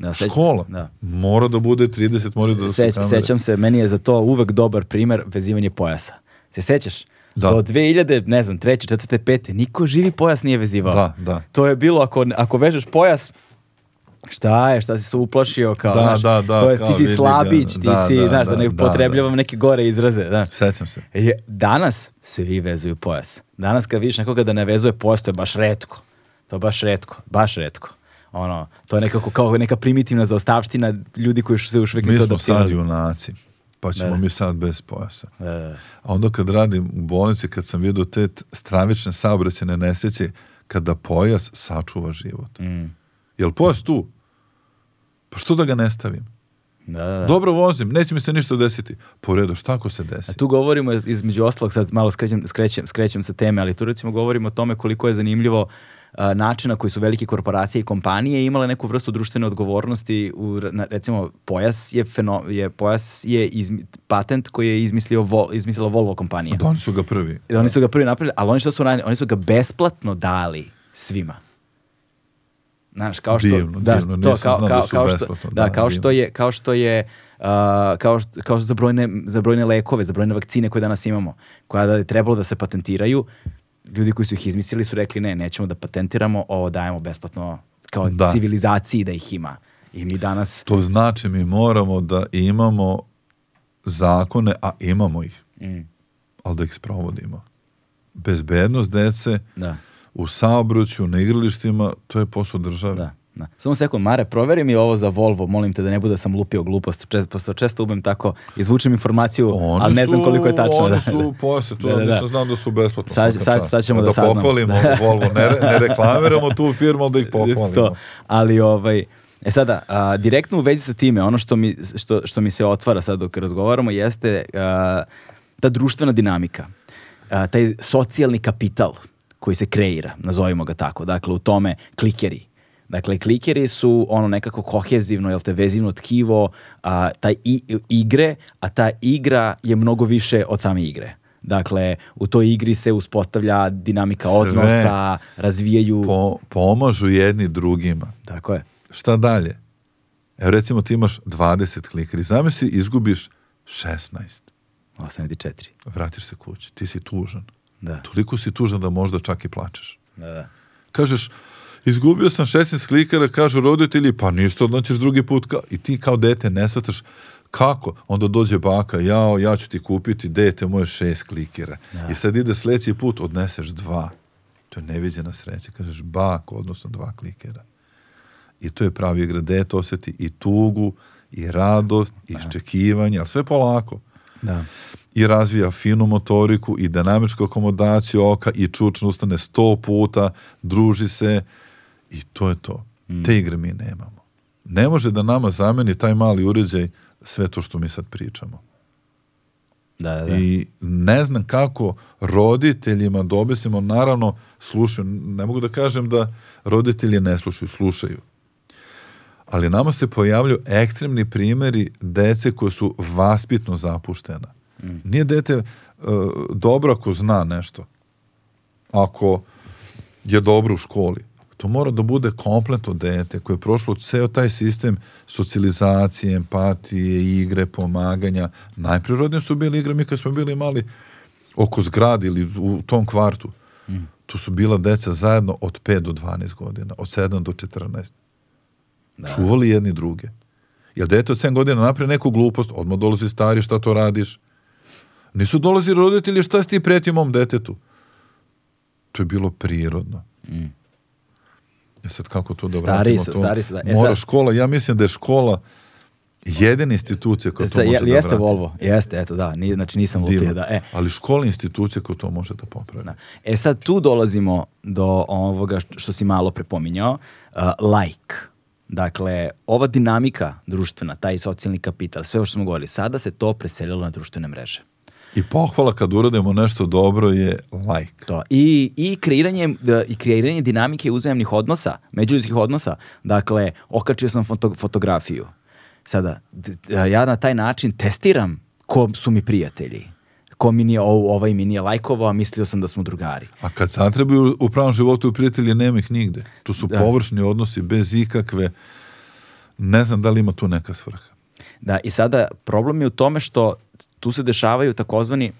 Da, seć- Škola Da. mora da bude 30, mora da su Seć, kamere. sećam se, meni je za to uvek dobar primer vezivanje pojasa. Se sećaš? Da. Do 2000, ne znam, treće, četvrte, pete, niko živi pojas nije vezivao. Da, da. To je bilo, ako, ako vežeš pojas, šta je, šta si se uplašio, kao, Da, znaš, da, da, to je, kao ti si slabić, ti Da, si, da, znaš, da, da, ne da, upotrebljavam neke gore izraze, znaš. Sećam se. Je, danas svi vezuju pojas. Danas kad vidiš nekoga da ne vezuje pojas, to je baš retko. To je baš retko, baš retko. Ono, to je nekako kao neka primitivna zaostavština ljudi koji se još uvijek Mi nisu smo sad adaptirali. junaci, pa ćemo Da. mi sad bez pojasa. Da, da. A onda kad radim u bolnici, kad sam vidio te stravične saobraćene nesreće, kada pojas sačuva život. Mm. Jel pojas tu? Pa što da ga ne stavim? Da, da, da. Dobro vozim, neće mi se ništa desiti. Po redu, šta ako se desi? A tu govorimo između ostalog, sad malo skrećem, skrećem, skrećem sa teme, ali tu recimo govorimo o tome koliko je zanimljivo a, načina koji su velike korporacije i kompanije imale neku vrstu društvene odgovornosti u, na- recimo pojas je, feno, je pojas je izmi- patent koji je izmislio Vol, izmislila Volvo kompanija. Da, oni su ga prvi. I oni su ga prvi napravili, ali oni što su radili, oni su ga besplatno dali svima. Znaš, kao što Divno, da, divno, to kao, znao da kao, kao što, da, da, kao divno. što je kao što je uh, kao što, kao za brojne za brojne lekove, za brojne vakcine koje danas imamo, koja da je trebalo da se patentiraju, ljudi koji su ih izmislili su rekli ne, nećemo da patentiramo, ovo dajemo besplatno kao Da. civilizaciji da ih ima. I mi danas To znači mi moramo da imamo zakone, a imamo ih, mm, ali da ih sprovodimo. Bezbednost dece da, u saobraćaju, na igralištima, to je posao države. da. Da. Samo sekund, Mare, proveri mi ovo za Volvo, molim te da ne bude da sam lupio glupost, često, često umem tako, izvučem informaciju, Oni ali ne znam koliko je tačno. Oni da, su da. posle, to Da, da, da. nisam znao da su besplatno. Sad- sad- sad ćemo da da saznamo. pohvalimo Volvo, ne, ne reklamiramo tu firmu, da ih pohvalimo. To. Ali ovaj, e sada, a, direktno u vezi sa time, ono što mi, što, što mi se otvara sad dok razgovaramo jeste a, ta društvena dinamika, a, taj socijalni kapital koji se kreira, nazovimo ga tako, dakle u tome klikeri, Dakle, klikeri su ono nekako kohezivno, jel te, vezivno tkivo a, taj i, igre, a ta igra je mnogo više od same igre. Dakle, u toj igri se uspostavlja dinamika Sve. odnosa, razvijaju... Po, pomažu jedni drugima. Tako je. Šta dalje? Evo recimo ti imaš 20 klikeri. Zamisli izgubiš 16. Ostane ti četiri. Vratiš se kući. Ti si tužan. Da. Toliko si tužan da možda čak i plačeš. Da, da. Kažeš, izgubio sam 16 klikera, kažu roditelji, pa ništa, odnaćeš drugi put. Ka... I ti kao dete ne shvataš kako? Onda dođe baka, jao, ja ću ti kupiti dete moje šest klikera. Da. I sad ide sljedeći put, odneseš dva. To je neviđena sreća. Kažeš, bako, odnosno dva klikera. I to je pravi igra. Dete osjeti i tugu, i radost, i iščekivanje, ali sve polako. Da. I razvija finu motoriku, i dinamičku akomodaciju oka, i čučno ustane sto puta, druži se, i to je to. Te igre mi nemamo. Ne može da nama zameni taj mali uređaj sve to što mi sad pričamo. Da, da, da. I ne znam kako roditeljima da objasnimo, naravno slušaju, ne mogu da kažem da roditelji ne slušaju, slušaju. Ali nama se pojavljaju ekstremni primjeri dece koje su vaspitno zapuštena. Nije dete e, dobro ako zna nešto. Ako je dobro u školi. To mora da bude kompletno dete koje je prošlo ceo taj sistem socijalizacije, empatije, igre, pomaganja. Najprirodnije su bili igre mi kad smo bili mali oko zgrade ili u tom kvartu. Tu su bila deca zajedno od 5 do 12 godina, od 7 do 14. Čuvali jedni druge. Jer dete od 7 godina napravi neku glupost, odmah dolazi stari, šta to radiš? Nisu dolazili roditelji, šta si ti pretio mom detetu? To je bilo prirodno. E sad kako to da Stari vratimo su, to? stari su, da. E Mora sad- škola, ja mislim da je škola jedina institucija koja to Sa- je- može da jeste. Volvo, jeste, eto da, nije, znači nisam lupio, da, e. Ali škola je institucija koja to može da popravi. Da. E sad tu dolazimo do ovoga što- si malo prepominjao, uh, like. Dakle, ova dinamika društvena, taj socijalni kapital, sve ovo što smo govorili, sada se to preselilo na društvene mreže. I pohvala kad uradimo nešto dobro je like. To. I, i, kreiranje, da, I kreiranje dinamike uzajemnih odnosa, međuljudskih odnosa. Dakle, okačio sam foto, fotografiju. Sada, ja na taj način testiram ko su mi prijatelji. Ko mi nije, o- ovaj mi nije lajkovao, a mislio sam da smo drugari. A kad zatrebaju u pravom životu prijatelji, nema ih nigde. Tu su površni odnosi bez ikakve, ne znam da li ima tu neka svrha. Da, i sada problem je u tome što tu se dešavaju takozvani,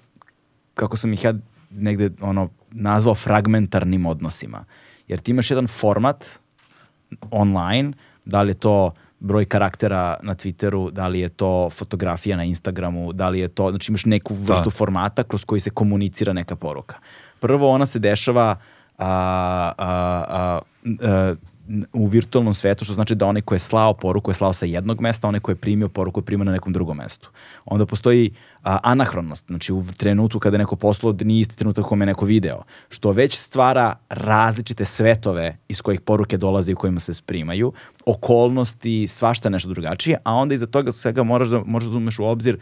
kako sam ih ja negde ono, nazvao fragmentarnim odnosima. Jer ti imaš jedan format online, da li je to broj karaktera na Twitteru, da li je to fotografija na Instagramu, da li je to, znači imaš neku vrstu formata kroz koji se komunicira neka poruka. Prvo ona se dešava a, a, a, a, u virtualnom svetu, što znači da onaj ko je slao poruku je slao sa jednog mesta, onaj ko je primio poruku je primio na nekom drugom mestu. Onda postoji a, anahronost, znači u trenutku kada je neko poslao da nije isti trenutak kome je neko video, što već stvara različite svetove iz kojih poruke dolaze i kojima se primaju, okolnosti, svašta nešto drugačije, a onda iza toga svega moraš da, moraš da uzmeš u obzir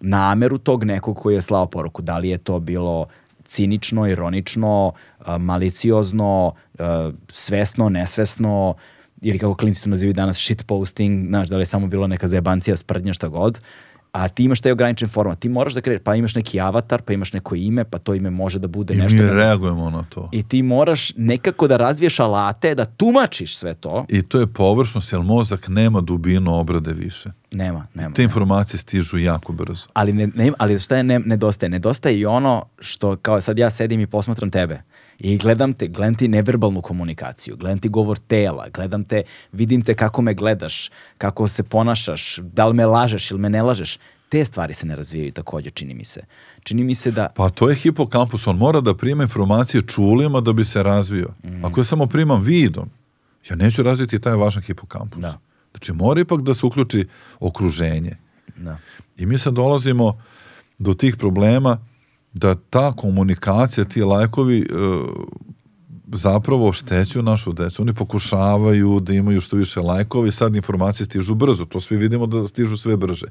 nameru tog nekog koji je slao poruku. Da li je to bilo cinično, ironično, maliciozno, a, svesno, nesvesno, ili kako klinci to nazivaju danas shitposting, znaš, da li je samo bilo neka zajebancija, sprdnja, šta god, a ti imaš taj ograničen format. Ti moraš da kreiš, pa imaš neki avatar, pa imaš neko ime, pa to ime može da bude I nešto. mi reagujemo na to. I ti moraš nekako da razviješ alate, da tumačiš sve to. I to je površnost, jer mozak nema dubinu obrade više. Nema, nema. Te informacije stižu jako brzo. Ali, ne, ne, ali šta je ne, nedostaje? Nedostaje i ono što, kao sad ja sedim i posmatram tebe i gledam te, gledam ti neverbalnu komunikaciju, gledam ti govor tela, gledam te, vidim te kako me gledaš, kako se ponašaš, da li me lažeš ili me ne lažeš. Te stvari se ne razvijaju takođe, čini mi se. Čini mi se da... Pa to je hipokampus, on mora da prima informacije čulima da bi se razvio. Mm. Ako ja samo primam vidom, ja neću razviti taj važan hipokampus. Da. Znači mora ipak da se uključi okruženje. Da. I mi sad dolazimo do tih problema da ta komunikacija, ti lajkovi e, zapravo oštećuju našu decu. Oni pokušavaju da imaju što više lajkova i sad informacije stižu brzo. To svi vidimo da stižu sve brže.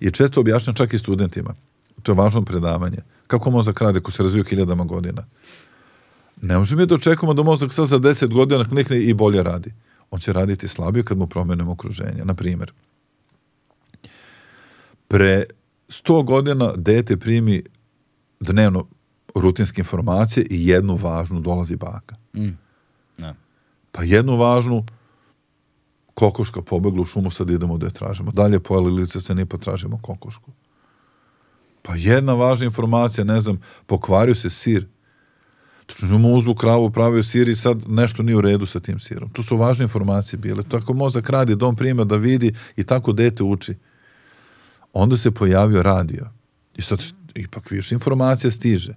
I često objašnjam čak i studentima. To je važno predavanje. Kako mozak radi ko se razviju hiljadama godina? Ne možemo mi da očekujemo da mozak sad za 10 godina klikne i bolje radi. On će raditi slabije kad mu promenimo okruženje. Na primjer, pre 100 godina dete primi dnevno rutinske informacije i jednu važnu dolazi baka. Mm. Da. Pa jednu važnu kokoška pobegla u šumu, sad idemo da je tražimo. Dalje pojeli lice se ne potražimo kokošku. Pa jedna važna informacija, ne znam, pokvario se sir. Mu uzvu kravu, pravio sir i sad nešto nije u redu sa tim sirom. To su važne informacije bile. Tako mozak radi, dom prima da vidi i tako dete uči. Onda se pojavio radio. I sad ipak više informacija stiže.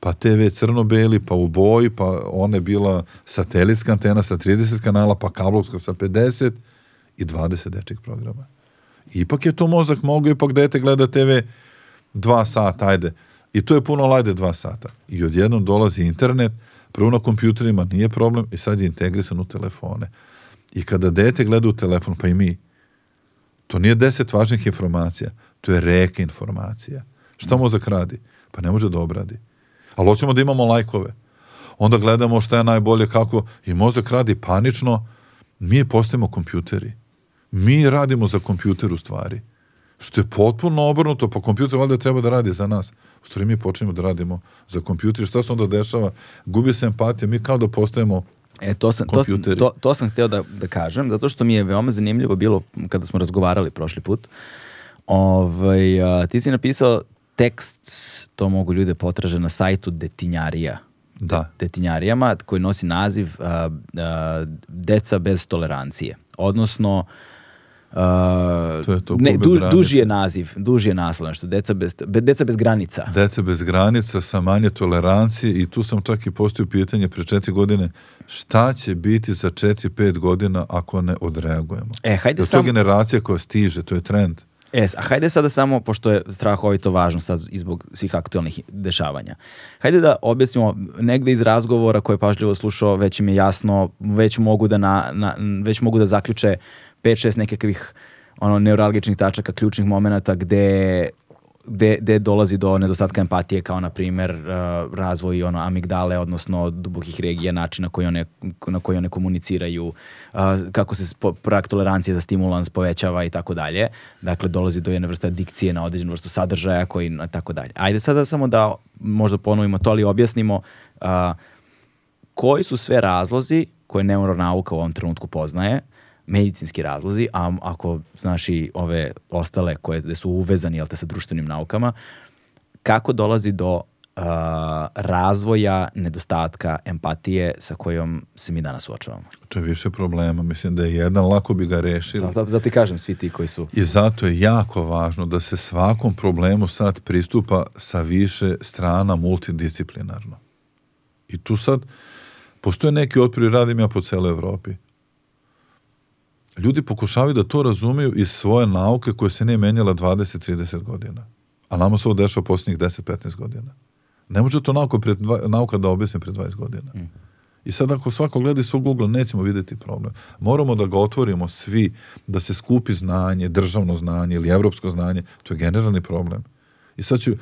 Pa TV crno-beli, pa u boji, pa ona je bila satelitska antena sa 30 kanala, pa kablovska sa 50 i 20 dečjih programa. Ipak je to mozak mogao, ipak dete gleda TV dva sata, ajde. I to je puno lajde dva sata. I odjednom dolazi internet, prvo na kompjuterima nije problem i sad je integrisan u telefone. I kada dete gleda u telefon, pa i mi, to nije deset važnih informacija, to je reka informacija. Šta mozak radi? Pa ne može da obradi. Ali hoćemo da imamo lajkove. Onda gledamo šta je najbolje, kako, i mozak radi panično, mi postajemo kompjuteri. Mi radimo za kompjuter u stvari. Što je potpuno obrnuto, pa kompjuter valjda treba da radi za nas. U stvari mi počnemo da radimo za kompjuter. Šta se onda dešava? Gubi se empatija, mi kao da postajemo E, to sam, to, sam- to, to sam hteo da, da kažem, zato što mi je veoma zanimljivo bilo kada smo razgovarali prošli put. Ovaj, a, ti si napisao tekst, to mogu ljude potraže na sajtu Detinjarija. Da. Detinjarijama, koji nosi naziv a, a, Deca bez tolerancije. Odnosno, a, To je to, ne, du, duži je naziv, duži je naslov, nešto, deca bez, be- deca bez granica. Deca bez granica, sa manje tolerancije i tu sam čak i postavio pitanje pre četiri godine šta će biti za četiri, pet godina ako ne odreagujemo. E, hajde Jer to je generacija koja stiže, to je trend. E, a hajde sada samo, pošto je strahovito važno sad i zbog svih aktualnih dešavanja. Hajde da objasnimo, negde iz razgovora koje je pažljivo slušao, već im je jasno, već mogu da, na, na- već mogu da zaključe 5-6 nekakvih ono, neuralgičnih tačaka, ključnih momenata gde gde, gde dolazi do nedostatka empatije kao na primjer uh, razvoj ono amigdale odnosno dubokih regija načina koji one, na koji one komuniciraju uh, kako se spo, prag tolerancije za stimulans povećava i tako dalje. Dakle dolazi do jedne vrste adikcije na određenu vrstu sadržaja koji na tako dalje. Ajde sada samo da možda ponovimo to ali objasnimo uh, koji su sve razlozi koje neuronauka u ovom trenutku poznaje, medicinski razlozi, a ako znaš i ove ostale koje gde su uvezani jel te, sa društvenim naukama, kako dolazi do a, razvoja nedostatka empatije sa kojom se mi danas suočavamo. To je više problema. Mislim da je jedan, lako bi ga rešili. Zato, zato i kažem svi ti koji su... I zato je jako važno da se svakom problemu sad pristupa sa više strana multidisciplinarno. I tu sad postoje neki otpori, radim ja po celoj Evropi. Ljudi pokušavaju da to razumeju iz svoje nauke koje se nije menjala 20-30 godina. A nama se ovo dešava posljednjih 10-15 godina. Ne može to nauka, pred, dva- nauka da objasni pred 20 godina. I sad ako svako gleda iz svog ugla, nećemo vidjeti problem. Moramo da ga otvorimo svi, da se skupi znanje, državno znanje ili evropsko znanje. To je generalni problem. I sad ću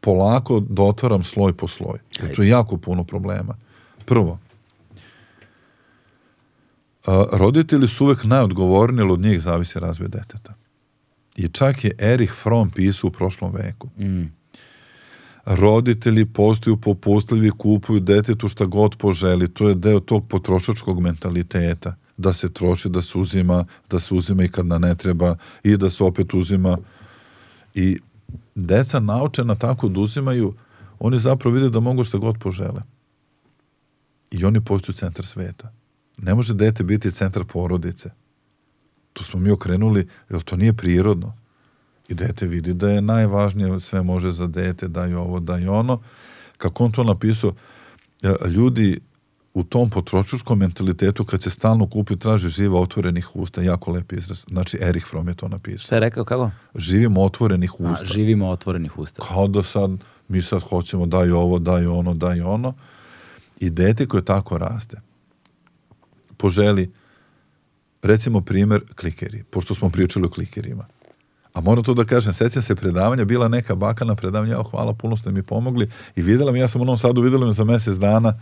polako da otvaram sloj po sloj. Jer tu je jako puno problema. Prvo, roditelji su uvek najodgovorniji, od njih zavisi razvoj deteta. I čak je Erich Fromm pisao u prošlom veku. Roditelji postaju popustljivi, kupuju detetu šta god poželi. To je deo tog potrošačkog mentaliteta. Da se troši, da se uzima, da se uzima i kad na ne treba i da se opet uzima. I deca naučena tako da uzimaju, oni zapravo vide da mogu šta god požele. I oni postaju centar sveta. Ne može dete biti centar porodice. Tu smo mi okrenuli, jer to nije prirodno. I dete vidi da je najvažnije, sve može za dete, daj ovo, daj ono. Kako on to napisao, ljudi u tom potrošačkom mentalitetu kad se stalno kupi traži živa otvorenih usta, jako lep izraz. Znači Erich Fromm je to napisao. Šta je rekao, kako? Živimo otvorenih A, usta. živimo otvorenih usta. Kao da sad, mi sad hoćemo daj ovo, daj ono, daj ono. I dete koje tako raste, poželi, recimo primer klikeri, pošto smo pričali o klikerima. A moram to da kažem, sećam se predavanja, bila neka baka na predavanju, ja, hvala, puno ste mi pomogli i videla me, ja sam u Novom Sadu, videla me za mesec dana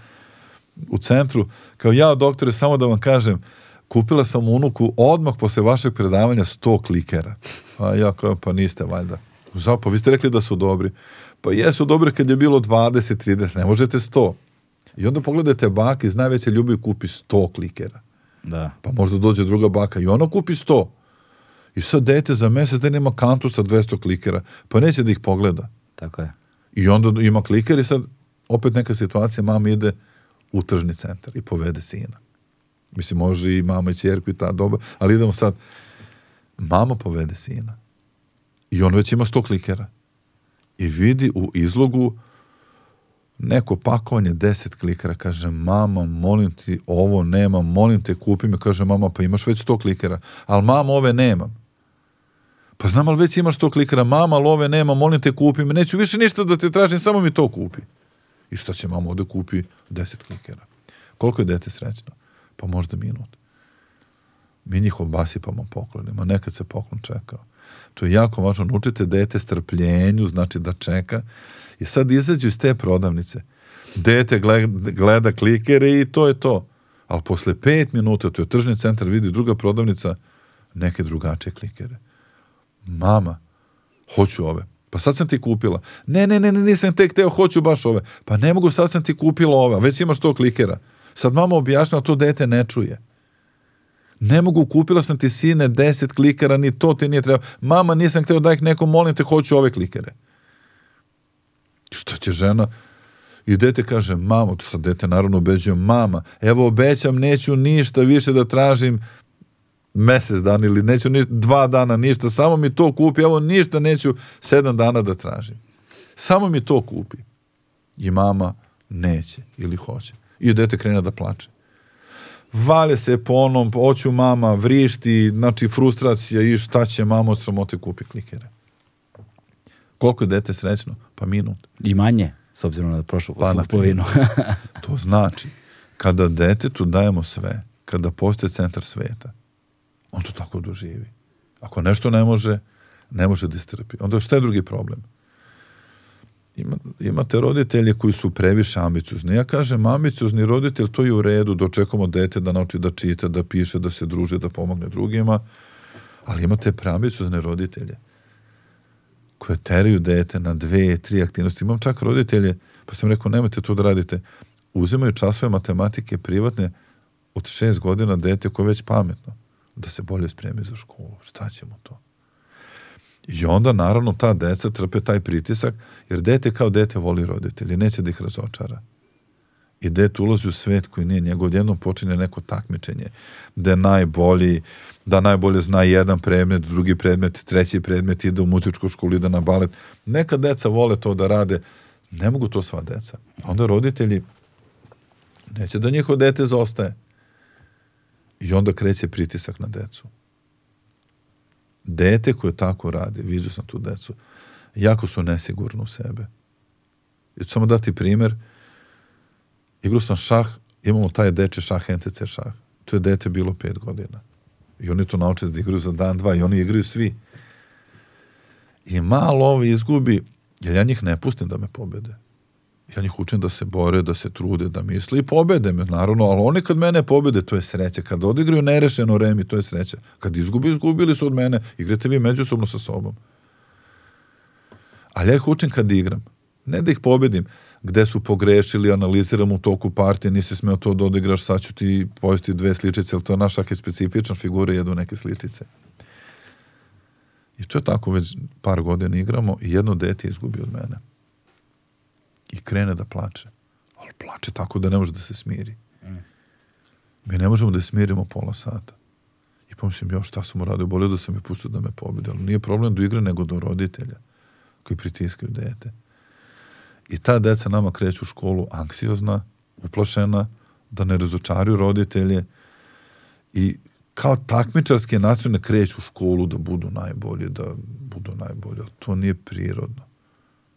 u centru, kao ja, doktore, samo da vam kažem, kupila sam unuku odmah posle vašeg predavanja 100 klikera. A ja kao, pa niste valjda. Zapa, vi ste rekli da su dobri. Pa jesu dobri kad je bilo 20, 30, ne možete 100. I onda pogledajte bak iz najveće ljubi kupi 100 klikera. Da. Pa možda dođe druga baka i ona kupi 100. I sad dete za mesec da nema kantu sa 200 klikera, pa neće da ih pogleda. Tako je. I onda ima kliker i sad opet neka situacija, mama ide u tržni centar i povede sina. Mislim, može i mama i čerku i ta doba, ali idemo sad. Mama povede sina. I on već ima 100 klikera. I vidi u izlogu neko pakovanje 10 klikera, kaže mama, molim ti, ovo nema, molim te, kupi me, kaže mama, pa imaš već 100 klikera, ali mama, ove nemam. Pa znam, ali već imaš 100 klikera, mama, ali ove nema, molim te, kupi me, neću više ništa da te tražim, samo mi to kupi. I šta će mama ovde kupi? 10 klikera. Koliko je dete srećno? Pa možda minut. Mi njih obasipamo poklonima, nekad se poklon čekao. To je jako važno, naučite dete strpljenju, znači da čeka, I sad izađu iz te prodavnice. Dete gleda, gleda klikere i to je to. Ali posle pet minuta, to je tržni centar, vidi druga prodavnica, neke drugačije klikere. Mama, hoću ove. Pa sad sam ti kupila. Ne, ne, ne, nisam tek teo, hoću baš ove. Pa ne mogu, sad sam ti kupila ove, već imaš to klikera. Sad mama objašnjava, to dete ne čuje. Ne mogu, kupila sam ti sine deset klikera, ni to ti nije treba. Mama, nisam hteo da ih neko, molim te, hoću ove klikere. Šta će žena? I dete kaže, mamo, to sad dete naravno ubeđuje, mama, evo obećam, neću ništa više da tražim mesec dana ili neću ništa, dva dana ništa, samo mi to kupi, evo ništa neću sedam dana da tražim. Samo mi to kupi. I mama neće ili hoće. I dete krene da plače. Vale se po onom, hoću mama, vrišti, znači frustracija i šta će mama od sramote kupi klikere. Koliko je dete srećno? Pa minut. I manje, s obzirom na prošlu Pa, na polovinu. To znači, kada detetu dajemo sve, kada postaje centar sveta, on to tako doživi. Ako nešto ne može, ne može da istrpi. Onda šta je drugi problem? Ima, imate roditelje koji su previše ambiciozni. Ja kažem, ambiciozni roditelj, to je u redu, dočekamo dete da nauči da čita, da piše, da se druže, da pomogne drugima, ali imate preambiciozne roditelje koje teraju dete na dve, tri aktivnosti. Imam čak roditelje, pa sam rekao, nemojte to da radite. Uzimaju časove matematike privatne od šest godina dete koje je već pametno da se bolje spremi za školu. Šta ćemo to? I onda, naravno, ta deca trpe taj pritisak, jer dete kao dete voli roditelji, neće da ih razočara. I dete ulazi u svet koji nije njegov, odjednom počinje neko takmičenje, da je najbolji, da najbolje zna jedan predmet, drugi predmet, treći predmet, ide u muzičku školu, ide na balet. Neka deca vole to da rade, ne mogu to sva deca. Onda roditelji neće da njihovo dete zostaje. I onda kreće pritisak na decu. Dete koje tako radi, vidio sam tu decu, jako su nesigurno u sebe. I ću samo dati primer, igrao sam šah, imamo taj deče šah, NTC šah. To je dete bilo pet godina. I oni to nauče da igraju za dan, dva i oni igraju svi. I malo ovi izgubi, jer ja njih ne pustim da me pobede. Ja njih učim da se bore, da se trude, da misle i pobede me, naravno, ali oni kad mene pobede, to je sreća. Kad odigraju nerešeno remi, to je sreća. Kad izgubi, izgubili su od mene, igrate vi međusobno sa sobom. Ali ja ih učim kad igram. Ne da ih pobedim, gde su pogrešili, analiziram u toku partije, nisi smeo to da odigraš, sad ću ti pojesti dve sličice, ali to je naš je specifična figura, jedu neke sličice. I to je tako, već par godina igramo i jedno dete izgubi od mene. I krene da plače. Ali plače tako da ne može da se smiri. Mi ne možemo da smirimo pola sata. I pomislim, još šta sam uradio, bolje da sam je pustio da me pobedi. Ali nije problem do igre, nego do roditelja koji pritiskaju dete. I ta deca nama kreću u školu anksiozna, uplašena, da ne razočaraju roditelje i kao takmičarske nastrojene kreću u školu da budu najbolji, da budu najbolji. To nije prirodno.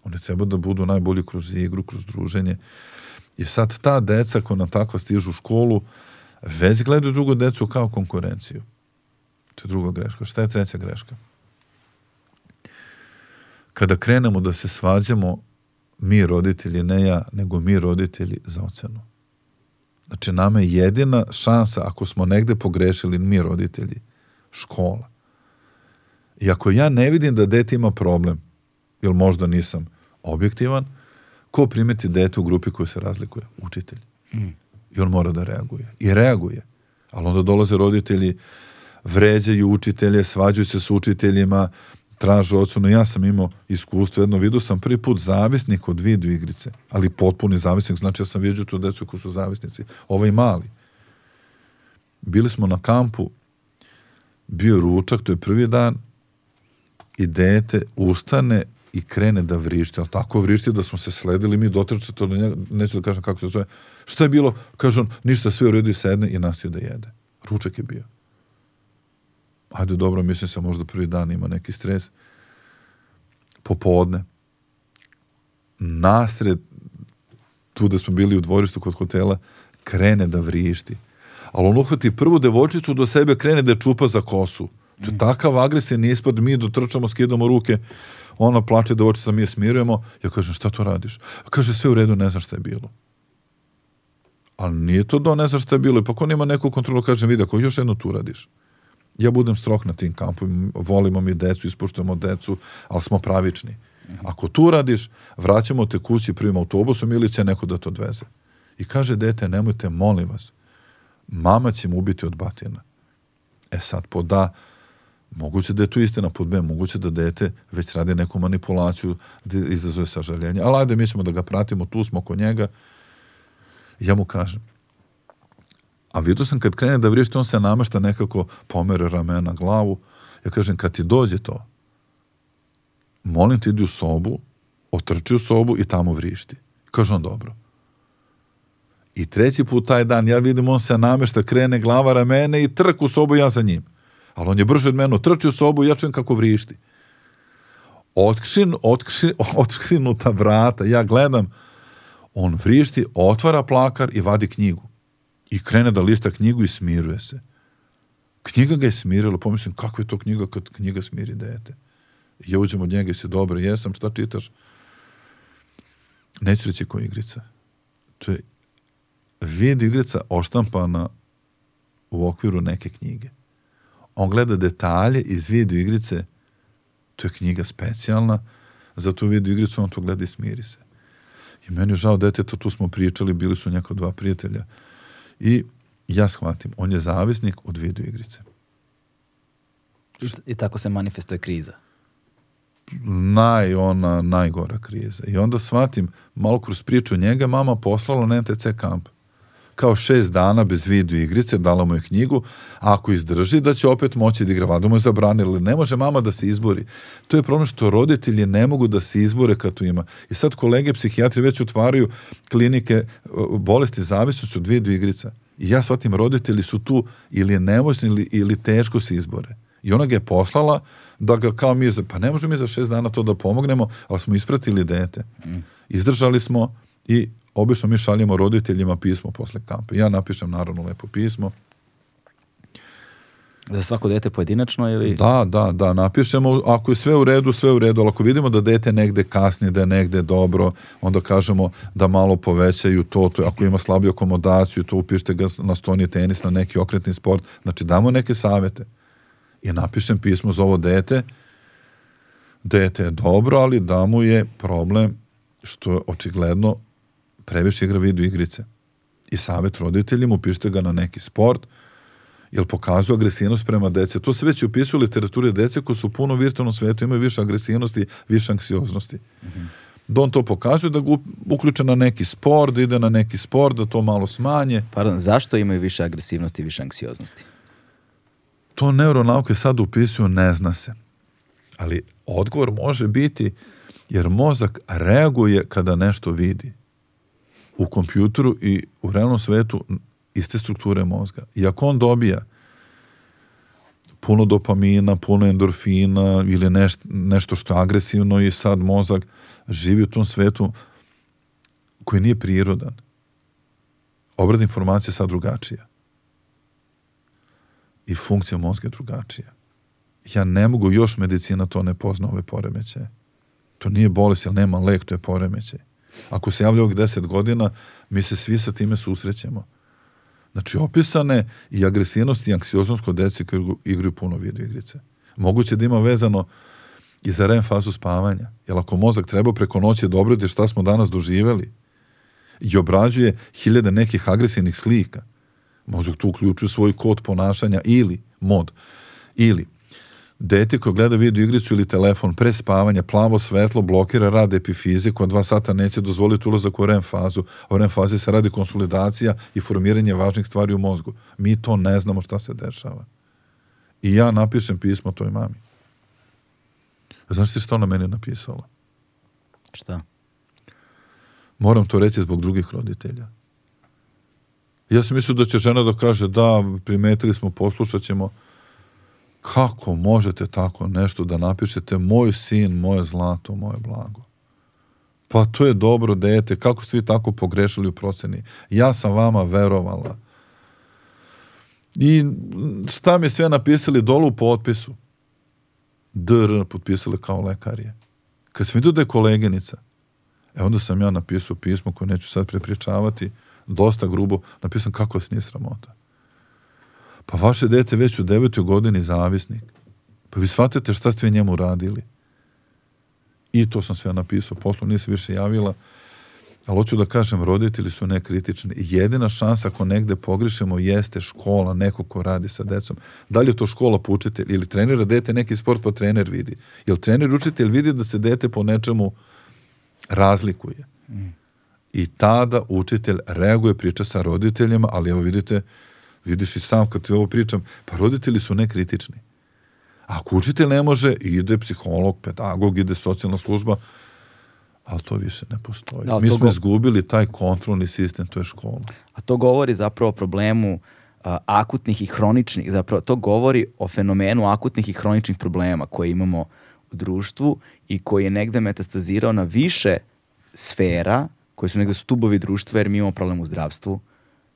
Oni treba da budu najbolji kroz igru, kroz druženje. I sad ta deca koja nam tako stižu u školu, već gledaju drugu decu kao konkurenciju. To je druga greška. Šta je treća greška? Kada krenemo da se svađamo mi roditelji, ne ja, nego mi roditelji za ocenu. Znači, nama je jedina šansa, ako smo negde pogrešili, mi roditelji, škola. I ako ja ne vidim da dete ima problem, ili možda nisam objektivan, ko primeti dete u grupi koja se razlikuje? Učitelj. Mm. I on mora da reaguje. I reaguje. Ali onda dolaze roditelji, vređaju učitelje, svađaju se s učiteljima, traže ocenu. Ja sam imao iskustvo, jedno vidio sam prvi put zavisnik od video igrice, ali potpuni zavisnik, znači ja sam vidio tu decu koji su zavisnici. Ovaj mali. Bili smo na kampu, bio ručak, to je prvi dan, i dete ustane i krene da vrišti. Ali tako vrišti da smo se sledili, mi dotrče to do njega, neću da kažem kako se zove. Šta je bilo? Kaže on, ništa, sve u redu i sedne i nastavio da jede. Ručak je bio. Ajde, dobro, mislim se možda prvi dan ima neki stres. Popodne. Nasred, tu da smo bili u dvorištu kod hotela, krene da vrišti. Ali on uhvati prvu devojčicu do sebe, krene da čupa za kosu. To je takav agresivni ispad, mi dotrčamo, skidamo ruke, ona plače da očica, mi je smirujemo. Ja kažem, šta to radiš? Kaže, sve u redu, ne znam šta je bilo. Ali nije to do ne znam šta je bilo. Pa ko nema neku kontrolu, kažem, vidi, ako još jedno tu radiš. Ja budem strok na tim kampovima, volimo mi decu, ispoštujemo decu, ali smo pravični. Ako tu radiš, vraćamo te kući prvim autobusom ili će neko da to odveze. I kaže dete, nemojte, molim vas, mama će mu ubiti od batina. E sad, po da, Moguće da je tu istina pod B, moguće da dete već radi neku manipulaciju da izazove sažaljenje. Ali ajde, mi ćemo da ga pratimo, tu smo oko njega. Ja mu kažem, a vidio sam kad krene da vrišti, on se namešta nekako pomere ramena glavu. Ja kažem, kad ti dođe to, molim ti idi u sobu, otrči u sobu i tamo vrišti. Kaže on, dobro. I treći put taj dan, ja vidim, on se namešta, krene glava ramene i trk u sobu, ja za njim. Ali on je brže od mene, trči u sobu i ja čujem kako vrišti. Otkšin, otkšin, otkšinuta vrata, ja gledam, on vrišti, otvara plakar i vadi knjigu. I krene da lista knjigu i smiruje se. Knjiga ga je smirila, pomislim, kako je to knjiga kad knjiga smiri dete. Ja uđem od njega i se dobro, jesam, šta čitaš? Neću reći koja igrica. To je video igrica oštampana u okviru neke knjige on gleda detalje iz video igrice, to je knjiga specijalna, za tu video igricu on to gleda i smiri se. I meni je žao deteta, tu smo pričali, bili su njeko dva prijatelja. I ja shvatim, on je zavisnik od video igrice. I tako se manifestuje kriza. Naj, ona, najgora kriza. I onda shvatim, malo kroz priču njega, mama poslala na NTC kamp kao šest dana bez video igrice, dala mu je knjigu, a ako izdrži da će opet moći da igra, vada mu je zabranila, ne može mama da se izbori. To je problem što roditelji ne mogu da se izbore kad tu ima. I sad kolege psihijatri već otvaraju klinike bolesti zavisnosti od video igrica. I ja shvatim, roditelji su tu ili nemoćni ili, ili teško se izbore. I ona ga je poslala da ga kao mi, pa ne možemo mi za šest dana to da pomognemo, ali smo ispratili dete. Mm. Izdržali smo i obično mi šaljemo roditeljima pismo posle kampe. Ja napišem naravno lepo pismo. Za svako dete pojedinačno ili? Da, da, da, napišemo, ako je sve u redu, sve u redu, ali ako vidimo da dete negde kasni, da je negde dobro, onda kažemo da malo povećaju to, to ako ima slabiju akomodaciju, to upišite ga na stoni tenis, na neki okretni sport, znači damo neke savete. I napišem pismo za ovo dete, dete je dobro, ali da mu je problem što je očigledno previše igra video igrice. I savjet roditeljima, upišite ga na neki sport, jer pokazuje agresivnost prema dece. To se već upisuje u literaturi dece koji su puno u virtualnom svetu, imaju više agresivnosti, više anksioznosti. Mm -hmm. Da on to pokazuje, da ga uključe na neki sport, da ide na neki sport, da to malo smanje. Pardon, zašto imaju više agresivnosti i više anksioznosti? To neuronauke sad upisuju, ne zna se. Ali odgovor može biti jer mozak reaguje kada nešto vidi u kompjuteru i u realnom svetu iste strukture mozga. I ako on dobija puno dopamina, puno endorfina ili neš, nešto što je agresivno i sad mozak živi u tom svetu koji nije prirodan. Obrad informacije je sad drugačija. I funkcija mozga je drugačija. Ja ne mogu, još medicina to ne pozna ove poremećaje. To nije bolest, jer nema lek, to je poremećaj. Ako se javlja ovih deset godina, mi se svi sa time susrećemo. Znači, opisane i agresivnost i anksioznost kod dece koji igraju puno video igrice. Moguće da ima vezano i za REM fazu spavanja. Jer ako mozak treba preko noći da obradi šta smo danas doživeli i obrađuje hiljade nekih agresivnih slika, mozak tu uključuje svoj kod ponašanja ili mod, ili dete koje gleda video igricu ili telefon pre spavanja, plavo svetlo blokira rad epifize koja dva sata neće dozvoliti ulazak u REM fazu. U REM fazi se radi konsolidacija i formiranje važnih stvari u mozgu. Mi to ne znamo šta se dešava. I ja napišem pismo toj mami. Znaš ti što ona meni napisala? Šta? Moram to reći zbog drugih roditelja. Ja sam mislio da će žena da kaže da, primetili smo, poslušat ćemo. Kako možete tako nešto da napišete moj sin, moje zlato, moje blago? Pa to je dobro dete, kako ste vi tako pogrešili u proceni? Ja sam vama verovala. I šta mi sve napisali dolu u potpisu? DR potpisali kao lekarije. Kad sam vidio da je koleginica, e onda sam ja napisao pismo koje neću sad prepričavati, dosta grubo, napisam kako vas nije sramota. Pa vaše dete već u devetoj godini zavisnik. Pa vi shvatite šta ste njemu radili. I to sam sve napisao. Poslu nije se više javila. Ali hoću da kažem, roditelji su nekritični. Jedina šansa ako negde pogrišemo jeste škola, neko ko radi sa decom. Da li je to škola po učitelj ili trenira dete neki sport pa trener vidi. Jel trener učitelj vidi da se dete po nečemu razlikuje. Mm. I tada učitelj reaguje, priča sa roditeljima, ali evo vidite, vidiš i sam kad ti ovo pričam, pa roditelji su nekritični. Ako učitelj ne može, ide psiholog, pedagog, ide socijalna služba, ali to više ne postoji. Da, Mi smo go... izgubili taj kontrolni sistem, to je škola. A to govori zapravo o problemu a, akutnih i hroničnih, zapravo to govori o fenomenu akutnih i hroničnih problema koje imamo u društvu i koji je negde metastazirao na više sfera koji su negde stubovi društva jer mi imamo problem u zdravstvu,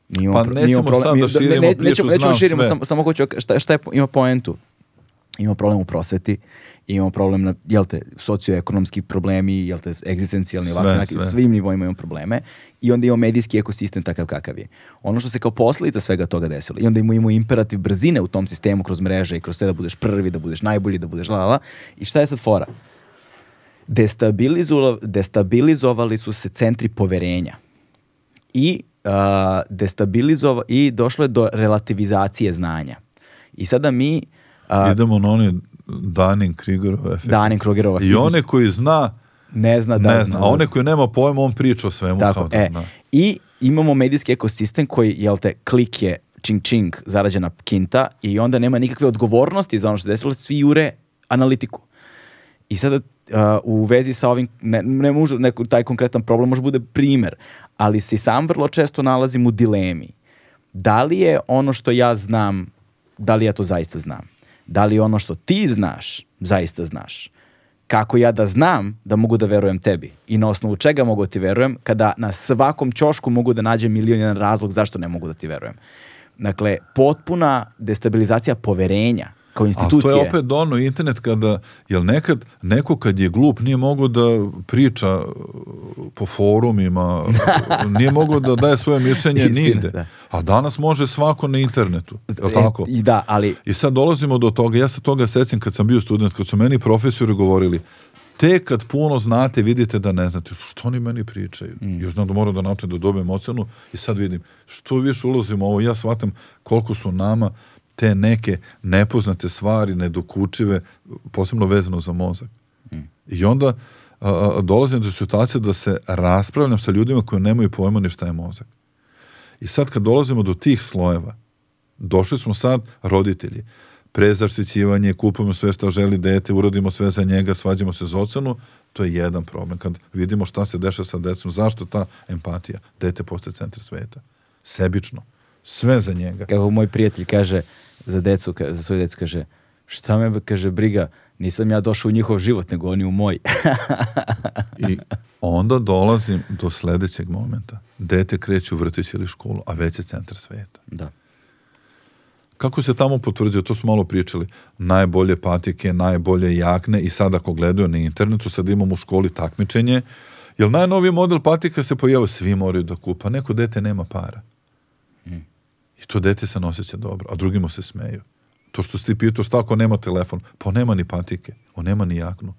Mi imamo, pa nećemo problem, sad da širimo ne, ne, priču, nećemo, nećemo širimo, samo, samo hoću, šta, šta je, ima poentu? Imamo problem u prosveti, imamo problem na, jel te, socioekonomski problemi, jel te, egzistencijalni, sve, ovakve, sve. svim nivoima imamo probleme i onda imamo medijski ekosistem takav kakav je. Ono što se kao posledica svega toga desilo i onda imamo imperativ brzine u tom sistemu kroz mreže i kroz sve da budeš prvi, da budeš najbolji, da budeš la, la, la. I šta je sad fora? Destabilizo, destabilizovali su se centri poverenja i uh, destabilizova i došlo je do relativizacije znanja. I sada mi uh, idemo na oni Danin Krigerov efekt. Danin Krigerov I one koji zna ne zna da ne zna. A one koji nema pojma, on priča o svemu Tako, kao da e, zna. I imamo medijski ekosistem koji, jel te, klik je čing čing zarađena kinta i onda nema nikakve odgovornosti za ono što se desilo, svi jure analitiku. I sada uh, u vezi sa ovim, ne, ne može neko, taj konkretan problem može bude primer, ali se i sam vrlo često nalazim u dilemi. Da li je ono što ja znam, da li ja to zaista znam? Da li ono što ti znaš, zaista znaš? Kako ja da znam da mogu da verujem tebi? I na osnovu čega mogu da ti verujem kada na svakom ćošku mogu da nađem milion jedan razlog zašto ne mogu da ti verujem? Dakle, potpuna destabilizacija poverenja kao institucije. A to je opet ono internet kada, jel nekad, neko kad je glup nije mogao da priča uh, po forumima, nije mogao da daje svoje mišljenje Istina, nigde. Da. A danas može svako na internetu. Je tako? I da, ali... I sad dolazimo do toga, ja se toga sećam kad sam bio student, kad su meni profesori govorili, te kad puno znate, vidite da ne znate. Što oni meni pričaju? Mm. Ja znam da moram da naučim da dobijem ocenu i sad vidim, što više ulazimo ovo, ja shvatam koliko su nama te neke nepoznate stvari, nedokučive, posebno vezano za mozak. Mm. I onda a, a, dolazim do situacije da se raspravljam sa ljudima koji nemaju pojma ni šta je mozak. I sad kad dolazimo do tih slojeva, došli smo sad roditelji, prezaštićivanje, kupujemo sve što želi dete, uradimo sve za njega, svađamo se za ocenu, to je jedan problem. Kad vidimo šta se dešava sa decom, zašto ta empatija? Dete postaje centar sveta. Sebično. Sve za njega. Kako moj prijatelj kaže, za decu, za svoje decu kaže, šta me kaže briga, nisam ja došao u njihov život, nego oni u moj. I onda dolazim do sledećeg momenta. Dete kreće u vrtić ili školu, a već je centar sveta. Da. Kako se tamo potvrđuje, to smo malo pričali, najbolje patike, najbolje jakne i sad ako gledaju na internetu, sad imamo u školi takmičenje, jer najnoviji model patika se pojavio, svi moraju da kupa, neko dete nema para. I to dete se ne osjeća dobro, a drugi mu se smeju. To što si ti pitao šta ako nema telefon, pa on nema ni patike, on nema ni jaknu.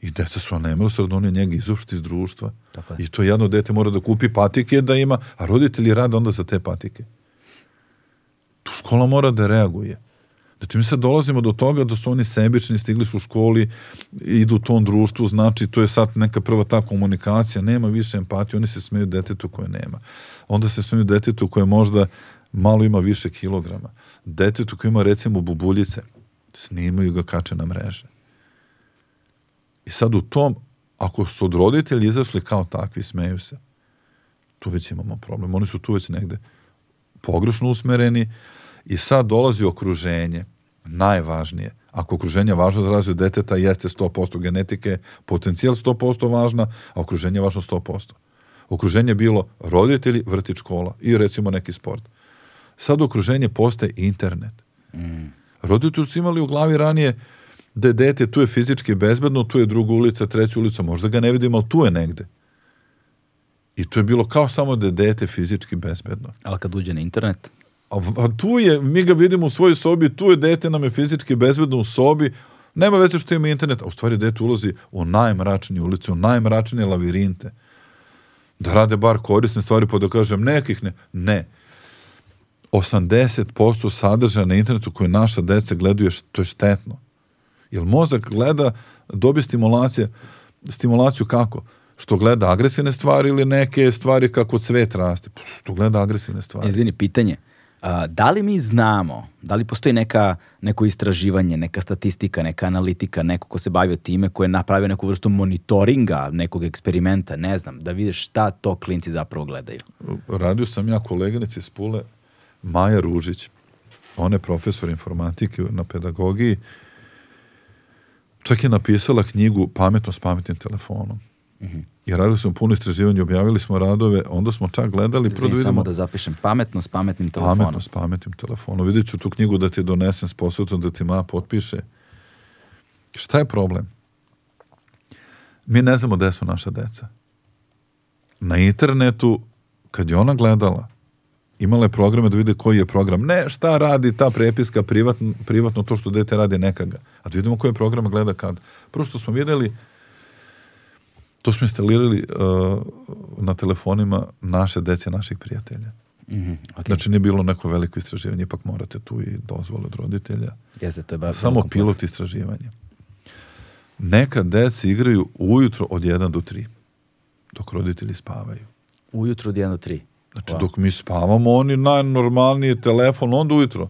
I deca su nemilosrdno, oni njega izušti iz društva. Tako je. I to jedno dete mora da kupi patike da ima, a roditelji rade onda za te patike. Tu škola mora da reaguje. Znači mi sad dolazimo do toga da su oni sebični, stigli su u školi, idu u tom društvu, znači to je sad neka prva ta komunikacija, nema više empatije, oni se smeju detetu koje nema. Onda se smeju detetu koje možda malo ima više kilograma. Detetu koje ima recimo bubuljice, snimaju ga, kače na mreže. I sad u tom, ako su od roditelji izašli kao takvi, smeju se, tu već imamo problem. Oni su tu već negde pogrešno usmereni i sad dolazi okruženje, najvažnije. Ako okruženje je važno za razvoj deteta, jeste 100% genetike, potencijal 100% važna, a okruženje je važno 100%. Okruženje je bilo roditelji, vrtić škola i recimo neki sport. Sad okruženje postaje internet. Mm. Roditelji su imali u glavi ranije da je dete, tu je fizički bezbedno, tu je druga ulica, treća ulica, možda ga ne vidimo, ali tu je negde. I to je bilo kao samo da je dete fizički bezbedno. Ali kad uđe na internet, A, a tu je, mi ga vidimo u svojoj sobi, tu je dete nam je fizički bezbedno u sobi, nema veze što ima internet, a u stvari dete ulazi u najmračnije ulice, u najmračnije lavirinte. Da rade bar korisne stvari, pa da kažem nekih ne. Ne. 80% sadržaja na internetu koje naša deca gledaju, to je štetno. Jer mozak gleda, dobije stimulacije, stimulaciju kako? Što gleda agresivne stvari ili neke stvari kako cvet raste? Pa Što gleda agresivne stvari. izvini, pitanje. A, da li mi znamo, da li postoji neka, neko istraživanje, neka statistika, neka analitika, neko ko se bavio time, ko je napravio neku vrstu monitoringa, nekog eksperimenta, ne znam, da vidiš šta to klinci zapravo gledaju. radio sam ja koleginici iz Pule, Maja Ružić. Ona je profesor informatike na pedagogiji. Čak je napisala knjigu Pametno s pametnim telefonom. I radili smo puno istraživanja, objavili smo radove, onda smo čak gledali, da Izvini, samo vidimo da zapišem, pametno s pametnim telefonom. pametno s pametnim telefonom. Vidjet ću tu knjigu da ti donesem s posvetom, da ti Maja potpiše. Šta je problem? Mi ne znamo gde su naša deca. Na internetu, kad je ona gledala, imala je programe da vide koji je program. Ne šta radi ta prepiska privatno, privatno to što dete radi nekaga. A da vidimo koje programe gleda kad. Prvo što smo videli, to smo instalirali uh, na telefonima naše dece, naših prijatelja. Mhm, ok. Znači nije bilo neko veliko istraživanje, ipak morate tu i dozvole od roditelja. Jeste, to je ba, Samo pilot istraživanje. Neka deca igraju ujutro od 1 do 3, dok roditelji spavaju. Ujutro od 1 do 3. Znači dok mi spavamo, oni najnormalniji telefon, onda ujutro.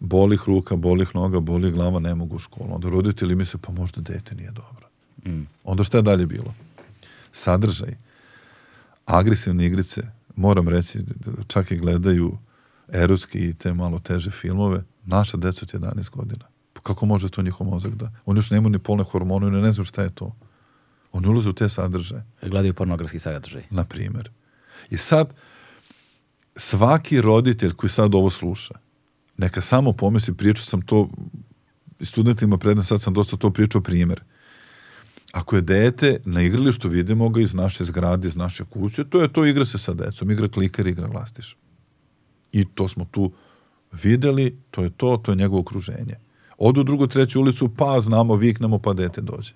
Boli ih ruka, boli ih noga, boli glava, ne mogu u školu. Onda roditelji misle, pa možda dete nije dobro. Onda šta je dalje bilo? Sadržaj. Agresivne igrice, moram reći, čak i gledaju erotski i te malo teže filmove, naša deca od 11 godina. Pa kako može to njihov mozak da? Oni još nemaju ni polne hormone, oni ne znaju šta je to. Oni ulaze u te sadržaje Gledaju pornografski sadržaj. na primjer. I sad, svaki roditelj koji sad ovo sluša, neka samo pomisli, pričao sam to studentima predno, sad sam dosta to pričao primjer. Ako je dete na igralištu, vidimo ga iz naše zgrade, iz naše kuće, to je to igra se sa decom, igra kliker, igra vlastiš. I to smo tu videli, to je to, to je njegovo okruženje. Odu u drugu, treću ulicu, pa znamo, viknemo, pa dete dođe.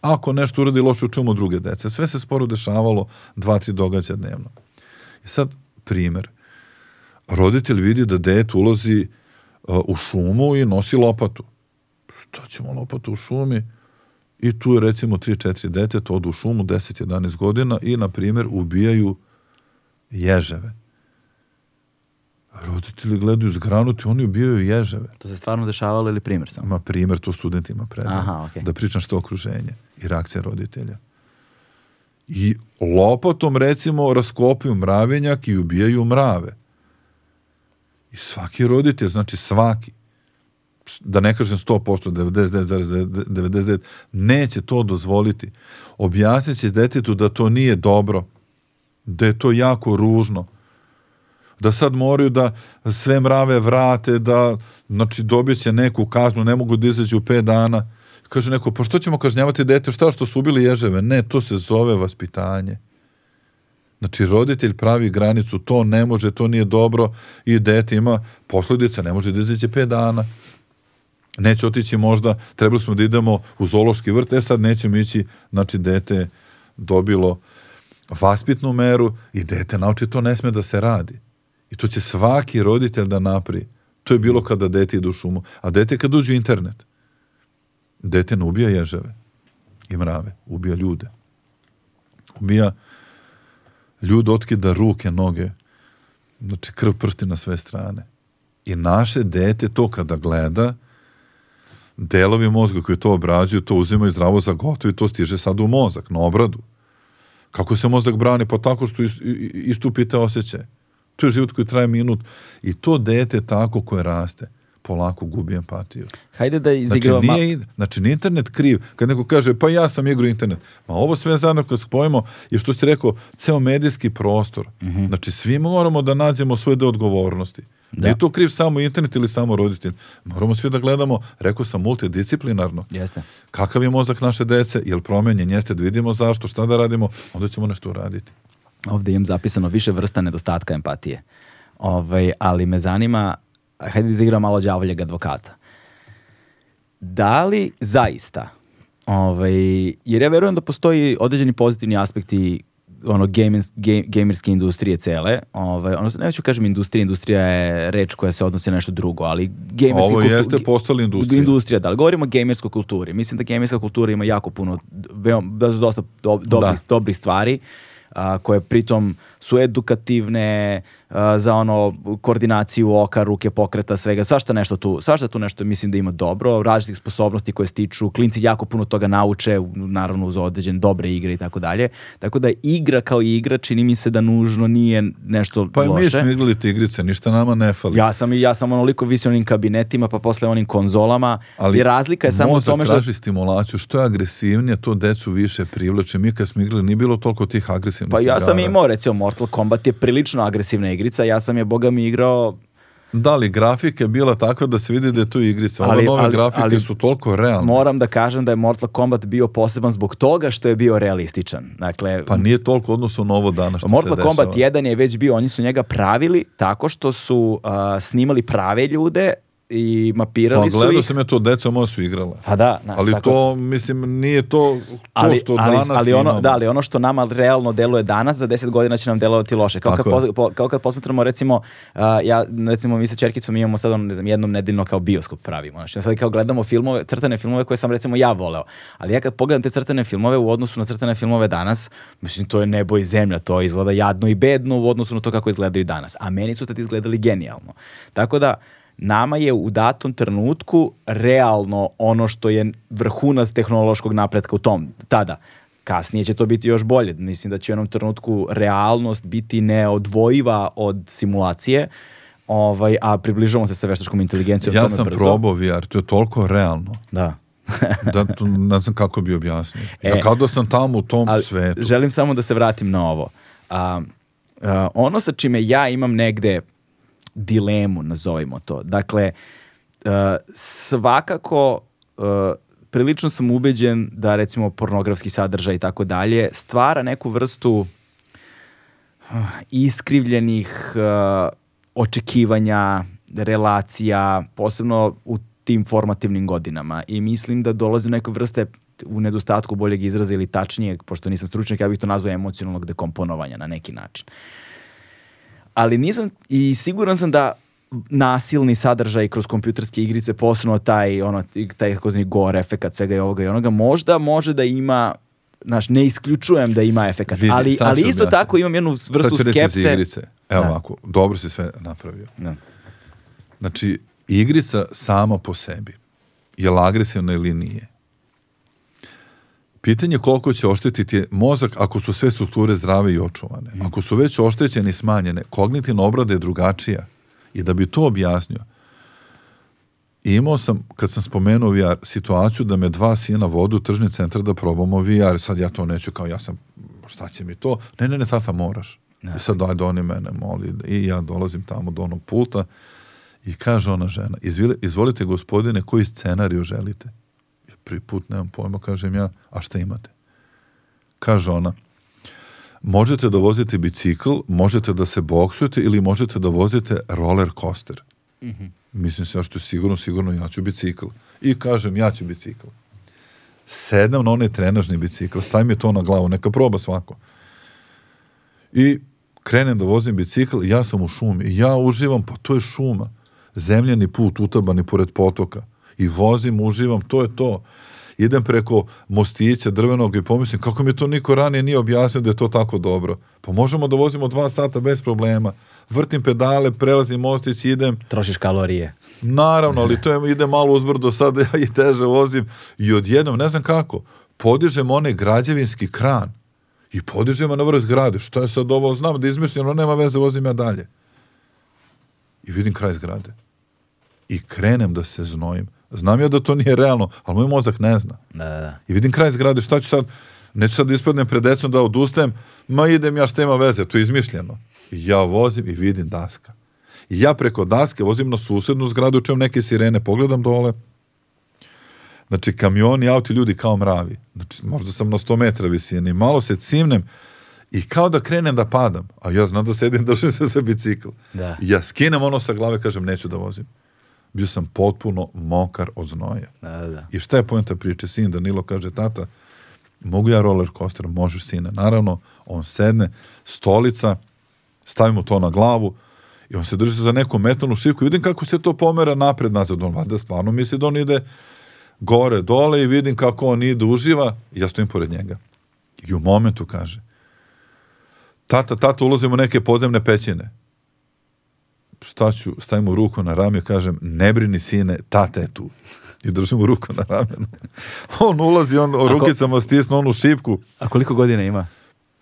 Ako nešto uradi loše, učemo druge dece. Sve se sporo dešavalo, dva, tri događaja dnevno. I sad, primer. Roditelj vidi da dete ulazi uh, u šumu i nosi lopatu. Šta ćemo lopatu u šumi? I tu je recimo 3-4 deteta odu u šumu 10-11 godina i, na primjer, ubijaju ježeve. Roditelji gledaju zgranuti, oni ubijaju ježeve. To se stvarno dešavalo ili primjer samo? Ima primjer, to studentima predajem. Aha, okej. Da pričam što je okruženje i reakcija roditelja. I lopatom, recimo, raskopaju mravenjak i ubijaju mrave. I svaki roditelj, znači svaki, da ne kažem 100%, 99,99, neće to dozvoliti. Objasnit će detetu da to nije dobro, da je to jako ružno, da sad moraju da sve mrave vrate, da znači dobit će neku kaznu, ne mogu da izađu u pet dana. Kaže neko, pa što ćemo kažnjavati dete, šta što su ubili ježeve? Ne, to se zove vaspitanje. Znači, roditelj pravi granicu, to ne može, to nije dobro i dete ima posljedice, ne može da izađe pet dana. Neće otići možda, trebali smo da idemo u zoološki vrt, e sad nećemo ići, znači dete dobilo vaspitnu meru i dete nauči to ne sme da se radi. I to će svaki roditelj da napri. To je bilo kada dete ide u šumu. A dete kad uđe u internet, dete ne ubija ježeve i mrave, ubija ljude. Ubija ljud otkida ruke, noge, znači krv prsti na sve strane. I naše dete to kada gleda, delovi mozga koji to obrađuju, to uzimaju zdravo za gotovo i to stiže sad u mozak, na obradu. Kako se mozak brani? Pa tako što istupite osjećaj. To je život koji traje minut i to dete tako koje raste polako gubi empatiju. Hajde da izigramo... Znači, nije, znači, nije internet kriv. Kad neko kaže, pa ja sam igrao internet. Ma ovo sve zajedno kad spojimo je što ste rekao, ceo medijski prostor. Mm -hmm. Znači, svi moramo da nađemo svoje deo odgovornosti. Da. je to kriv samo internet ili samo roditelj. Moramo svi da gledamo, rekao sam, multidisciplinarno. Jeste. Kakav je mozak naše dece, je li promenjen, jeste da vidimo zašto, šta da radimo, onda ćemo nešto uraditi. Ovde imam zapisano više vrsta nedostatka empatije. Ovaj, ali me zanima, hajde da izigramo malo đavoljeg advokata. Da li zaista, ovaj, jer ja verujem da postoji određeni pozitivni aspekti ono gamers, game, gamerske industrije cele. Ovaj, ono, neću kažem industrija, industrija je reč koja se odnosi na nešto drugo, ali gamerska Ovo jeste postala industrija. Industrija, da, ali govorimo o gamerskoj kulturi. Mislim da gamerska kultura ima jako puno, veoma, dosta do, dobrih, da. dobrih stvari, a, koje pritom su edukativne, za ono koordinaciju oka, ruke, pokreta, svega, svašta nešto tu, svašta tu nešto mislim da ima dobro, različitih sposobnosti koje stiču, klinci jako puno toga nauče, naravno uz određene dobre igre i tako dalje. Tako da igra kao igra čini mi se da nužno nije nešto pa loše. Pa mi smo igrali te igrice, ništa nama ne fali. Ja sam, ja sam onoliko visio onim kabinetima, pa posle onim konzolama. Ali I razlika je samo u tome što... traži stimulaciju, što je agresivnije, to decu više privlače. Mi kad smo igrali, nije bilo toliko tih agresivnih Pa ja igara. sam imao, recimo, Mortal Kombat je prilično agresivna igrica, ja sam je, boga mi, igrao da li grafika je bila takva da se vidi da je to igrica. Ove nove ali, grafike ali, su toliko realne. Moram da kažem da je Mortal Kombat bio poseban zbog toga što je bio realističan. Dakle, pa nije toliko odnosno na ovo dana što Mortal se Kombat 1 je već bio, oni su njega pravili tako što su uh, snimali prave ljude i mapirali pa, su ih. Gledao sam ja to, deca moja su igrala. Pa da. Znaš, ali tako. to, mislim, nije to, to ali, što ali, danas ali ono, imamo. Da, ali ono što nama realno deluje danas, za 10 godina će nam delovati loše. Kao, kad, po, po, kao kad posmatramo, recimo, uh, ja, recimo, mi sa Čerkicom imamo sad, ono, ne znam, jednom nedeljno kao bioskop pravimo. Znači, sad kao gledamo filmove, crtane filmove koje sam, recimo, ja voleo. Ali ja kad pogledam te crtane filmove u odnosu na crtane filmove danas, mislim, to je nebo i zemlja, to izgleda jadno i bedno u odnosu na to kako izgledaju danas. A meni su tad izgledali genijalno. Tako da, nama je u datom trenutku realno ono što je vrhunac tehnološkog napretka u tom, tada. Kasnije će to biti još bolje. Mislim da će u jednom trenutku realnost biti neodvojiva od simulacije, ovaj, a približavamo se sa veštačkom inteligencijom. Ja sam brzo. probao VR, to je toliko realno. Da. da to, ne znam kako bi objasnio. Ja e, kao da sam tamo u tom ali, svetu. Želim samo da se vratim na ovo. A, a, ono sa čime ja imam negde dilemu, nazovimo to. Dakle, uh, svakako uh, prilično sam ubeđen da recimo pornografski sadržaj i tako dalje stvara neku vrstu uh, iskrivljenih uh, očekivanja, relacija, posebno u tim formativnim godinama i mislim da dolazi u neke vrste u nedostatku boljeg izraza ili tačnijeg, pošto nisam stručnjak, ja bih to nazvao emocionalnog dekomponovanja na neki način. Uh, ali nisam i siguran sam da nasilni sadržaj kroz kompjuterske igrice, posebno taj, ono, taj takozvani gore efekat svega i ovoga i onoga, možda može da ima znaš, ne isključujem da ima efekat, Vidi, ali, ali isto da, tako imam jednu vrstu skepse. igrice. Evo da. ovako, dobro si sve napravio. Da. Znači, igrica sama po sebi, je li agresivna ili nije? Pitanje koliko će oštetiti mozak ako su sve strukture zdrave i očuvane. Mm. Ako su već oštećene i smanjene, kognitivna obrada je drugačija. I da bi to objasnio, imao sam, kad sam spomenuo VR, situaciju da me dva sina vodu u tržni centar da probamo VR. Sad ja to neću kao ja sam, šta će mi to? Ne, ne, ne, tata moraš. Ne. I sad daj oni mene moli. I ja dolazim tamo do onog pulta i kaže ona žena, izvolite gospodine, koji scenariju želite? Prvi put, nemam pojma, kažem ja, a šta imate? Kaže ona, Možete da vozite bicikl, možete da se boksujete ili možete da vozite roller coaster. Mislim se ja što je sigurno, sigurno ja ću bicikl. I kažem ja ću bicikl. Sedam na onaj trenažni bicikl, stavim je to na glavu, neka proba svako. I krenem da vozim bicikl, ja sam u šumi ja uživam, pa to je šuma. Zemljani put, utabani pored potoka. I vozim, uživam, to je to. Idem preko mostića drvenog i pomislim kako mi to niko ranije nije objasnio da je to tako dobro. Pa možemo da vozimo dva sata bez problema. Vrtim pedale, prelazim mostić, idem. Trošiš kalorije. Naravno, ali to je, ide malo uzbrdo, sad ja i teže vozim. I odjednom, ne znam kako, podižem onaj građevinski kran i podižemo na vrh zgrade. Šta je sad ovo? Znam da je izmišljeno, nema veze, vozim ja dalje. I vidim kraj zgrade. I krenem da se znojim. Znam ja da to nije realno, ali moj mozak ne zna. Da, da, da. I vidim kraj zgrade, šta ću sad? Neću sad da ispadnem pred decom da odustajem, ma idem ja šta ima veze, to je izmišljeno. I ja vozim i vidim daska. I ja preko daske vozim na susednu zgradu, čujem neke sirene, pogledam dole. Znači, kamioni, auti, ljudi kao mravi. Znači, možda sam na 100 metra visine i malo se cimnem i kao da krenem da padam, a ja znam da sedim, držim se za bicikl. Da. I ja skinem ono sa glave, kažem, neću da vozim. Bio sam potpuno mokar od znoja. Da, da, da. I šta je poenta priče? Sin Danilo kaže, tata, mogu ja roller coaster? Možeš, sine. Naravno, on sedne, stolica, stavimo to na glavu i on se drži za neku metalnu šivku i vidim kako se to pomera napred, nazad. On valjda stvarno misli da on ide gore, dole i vidim kako on ide, uživa i ja stojim pored njega. I u momentu kaže, tata, tata, ulazimo u neke podzemne pećine. Šta ću, stavim mu ruku na rame i kažem, ne brini sine, tata je tu. I držim mu ruku na ramenu. On ulazi, on o rukicama stisnu onu šipku, A koliko godina ima?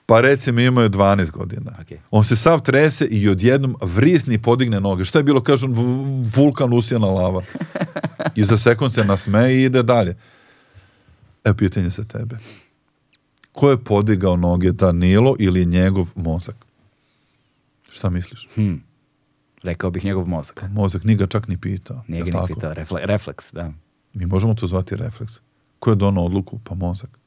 pa recimo imao je 12 godina. Ok. On se sav trese i odjednom vrisni podigne noge. Šta je bilo, kažu, v- vulkan usijana lava. I za sekund se nasmeje i ide dalje. E, pitanje za tebe. Ko je podigao noge, Danilo ili njegov mozak? Šta misliš? Hm. Rekao bih njegov mozak. Mozak nije ga čak ni pitao. Nije ga ni tako? pitao. Refle, refleks, da. Mi možemo to zvati refleks. Ko je donao odluku? Pa mozak.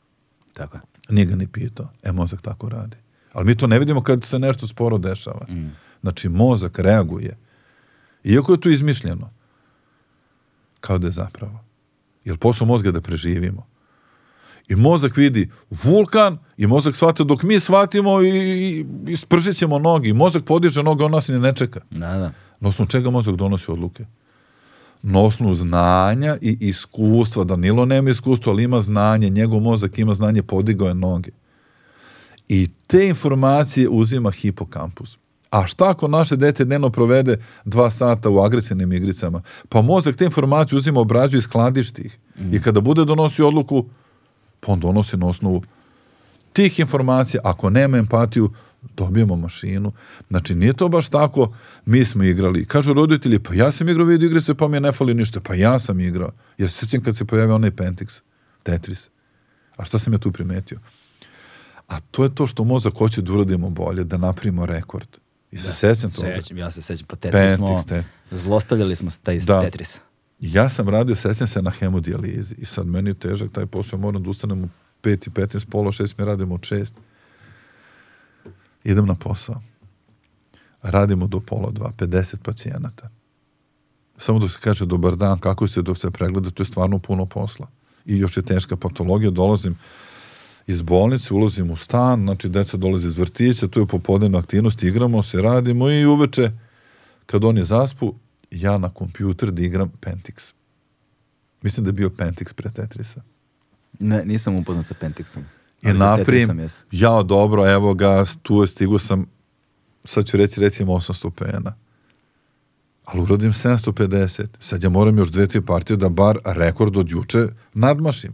Tako je. Nije ga ni pitao. E, mozak tako radi. Ali mi to ne vidimo kad se nešto sporo dešava. Mm. Znači, mozak reaguje. Iako je to izmišljeno. Kao da je zapravo. Jer posao mozga je da preživimo. I mozak vidi vulkan i mozak shvata dok mi shvatimo i, i, i spržit ćemo nogi. I mozak podiže noge, on nas ni ne čeka. Da, da. Na osnovu čega mozak donosi odluke? Na osnovu znanja i iskustva. Danilo nema iskustva, ali ima znanje. Njegov mozak ima znanje, podigao je noge. I te informacije uzima hipokampus. A šta ako naše dete dnevno provede dva sata u agresivnim igricama? Pa mozak te informacije uzima, obrađuje i skladišti ih. I kada bude donosio odluku, pa on donosi na osnovu tih informacija. Ako nema empatiju, dobijemo mašinu. Znači, nije to baš tako, mi smo igrali. Kažu roditelji, pa ja sam igrao video igrice, pa mi ne fali ništa. Pa ja sam igrao. Ja se sjećam kad se pojavio onaj Pentix, Tetris. A šta sam ja tu primetio? A to je to što mozak hoće da uradimo bolje, da napravimo rekord. I se sećam toga. Sećam, ja se sećam. Pa Tetris smo, Pentix, te- zlostavljali smo taj Da. Tetris. Ja sam radio, sećam se na hemodijalizi i sad meni je težak taj posao, moram da ustanem u 5 i 15, pola 6, mi radimo od 6. Idem na posao. Radimo do pola 2, 50 pacijenata. Samo dok se kaže dobar dan, kako ste dok se pregleda, to je stvarno puno posla. I još je teška patologija, dolazim iz bolnice, ulazim u stan, znači deca dolaze iz vrtića, tu je popodnevna aktivnost, igramo se, radimo i uveče, kad oni zaspu, ja na kompjuter da igram Pentix. Mislim da je bio Pentix pre Tetrisa. Ne, nisam upoznat sa Pentixom. I jesam. ja dobro, evo ga, tu je stigu sam, sad ću reći recimo 800 pena. Ali uradim 750. Sad ja moram još dve, tri partije da bar rekord od juče nadmašim.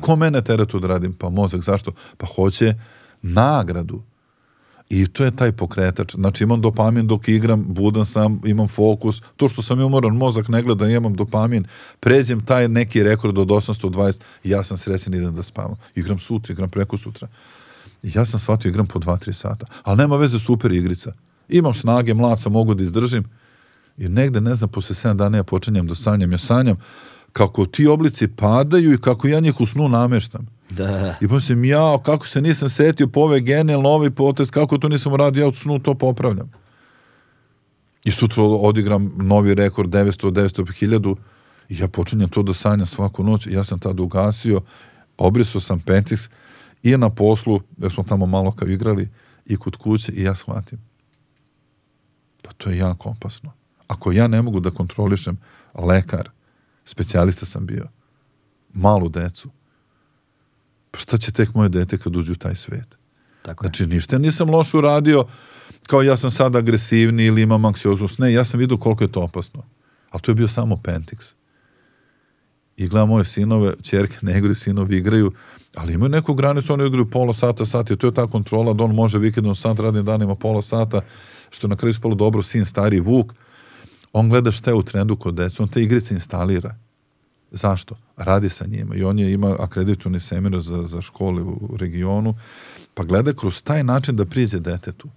Ko mene tera tu da radim? Pa mozak, zašto? Pa hoće nagradu. I to je taj pokretač. Znači imam dopamin dok igram, budan sam, imam fokus. To što sam umoran, mozak ne gleda, imam dopamin. Pređem taj neki rekord od 820 i ja sam srećen idem da spavam. Igram sutra, igram preko sutra. Ja sam shvatio igram po 2-3 sata. Ali nema veze, super igrica. Imam snage, mlad sam, mogu da izdržim. I negde, ne znam, posle 7 dana ja počinjem da sanjam. Ja sanjam kako ti oblici padaju i kako ja njih u snu nameštam. Da. I pa sam ja, kako se nisam setio po ove genijalno, ovaj potez, kako to nisam radio, ja u snu to popravljam. I sutra odigram novi rekord 900, 900, 1000 i ja počinjem to da sanjam svaku noć. Ja sam tada ugasio, obrisao sam Pentix i na poslu, jer smo tamo malo kao igrali, i kod kuće i ja shvatim. Pa to je jako opasno. Ako ja ne mogu da kontrolišem lekar, specijalista sam bio, malu decu, pa šta će tek moje dete kad uđe u taj svet? Tako je. Znači, ništa nisam loše uradio, kao ja sam sad agresivni ili imam anksioznost. Ne, ja sam vidio koliko je to opasno. Ali to je bio samo Pentix. I gledam moje sinove, čerke ne igraju, sinovi igraju, ali imaju neku granicu, oni igraju pola sata, sat, i to je ta kontrola da on može vikendom sat, radnim danima pola sata, što je na kraju spalo dobro, sin stari Vuk, on gleda šta je u trendu kod deca, on te igrice instalira. Zašto? Radi sa njima i on je ima akreditovani seminar za, za škole u regionu, pa gleda kroz taj način da priđe detetu.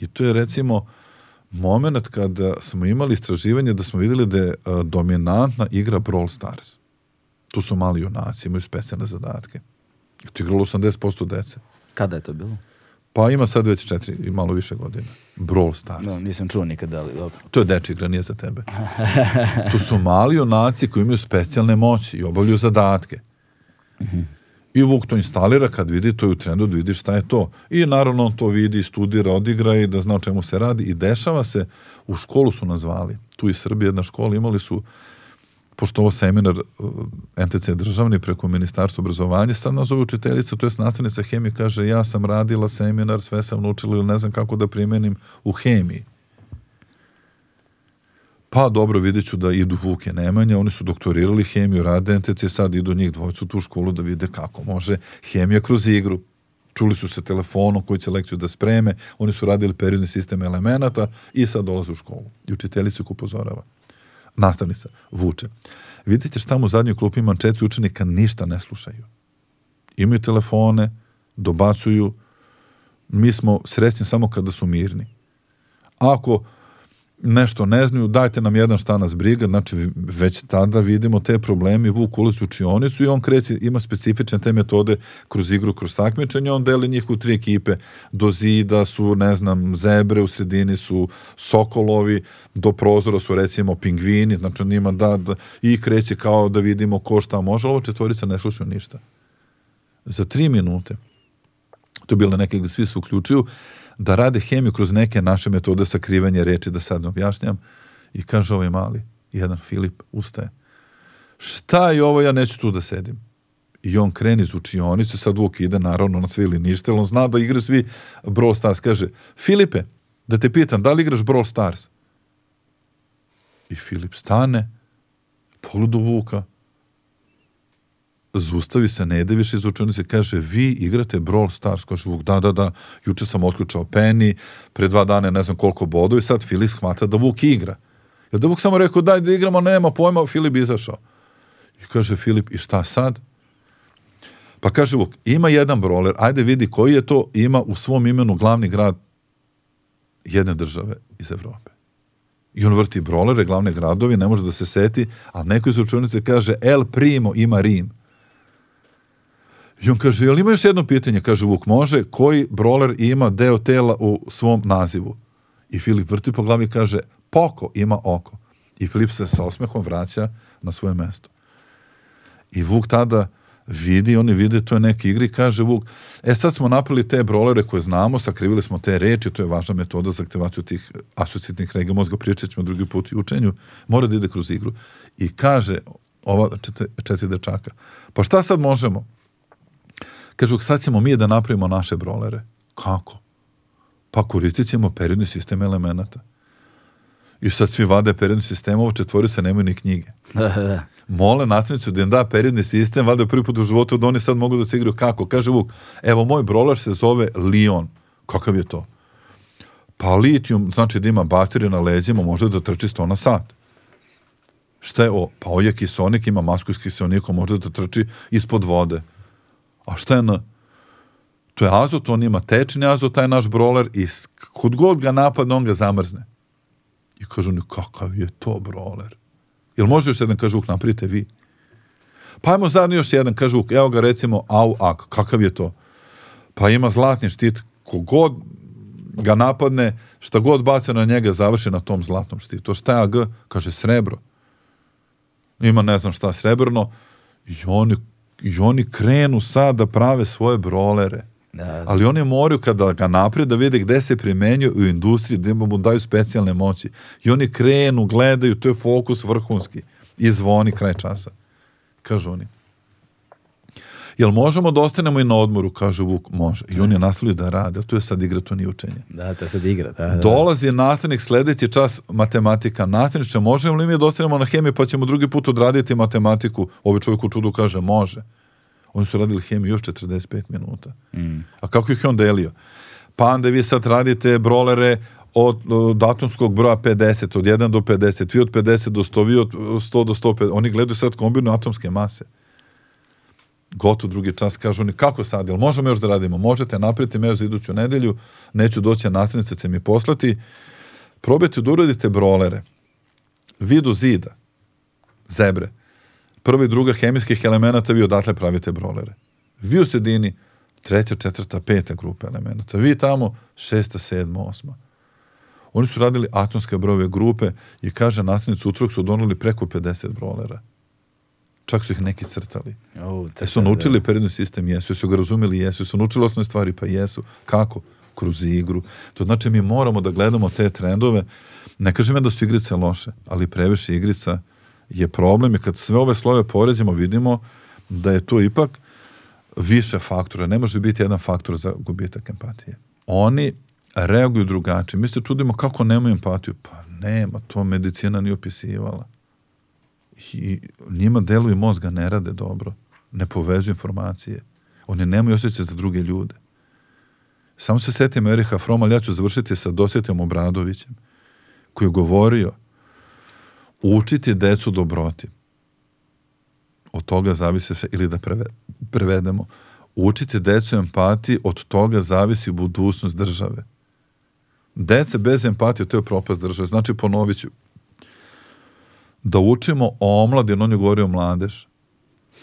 I to je recimo moment kada smo imali istraživanje da smo videli da je a, dominantna igra Brawl Stars. Tu su mali junaci, imaju specijalne zadatke. I to je igralo 80% dece. Kada je to bilo? Pa ima sad već četiri i malo više godina. Brawl Stars. No, nisam čuo nikada, ali dobro. To je deči igra, nije za tebe. to su mali junaci koji imaju specijalne moći i obavljaju zadatke. I Vuk to instalira kad vidi, to je u trendu da vidi šta je to. I naravno on to vidi, studira, odigra i da zna o čemu se radi. I dešava se, u školu su nazvali. Tu iz Srbije jedna škola imali su pošto ovo seminar uh, NTC državni preko ministarstva obrazovanja, sad nazove učiteljica, to je nastavnica hemije, kaže ja sam radila seminar, sve sam naučila ili ne znam kako da primenim u hemiji. Pa dobro, vidjet ću da idu Vuke Nemanja, oni su doktorirali hemiju, rade NTC, sad idu njih dvojcu u tu školu da vide kako može hemija kroz igru. Čuli su se telefonom koji će lekciju da spreme, oni su radili periodni sistem elemenata i sad dolaze u školu. I učiteljica ih upozorava nastavnica, vuče. Vidite šta mu u zadnjoj klupi četiri učenika, ništa ne slušaju. Imaju telefone, dobacuju, mi smo srećni samo kada su mirni. Ako nešto ne znaju, dajte nam jedan šta nas briga, znači već tada vidimo te probleme, Vuk ulazi u učionicu i on kreće, ima specifične te metode kroz igru, kroz takmičenje, on deli njih u tri ekipe, do zida su, ne znam, zebre, u sredini su sokolovi, do prozora su recimo pingvini, znači on ima da, da i kreće kao da vidimo ko šta može, ovo četvorica ne slušaju ništa. Za tri minute, to je bilo neke gde svi se uključuju, da rade hemiju kroz neke naše metode sakrivanja reči, da sad ne objašnjam. I kaže ovaj mali, jedan Filip, ustaje. Šta je ovo, ja neću tu da sedim. I on kreni iz učionice, sad Vuk ide naravno na sve ili ništa, on zna da igra svi Brawl Stars. Kaže, Filipe, da te pitam, da li igraš Brawl Stars? I Filip stane, pogleda Vuka, zustavi se, ne ide više iz učionice, kaže, vi igrate Brawl Stars, kaže Vuk, da, da, da, juče sam otključao Penny, pre dva dana ne znam koliko bodova i sad Filip shmata da Vuk igra. Jer da Vuk samo rekao, daj da igramo, nema pojma, Filip izašao. I kaže Filip, i šta sad? Pa kaže Vuk, ima jedan broler, ajde vidi koji je to, ima u svom imenu glavni grad jedne države iz Evrope. I on vrti brolere, glavne gradovi, ne može da se seti, a neko iz učionice kaže, El Primo ima Rim. I on kaže, jel ima još jedno pitanje? Kaže, Vuk, može, koji broler ima deo tela u svom nazivu? I Filip vrti po glavi i kaže, poko ima oko. I Filip se sa osmehom vraća na svoje mesto. I Vuk tada vidi, oni vide to je neke igre i kaže Vuk, e sad smo napravili te brolere koje znamo, sakrivili smo te reči, to je važna metoda za aktivaciju tih asocijetnih regija mozga, pričat ćemo drugi put i učenju, mora da ide kroz igru. I kaže ova četiri dečaka, pa šta sad možemo? Kažu, sad ćemo mi da napravimo naše brolere. Kako? Pa koristit ćemo periodni sistem elemenata. I sad svi vade periodni sistem, ovo četvorice nemaju ni knjige. Mole nastavnicu da im da periodni sistem, vade prvi put u životu da oni sad mogu da se igraju kako. Kaže Vuk, evo moj broler se zove Lion. Kakav je to? Pa litijum znači da ima bateriju na leđima, može da trči 100 na sat. Šta je o? Pa ovo je kisonik, ima masku iz kisonika, može da trči ispod vode. A šta je N? To je azot, on ima tečni azot, taj naš broler i kod god ga napadne, on ga zamrzne. I kažu oni, kakav je to broler? Jel može još jedan, kaže, napravite vi? Pa ajmo zajedno još jedan, kaže Vuk, evo ga recimo au ak, kakav je to? Pa ima zlatni štit, kogod ga napadne, šta god baca na njega, završi na tom zlatnom štitu. Šta je AG? Kaže srebro. Ima ne znam šta srebrno i oni, i oni krenu sad da prave svoje brolere. Da, da. Ali oni moraju kada ga napred da vide gde se primenjuje u industriji, da mu daju specijalne moći. I oni krenu, gledaju, to je fokus vrhunski. I zvoni kraj časa. Kažu oni. Jel možemo da ostanemo i na odmoru, kaže Vuk, može. I oni nastavljaju da rade, to je sad igra, to nije učenje. Da, to sad igra. Da, da. Dolazi nastavnik sledeći čas matematika. Nastavniče, možemo li mi da ostanemo na hemiji pa ćemo drugi put odraditi matematiku? Ovi čovjek u čudu kaže, može. Oni su radili hemiju još 45 minuta. Mm. A kako ih je on delio? Pa onda vi sad radite brolere od, od atomskog broja 50, od 1 do 50, vi od 50 do 100, vi od 100 do 150. Oni gledaju sad kombinu atomske mase. Gotovo drugi čas kažu oni kako sad, jel možemo još da radimo? Možete napraviti me za iduću nedelju, neću doći na nastavnica će mi poslati. Probajte da uradite brolere. Vidu zida, zebre, prva i druga hemijskih elemenata, vi odatle pravite brolere. Vi u sredini, treća, četvrta, peta grupa elemenata. Vi tamo, šesta, sedma, osma. Oni su radili atomske brojeve grupe i kaže nastavnicu utrok su donuli preko 50 brolera. Čak su ih neki crtali. O, Jesu naučili periodni sistem? Jesu. Jesu ga razumeli? Jesu. Jesu naučili osnovne stvari? Pa jesu. Kako? Kroz igru. To znači mi moramo da gledamo te trendove. Ne kažem ja da su igrice loše, ali previše igrica je problem i kad sve ove slove poređamo vidimo da je to ipak više faktora. Ne može biti jedan faktor za gubitak empatije. Oni reaguju drugačije. Mi se čudimo kako nemaju empatiju. Pa nema, to medicina nije opisivala. I njima deluju mozga ne rade dobro. Ne povezuju informacije. Oni nemaju osjećaj za druge ljude. Samo se setim Eriha Froma, ali ja ću završiti sa Dosjetijom Obradovićem, koji je govorio učiti decu dobroti. Od toga zavisi sve, ili da preve, prevedemo, učiti decu empatiji, od toga zavisi budućnost države. Dece bez empatije, to je propast države. Znači, ponovit ću, da učimo o omladinu, on je govorio mladež,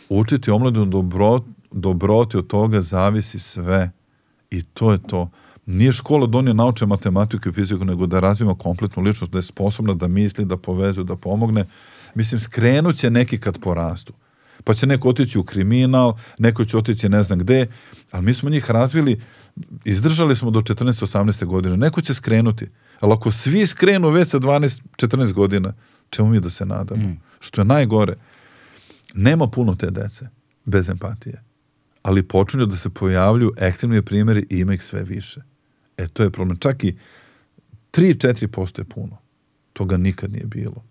učiti omladinu dobro, dobroti, od toga zavisi sve. I to je to. Nije škola da oni nauče matematiku i fiziku, nego da razvijemo kompletnu ličnost, da je sposobna da misli, da povezuje, da pomogne. Mislim, skrenut će neki kad porastu. Pa će neko otići u kriminal, neko će otići ne znam gde, ali mi smo njih razvili, izdržali smo do 14-18 godine. Neko će skrenuti. Ali ako svi skrenu već sa 12-14 godina, čemu mi da se nadamo? Mm. Što je najgore, nema puno te dece bez empatije. Ali počinju da se pojavljuju ekstremni primjeri i ima ih sve više. E, to je problem. Čak i 3-4% je puno. Toga nikad nije bilo.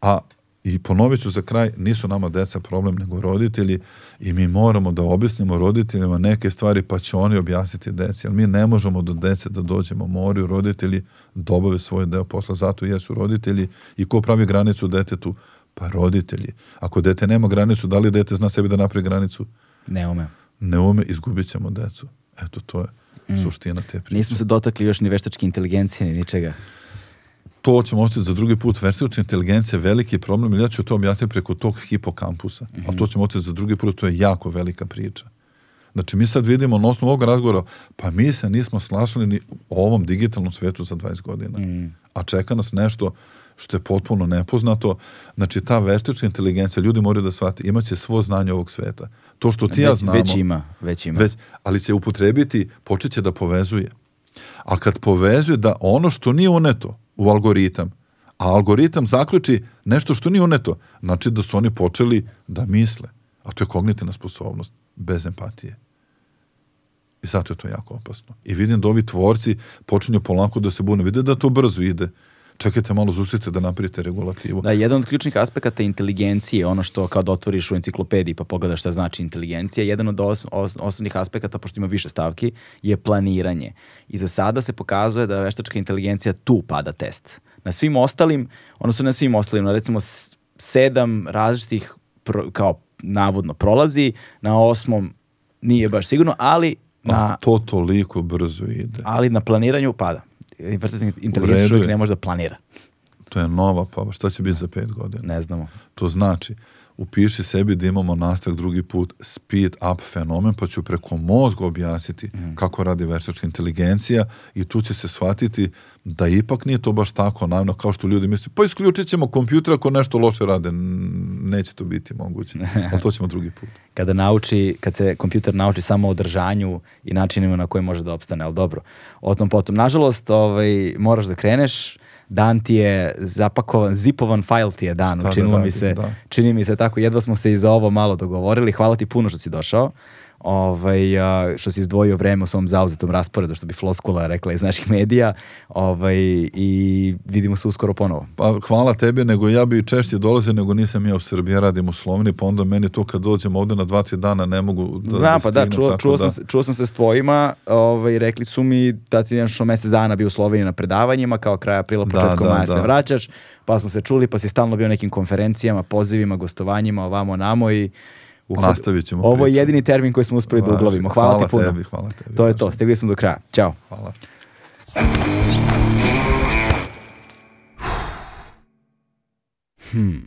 A i ponovit ću za kraj, nisu nama deca problem, nego roditelji i mi moramo da objasnimo roditeljima neke stvari pa će oni objasniti deci. Ali mi ne možemo do dece da dođemo. Moraju roditelji da obave svoj deo posla. Zato jesu roditelji i ko pravi granicu detetu? Pa roditelji. Ako dete nema granicu, da li dete zna sebi da napravi granicu? Ne ume. Ne ume, izgubit ćemo decu. Eto, to je suština te priče. Nismo se dotakli još ni veštačke inteligencije, ni ničega. To ćemo ostaviti za drugi put. Veštačna inteligencija je veliki problem, ja ću to objasniti preko tog hipokampusa. A to ćemo ostaviti za drugi put, to je jako velika priča. Znači, mi sad vidimo na osnovu ovog razgovora, pa mi se nismo slašali ni o ovom digitalnom svetu za 20 godina. A čeka nas nešto što je potpuno nepoznato. Znači, ta veštačka inteligencija, ljudi moraju da shvate, imaće svo znanje ovog sveta. To što ti ja Već, znamo... već ima, već ima. Već, ali će upotrebiti, počet će da povezuje. A kad povezuje da ono što nije uneto u algoritam, a algoritam zaključi nešto što nije uneto, znači da su oni počeli da misle. A to je kognitivna sposobnost, bez empatije. I zato je to jako opasno. I vidim da ovi tvorci počinju polako da se bune. Vide da to brzo ide. Čekajte malo, zustite da napravite regulativu. Da, jedan od ključnih aspekata inteligencije, ono što kao da otvoriš u enciklopediji pa pogledaš šta znači inteligencija, jedan od os, os, osnovnih aspekata, pošto ima više stavki, je planiranje. I za sada se pokazuje da veštačka inteligencija tu pada test. Na svim ostalim, odnosno na svim ostalim, na recimo sedam različitih pro, kao navodno prolazi, na osmom nije baš sigurno, ali na, to toliko brzo ide. ali na planiranju pada. Veštačka inteligencija čovjek je. ne može da planira. To je nova pava. Šta će biti za pet godina? Ne znamo. To znači, upiši sebi da imamo nastavak drugi put speed up fenomen, pa ću preko mozga objasniti Mhm. kako radi veštačka inteligencija i tu će se shvatiti da ipak nije to baš tako naivno kao što ljudi misle, pa isključit ćemo kompjuter ako nešto loše rade. Neće to biti moguće, ali to ćemo drugi put. Kada nauči, kad se kompjuter nauči samo o održanju i načinima na koje može da opstane, ali dobro. O tom potom. Nažalost, ovaj, moraš da kreneš, dan ti je zapakovan, zipovan fajl ti je dan, Šta da učinilo mi se, da. čini mi se tako, jedva smo se i za ovo malo dogovorili, hvala ti puno što si došao. Ovaj, a, što si izdvojio vreme u svom zauzetom rasporedu, što bi floskula rekla iz naših medija ovaj, i vidimo se uskoro ponovo. Pa hvala tebi, nego ja bi češće dolazio, nego nisam ja u Srbiji, ja radim u Sloveniji, pa onda meni to kad dođem ovde na dva, tri dana ne mogu da Znam, pa da, stignem, čuo, čuo, da- sam, se- čuo sam se s tvojima, ovaj, rekli su mi da si nešto mesec dana bio u Sloveniji na predavanjima, kao kraj aprila, Da, početkom da, maja se da. vraćaš, pa smo se čuli, pa si stalno bio nekim konferencijama, pozivima, gostovanjima, ovamo, namo i... uhvat- Nastavit ćemo Ovo je jedini termin koji smo uspeli da uglavimo. Hvala, Hvala ti puno. tebi, hvala tebi, To je to, stigli smo do kraja. Ćao. Hvala. Hmm.